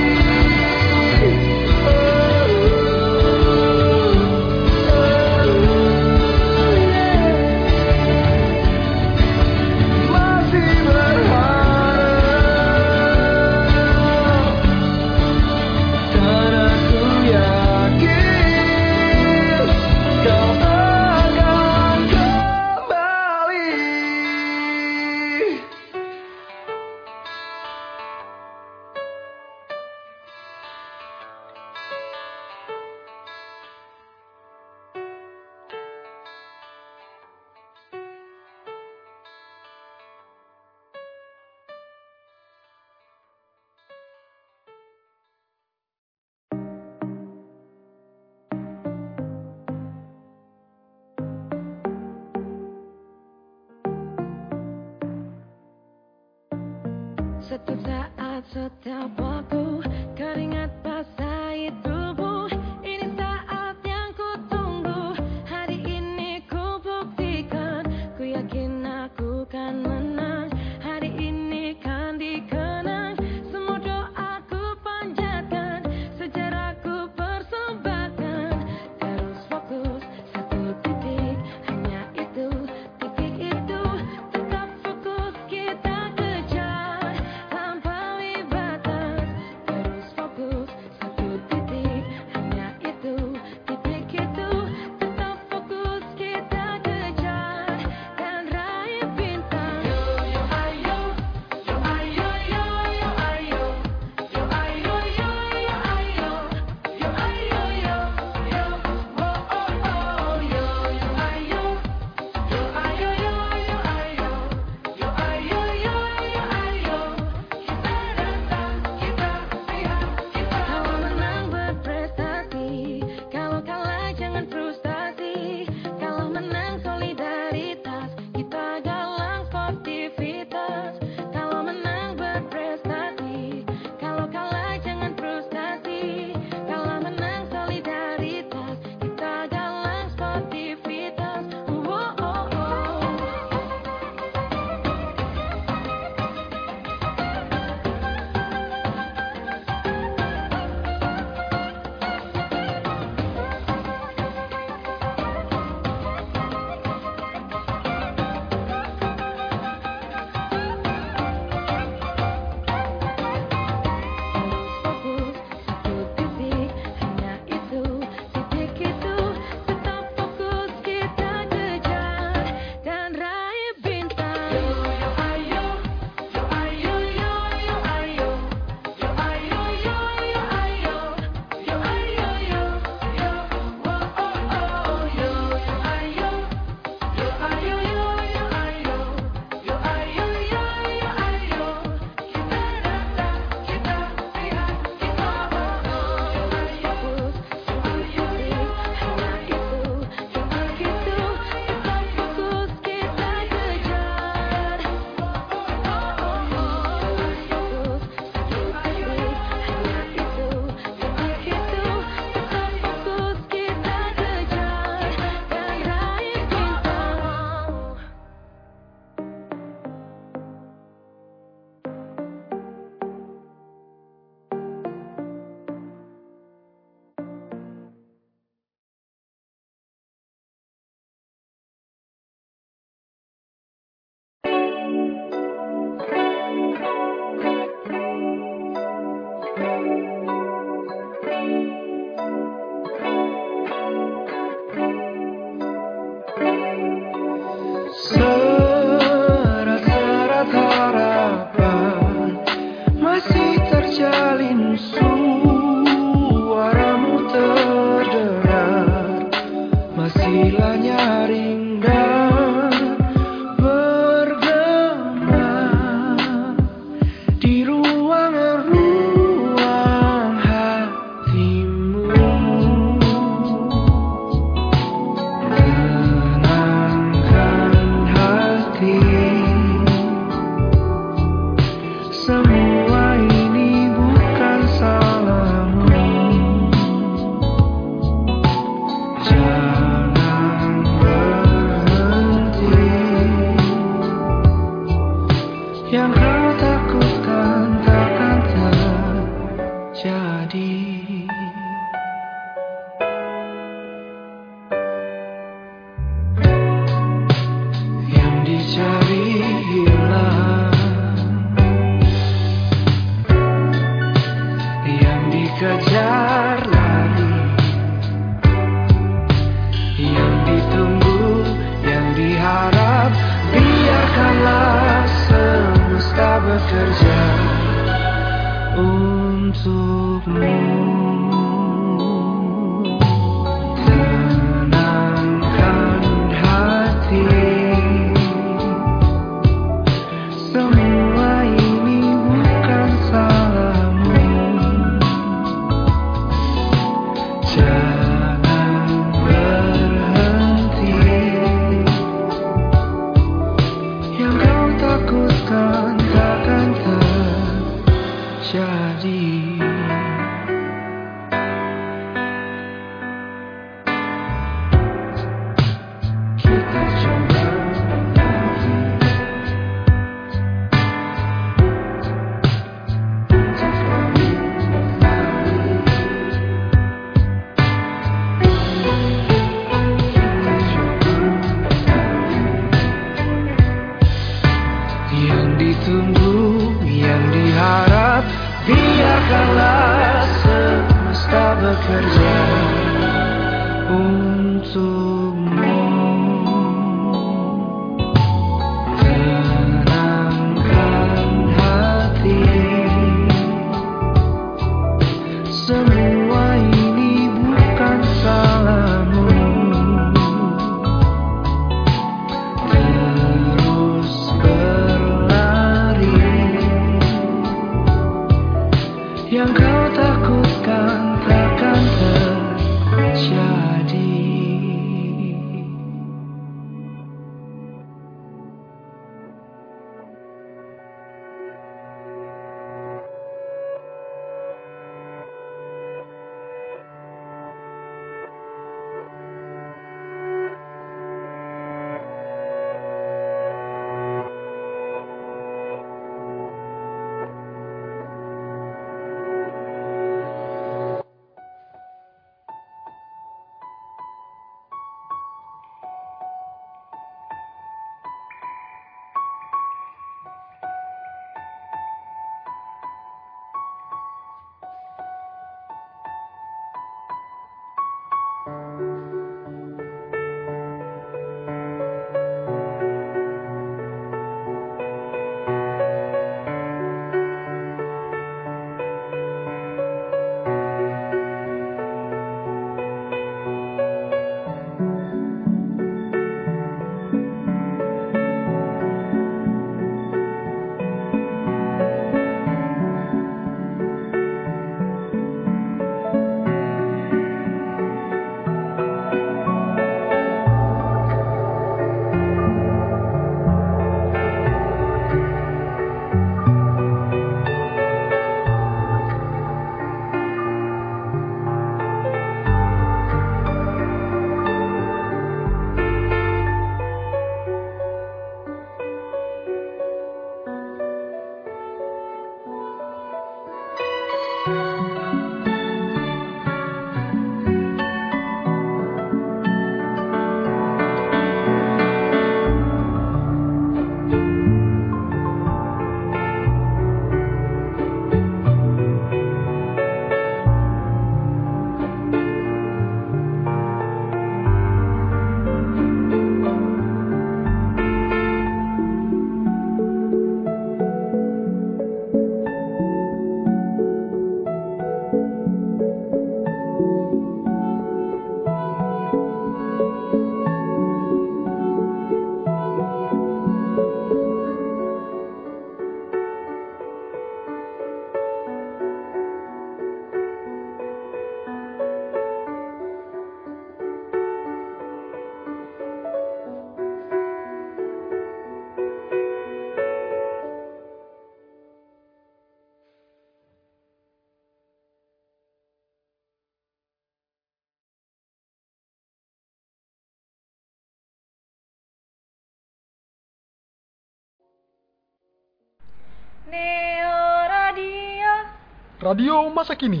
[SPEAKER 1] Radio
[SPEAKER 2] masa kini.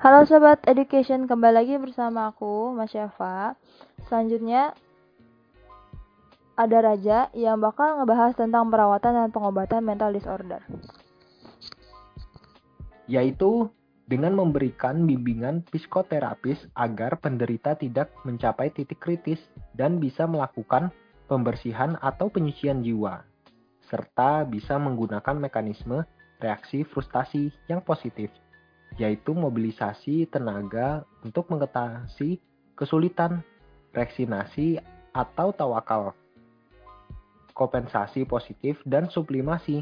[SPEAKER 4] Halo Sobat Education, kembali lagi bersama aku, Mas Syafa. Selanjutnya, ada Raja yang bakal ngebahas tentang perawatan dan pengobatan mental disorder.
[SPEAKER 3] yaitu dengan memberikan bimbingan psikoterapis agar penderita tidak mencapai titik kritis dan bisa melakukan pembersihan atau penyucian jiwa, serta bisa menggunakan mekanisme reaksi frustasi yang positif, yaitu mobilisasi tenaga untuk mengatasi kesulitan, reksinasi atau tawakal, kompensasi positif dan sublimasi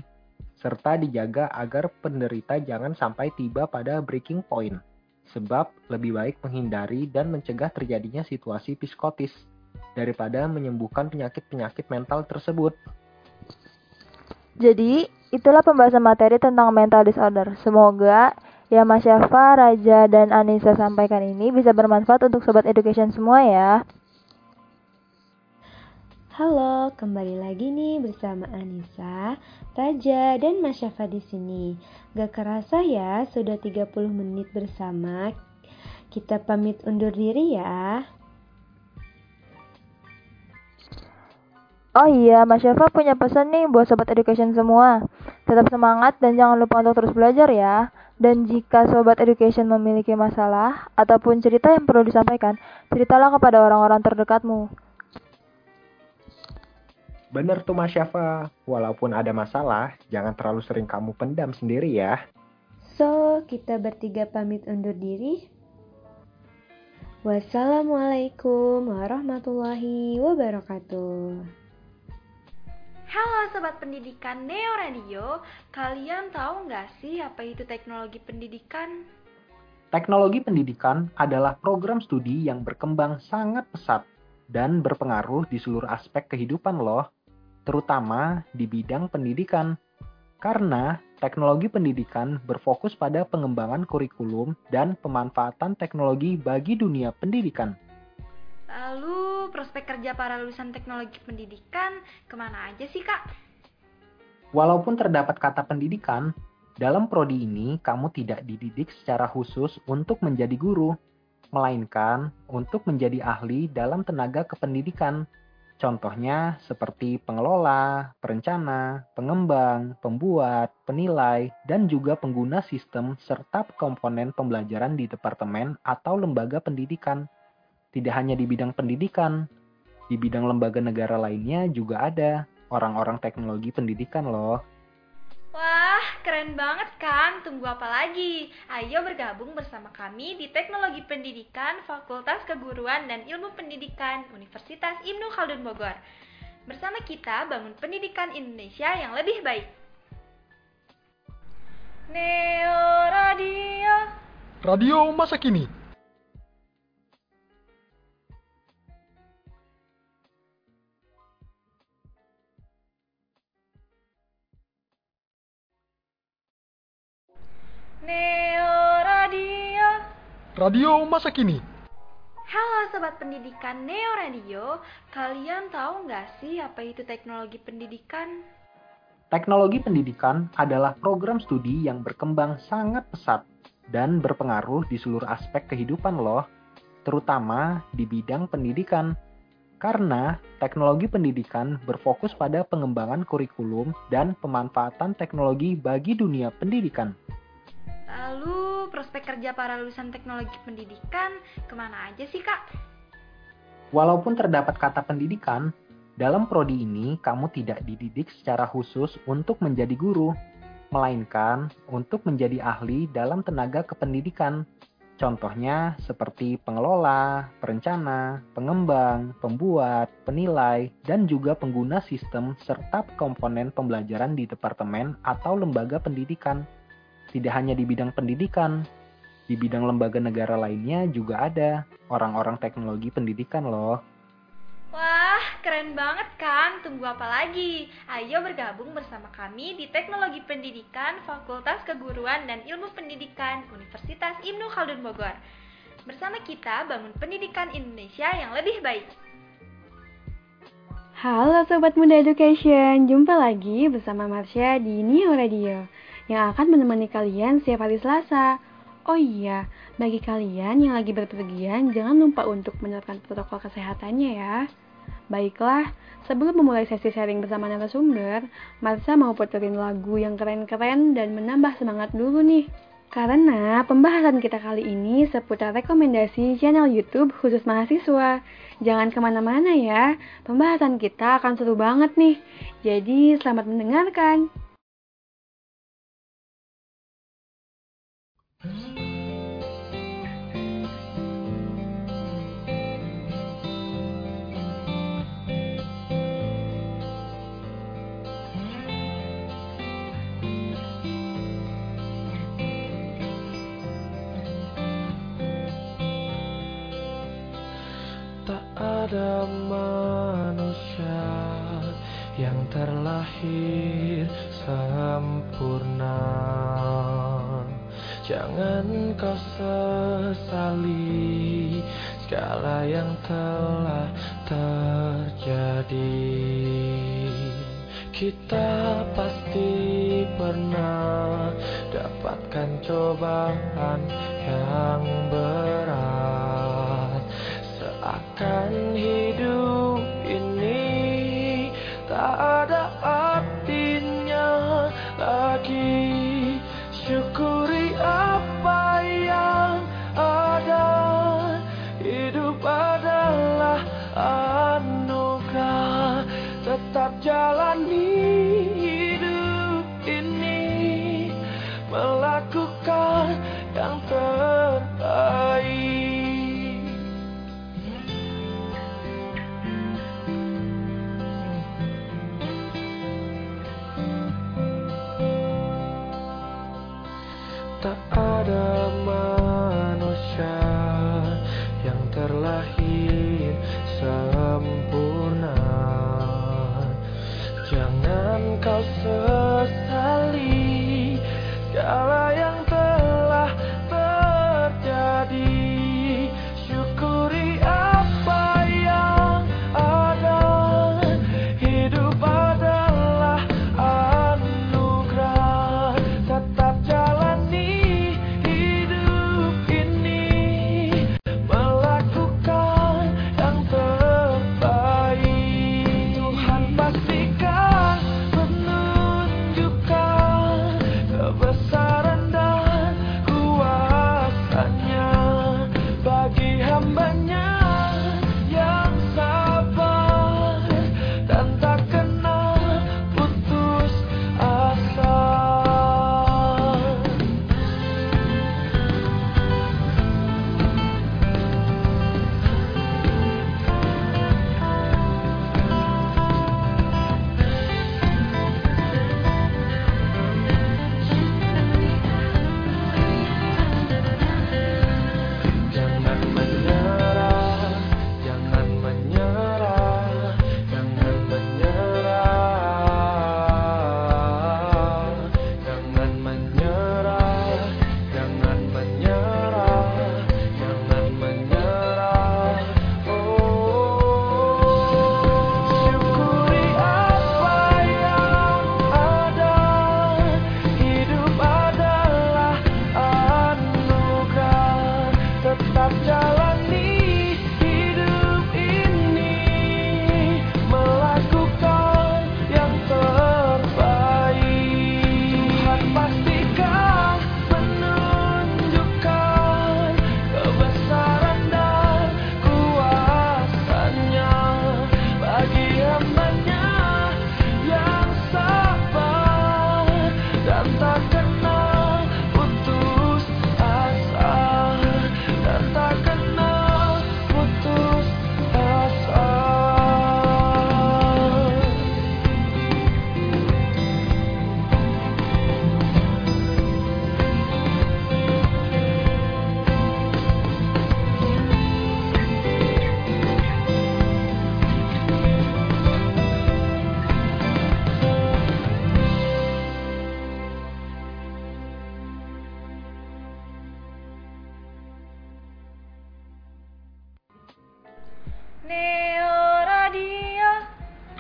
[SPEAKER 3] serta dijaga agar penderita jangan sampai tiba pada breaking point, sebab lebih baik menghindari dan mencegah terjadinya situasi psikotis daripada menyembuhkan penyakit-penyakit mental tersebut.
[SPEAKER 4] Jadi, itulah pembahasan materi tentang mental disorder. Semoga yang Mas Syafa, Raja, dan Anissa sampaikan ini bisa bermanfaat untuk Sobat Education semua ya.
[SPEAKER 12] Halo, kembali lagi nih bersama Anissa, Raja, dan Mas Syafa di sini. Gak kerasa ya, sudah 30 menit bersama. Kita pamit undur diri ya.
[SPEAKER 4] Oh iya, Mas Syafa punya pesan nih buat Sobat Education semua. Tetap semangat dan jangan lupa untuk terus belajar ya. Dan jika Sobat Education memiliki masalah ataupun cerita yang perlu disampaikan, ceritalah kepada orang-orang terdekatmu.
[SPEAKER 3] Bener tuh Mas Syafa, walaupun ada masalah, jangan terlalu sering kamu pendam sendiri ya.
[SPEAKER 12] So, kita bertiga pamit undur diri. Wassalamualaikum warahmatullahi wabarakatuh.
[SPEAKER 1] Halo Sobat Pendidikan Neo Radio, kalian tahu nggak sih apa itu teknologi pendidikan?
[SPEAKER 3] Teknologi pendidikan adalah program studi yang berkembang sangat pesat dan berpengaruh di seluruh aspek kehidupan loh, terutama di bidang pendidikan. Karena teknologi pendidikan berfokus pada pengembangan kurikulum dan pemanfaatan teknologi bagi dunia pendidikan.
[SPEAKER 1] Lalu prospek kerja para lulusan teknologi pendidikan ke mana aja sih kak?
[SPEAKER 3] Walaupun terdapat kata pendidikan, dalam prodi ini kamu tidak dididik secara khusus untuk menjadi guru, melainkan untuk menjadi ahli dalam tenaga kependidikan. Contohnya seperti pengelola, perencana, pengembang, pembuat, penilai, dan juga pengguna sistem serta komponen pembelajaran di departemen atau lembaga pendidikan. Tidak hanya di bidang pendidikan, di bidang lembaga negara lainnya juga ada orang-orang teknologi pendidikan loh.
[SPEAKER 1] Wah, keren banget kan? Tunggu apa lagi? Ayo bergabung bersama kami di Teknologi Pendidikan Fakultas Keguruan dan Ilmu Pendidikan Universitas Ibnu Khaldun Bogor. Bersama kita bangun pendidikan Indonesia yang lebih baik. Neo Radio.
[SPEAKER 2] Radio masa kini.
[SPEAKER 1] Neo Radio.
[SPEAKER 2] Radio masa kini.
[SPEAKER 1] Halo Sobat Pendidikan Neo Radio, kalian tahu nggak sih apa itu teknologi pendidikan?
[SPEAKER 3] Teknologi pendidikan adalah program studi yang berkembang sangat pesat dan berpengaruh di seluruh aspek kehidupan loh, terutama di bidang pendidikan. Karena teknologi pendidikan berfokus pada pengembangan kurikulum dan pemanfaatan teknologi bagi dunia pendidikan.
[SPEAKER 1] Lalu prospek kerja para lulusan teknologi pendidikan ke mana aja sih kak?
[SPEAKER 3] Walaupun terdapat kata pendidikan, dalam prodi ini kamu tidak dididik secara khusus untuk menjadi guru, melainkan untuk menjadi ahli dalam tenaga kependidikan. Contohnya seperti pengelola, perencana, pengembang, pembuat, penilai, dan juga pengguna sistem serta komponen pembelajaran di departemen atau lembaga pendidikan. Tidak hanya di bidang pendidikan, di bidang lembaga negara lainnya juga ada orang-orang teknologi pendidikan loh.
[SPEAKER 1] Wah, keren banget kan? Tunggu apa lagi? Ayo bergabung bersama kami di Teknologi Pendidikan Fakultas Keguruan dan Ilmu Pendidikan Universitas Ibnu Khaldun Bogor. Bersama kita bangun pendidikan Indonesia yang lebih baik.
[SPEAKER 6] Halo Sobat Muda Education, jumpa lagi bersama Marsha di Neo Radio yang akan menemani kalian setiap hari Selasa. Oh iya, bagi kalian yang lagi berpergian, jangan lupa untuk menerapkan protokol kesehatannya ya. Baiklah, sebelum memulai sesi sharing bersama narasumber, Marsha mau puterin lagu yang keren-keren dan menambah semangat dulu nih. Karena pembahasan kita kali ini seputar rekomendasi channel YouTube khusus mahasiswa. Jangan ke mana-mana ya, pembahasan kita akan seru banget nih. Jadi selamat mendengarkan.
[SPEAKER 8] Ada manusia yang terlahir sempurna. Jangan kau sesali segala yang telah terjadi. Kita pasti pernah dapatkan cobaan yang berat.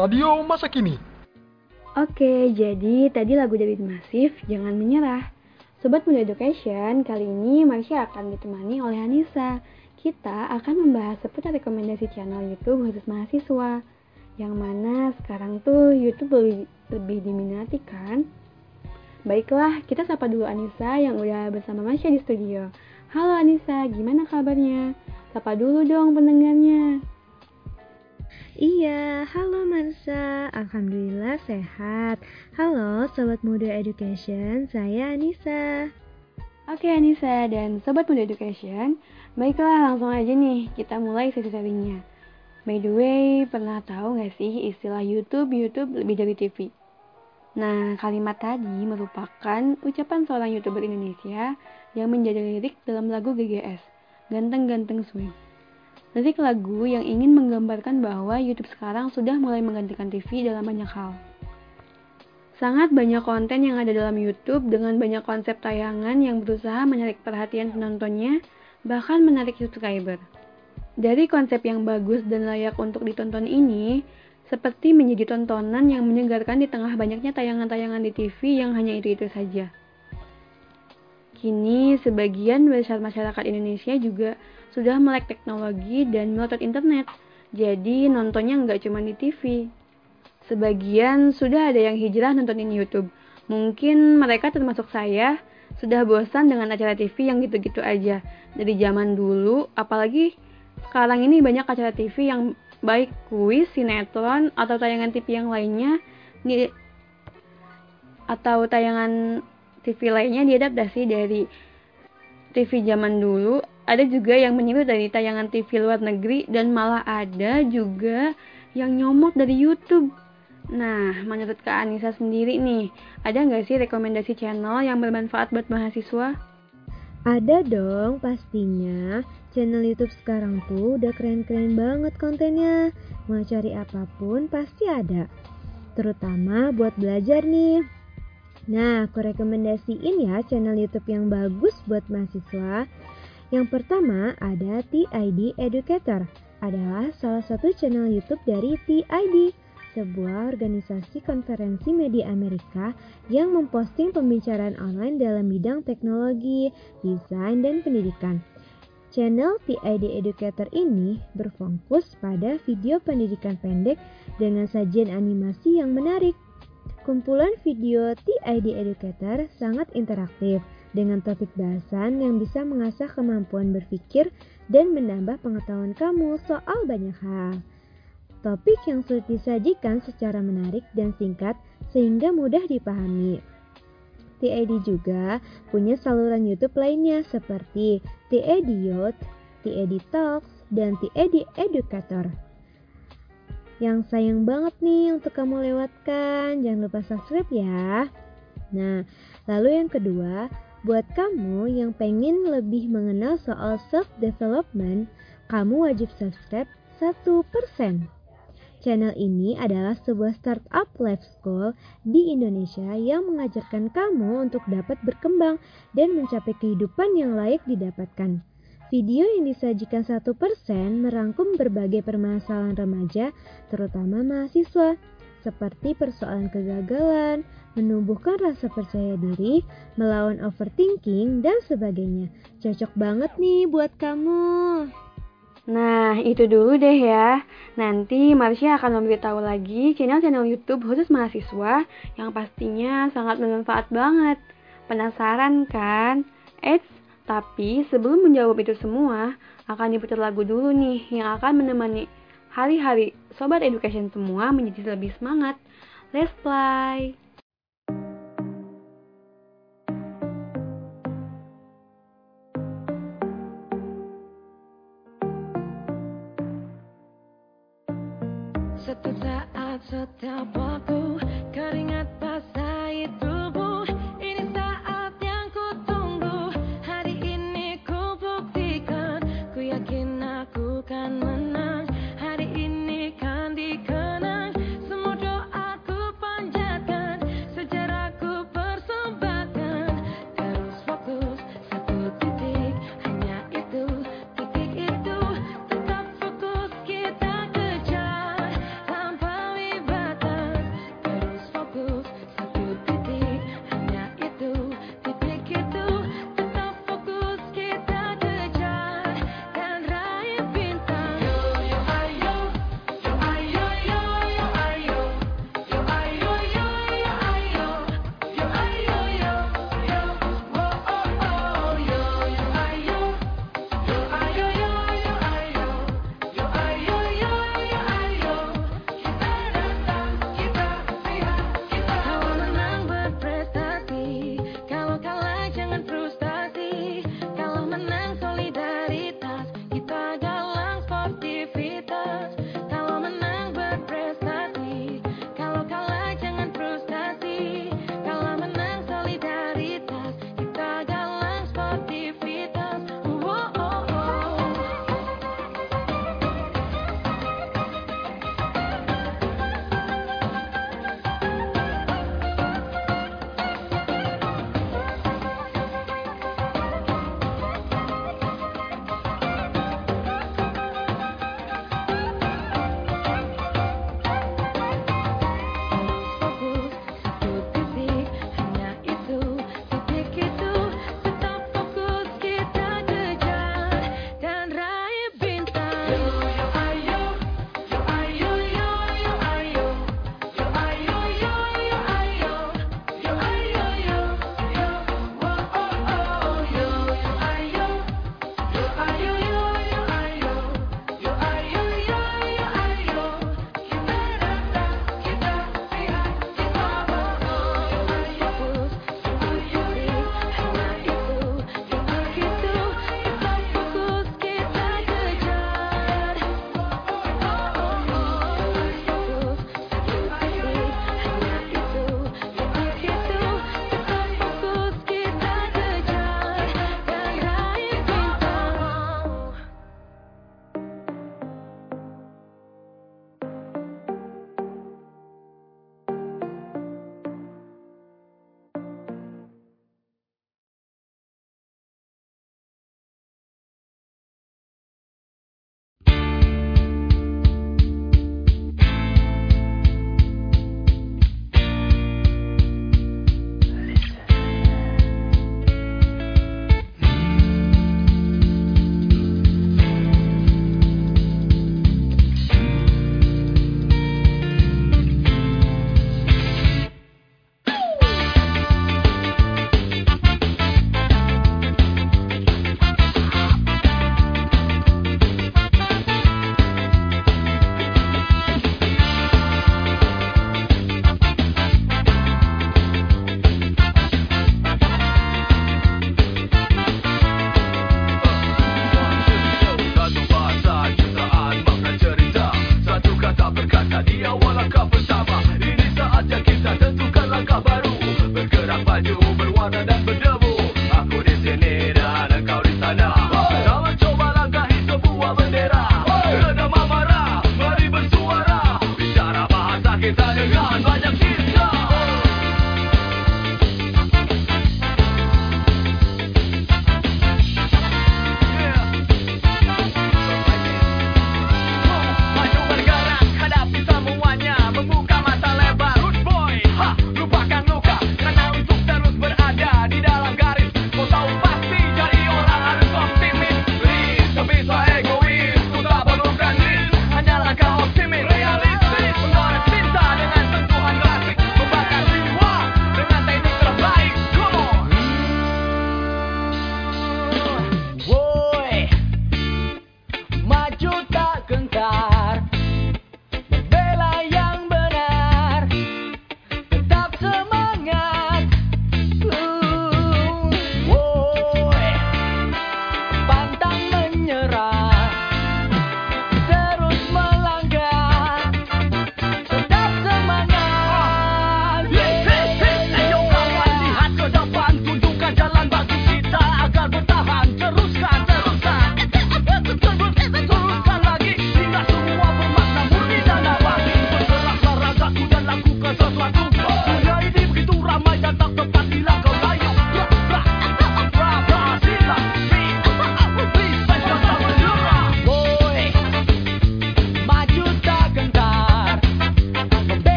[SPEAKER 1] Radio
[SPEAKER 2] Masa Kini.
[SPEAKER 6] Oke, jadi tadi lagu dari Masif, Jangan Menyerah. Sobat Muda Education, kali ini Marsha akan ditemani oleh Anissa. Kita akan membahas seputar rekomendasi channel YouTube khusus mahasiswa. Yang mana sekarang tuh YouTube lebih, lebih diminati kan? Baiklah, kita sapa dulu Anissa yang udah bersama Marsha di studio. Halo Anissa, gimana kabarnya? Sapa dulu dong pendengarnya.
[SPEAKER 5] Iya, halo Marsa, Alhamdulillah sehat. Halo Sobat Muda Education, saya Anissa.
[SPEAKER 6] Oke Anissa dan Sobat Muda Education, baiklah langsung aja nih kita mulai sesi sharingnya. By the way, pernah tahu nggak sih istilah YouTube, YouTube lebih dari TV? Nah, kalimat tadi merupakan ucapan seorang YouTuber Indonesia yang menjadi lirik dalam lagu GGS, Ganteng-Ganteng Swing. Lirik lagu yang ingin menggambarkan bahwa YouTube sekarang sudah mulai menggantikan TV dalam banyak hal. Sangat banyak konten yang ada dalam YouTube dengan banyak konsep tayangan yang berusaha menarik perhatian penontonnya, bahkan menarik subscriber. Dari konsep yang bagus dan layak untuk ditonton ini, seperti menjadi tontonan yang menyegarkan di tengah banyaknya tayangan-tayangan di TV yang hanya itu-itu saja. Kini, sebagian besar masyarakat Indonesia juga sudah melek teknologi dan melotot internet, jadi nontonnya nggak cuma di TV. Sebagian sudah ada yang hijrah nontonin YouTube. Mungkin mereka termasuk saya, sudah bosan dengan acara TV yang gitu-gitu aja. Dari zaman dulu, apalagi sekarang ini banyak acara TV yang baik kuis, sinetron, atau tayangan TV yang lainnya, di, atau tayangan TV lainnya diadaptasi dari TV zaman dulu, ada juga yang meniru dari tayangan TV luar negeri dan malah ada juga yang nyomot dari YouTube. Nah, menurut Kak Anissa sendiri nih, ada nggak sih rekomendasi channel yang bermanfaat buat mahasiswa?
[SPEAKER 5] Ada dong pastinya. Channel YouTube sekarang tuh udah keren-keren banget kontennya. Mau cari apa pun pasti ada. Terutama buat belajar nih. Nah, aku rekomendasiin ya channel YouTube yang bagus buat mahasiswa. Yang pertama ada TID Educator. Adalah salah satu channel YouTube dari TID, sebuah organisasi konferensi media Amerika yang memposting pembicaraan online dalam bidang teknologi, desain, dan pendidikan. Channel TID Educator ini berfokus pada video pendidikan pendek dengan sajian animasi yang menarik. Kumpulan video TID Educator sangat interaktif dengan topik bahasan yang bisa mengasah kemampuan berpikir dan menambah pengetahuan kamu soal banyak hal. Topik yang sulit disajikan secara menarik dan singkat sehingga mudah dipahami. TID juga punya saluran YouTube lainnya seperti TID Youth, TID Talks, dan TID Educator. Yang sayang banget nih untuk kamu lewatkan, jangan lupa subscribe ya. Nah, lalu yang kedua, buat kamu yang pengen lebih mengenal soal self-development, kamu wajib subscribe 1%. Channel ini adalah sebuah startup life school di Indonesia yang mengajarkan kamu untuk dapat berkembang dan mencapai kehidupan yang layak didapatkan. Video yang disajikan 1% merangkum berbagai permasalahan remaja, terutama mahasiswa, seperti persoalan kegagalan, menumbuhkan rasa percaya diri, melawan overthinking, dan sebagainya. Cocok banget nih buat kamu.
[SPEAKER 6] Nah, itu dulu deh ya. Nanti Marsha akan memberitahu lagi channel-channel YouTube khusus mahasiswa yang pastinya sangat bermanfaat banget. Penasaran kan? Eits, tapi sebelum menjawab itu semua, akan diputar lagu dulu nih yang akan menemani hari-hari Sobat Education semua menjadi lebih semangat. Let's play!
[SPEAKER 9] Satu saat setiap waktu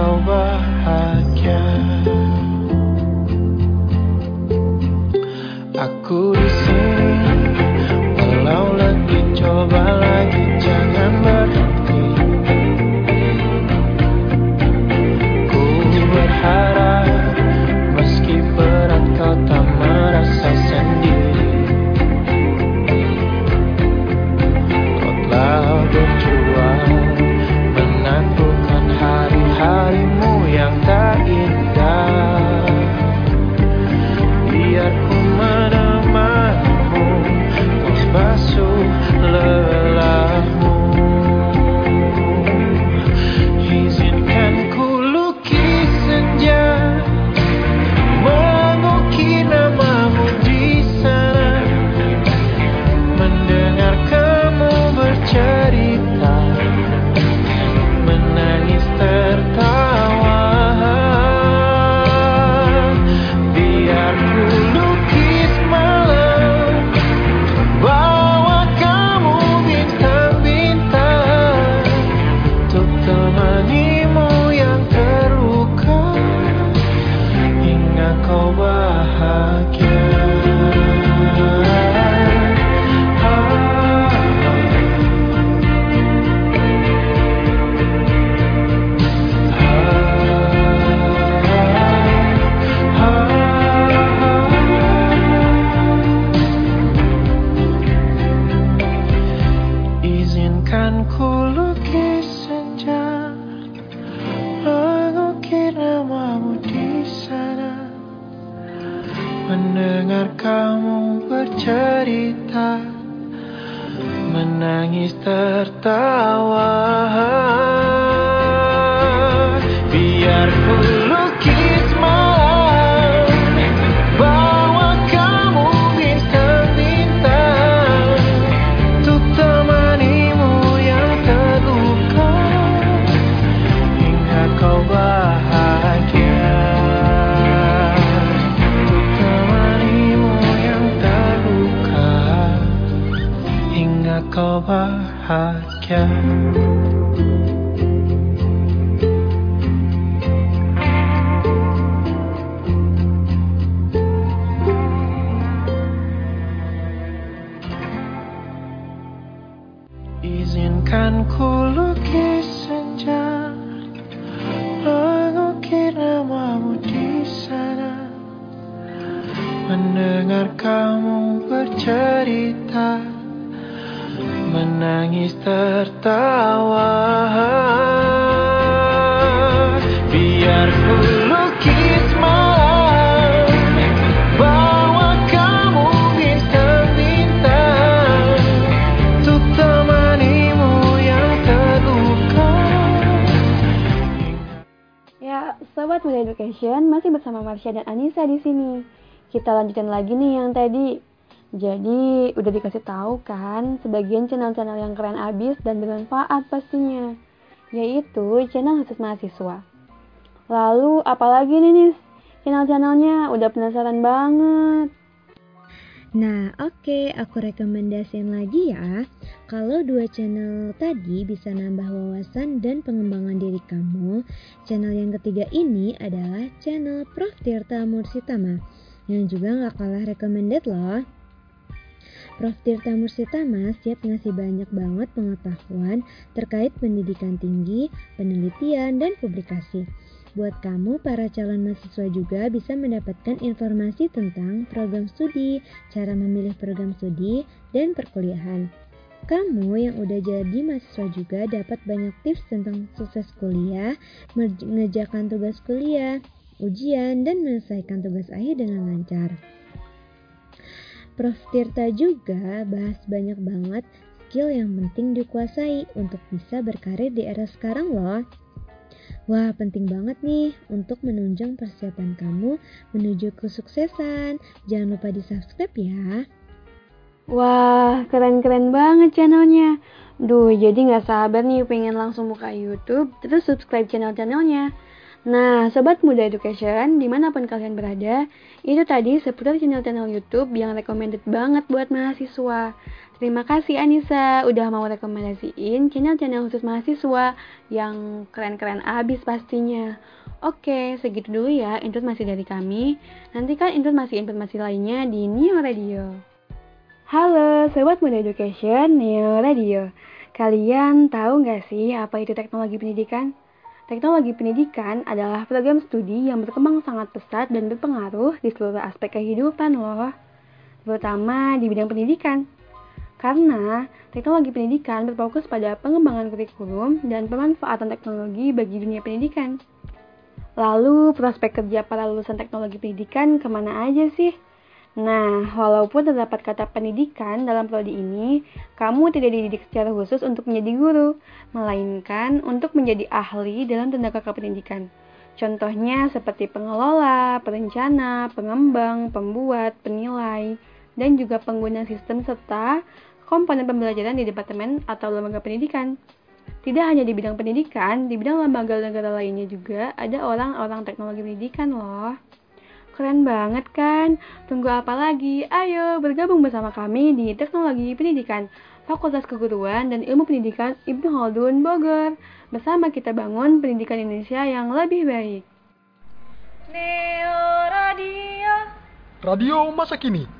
[SPEAKER 8] kau bahagia. Aku di sini walau lagi
[SPEAKER 6] coba Kita lanjutkan lagi nih yang tadi. Jadi, udah dikasih tahu kan sebagian channel-channel yang keren abis dan bermanfaat pastinya. Yaitu channel khusus mahasiswa. Lalu, apalagi nih nih channel-channelnya? Udah penasaran banget.
[SPEAKER 5] Nah, oke, aku rekomendasiin lagi ya. Kalau dua channel tadi bisa nambah wawasan dan pengembangan diri kamu, channel yang ketiga ini adalah channel Prof. Tirta Mursitama, yang juga nggak kalah recommended loh. Prof. Tirta Mursitama siap ngasih banyak banget pengetahuan terkait pendidikan tinggi, penelitian, dan publikasi. Buat kamu, para calon mahasiswa juga bisa mendapatkan informasi tentang program studi, cara memilih program studi, dan perkuliahan. Kamu yang udah jadi mahasiswa juga dapat banyak tips tentang sukses kuliah, mengerjakan tugas kuliah, ujian, dan menyelesaikan tugas akhir dengan lancar. Prof. Tirta juga bahas banyak banget skill yang penting dikuasai untuk bisa berkarir di era sekarang loh. Wah, penting banget nih untuk menunjang persiapan kamu menuju kesuksesan. Jangan lupa di-subscribe ya.
[SPEAKER 6] Wah, keren-keren banget channelnya. Duh, jadi nggak sabar nih pengen langsung buka YouTube, terus subscribe channel-channelnya. Nah, Sobat Muda Education, di mana pun kalian berada, itu tadi seputar channel-channel YouTube yang recommended banget buat mahasiswa. Terima kasih Anissa udah mau rekomendasiin channel-channel khusus mahasiswa yang keren-keren abis pastinya. Oke, segitu dulu ya informasi dari kami. Nantikan informasi-informasi lainnya di Neo Radio. Halo Sobat Muda Education Neo Radio. Kalian tahu nggak sih apa itu teknologi pendidikan? Teknologi pendidikan adalah program studi yang berkembang sangat pesat dan berpengaruh di seluruh aspek kehidupan loh, terutama di bidang pendidikan. Karena teknologi pendidikan berfokus pada pengembangan kurikulum dan pemanfaatan teknologi bagi dunia pendidikan. Lalu, prospek kerja para lulusan teknologi pendidikan ke mana aja sih? Nah, walaupun terdapat kata pendidikan dalam prodi ini, kamu tidak dididik secara khusus untuk menjadi guru, melainkan untuk menjadi ahli dalam tenaga kependidikan. Contohnya seperti pengelola, perencana, pengembang, pembuat, penilai, dan juga pengguna sistem serta komponen pembelajaran di departemen atau lembaga pendidikan. Tidak hanya di bidang pendidikan, di bidang lembaga negara lainnya juga ada orang-orang teknologi pendidikan loh. Keren banget kan? Tunggu apa lagi? Ayo bergabung bersama kami di Teknologi Pendidikan Fakultas Keguruan dan Ilmu Pendidikan Ibnu Khaldun Bogor. Bersama kita bangun pendidikan Indonesia yang lebih baik.
[SPEAKER 1] Neo Radio.
[SPEAKER 2] Radio masa kini.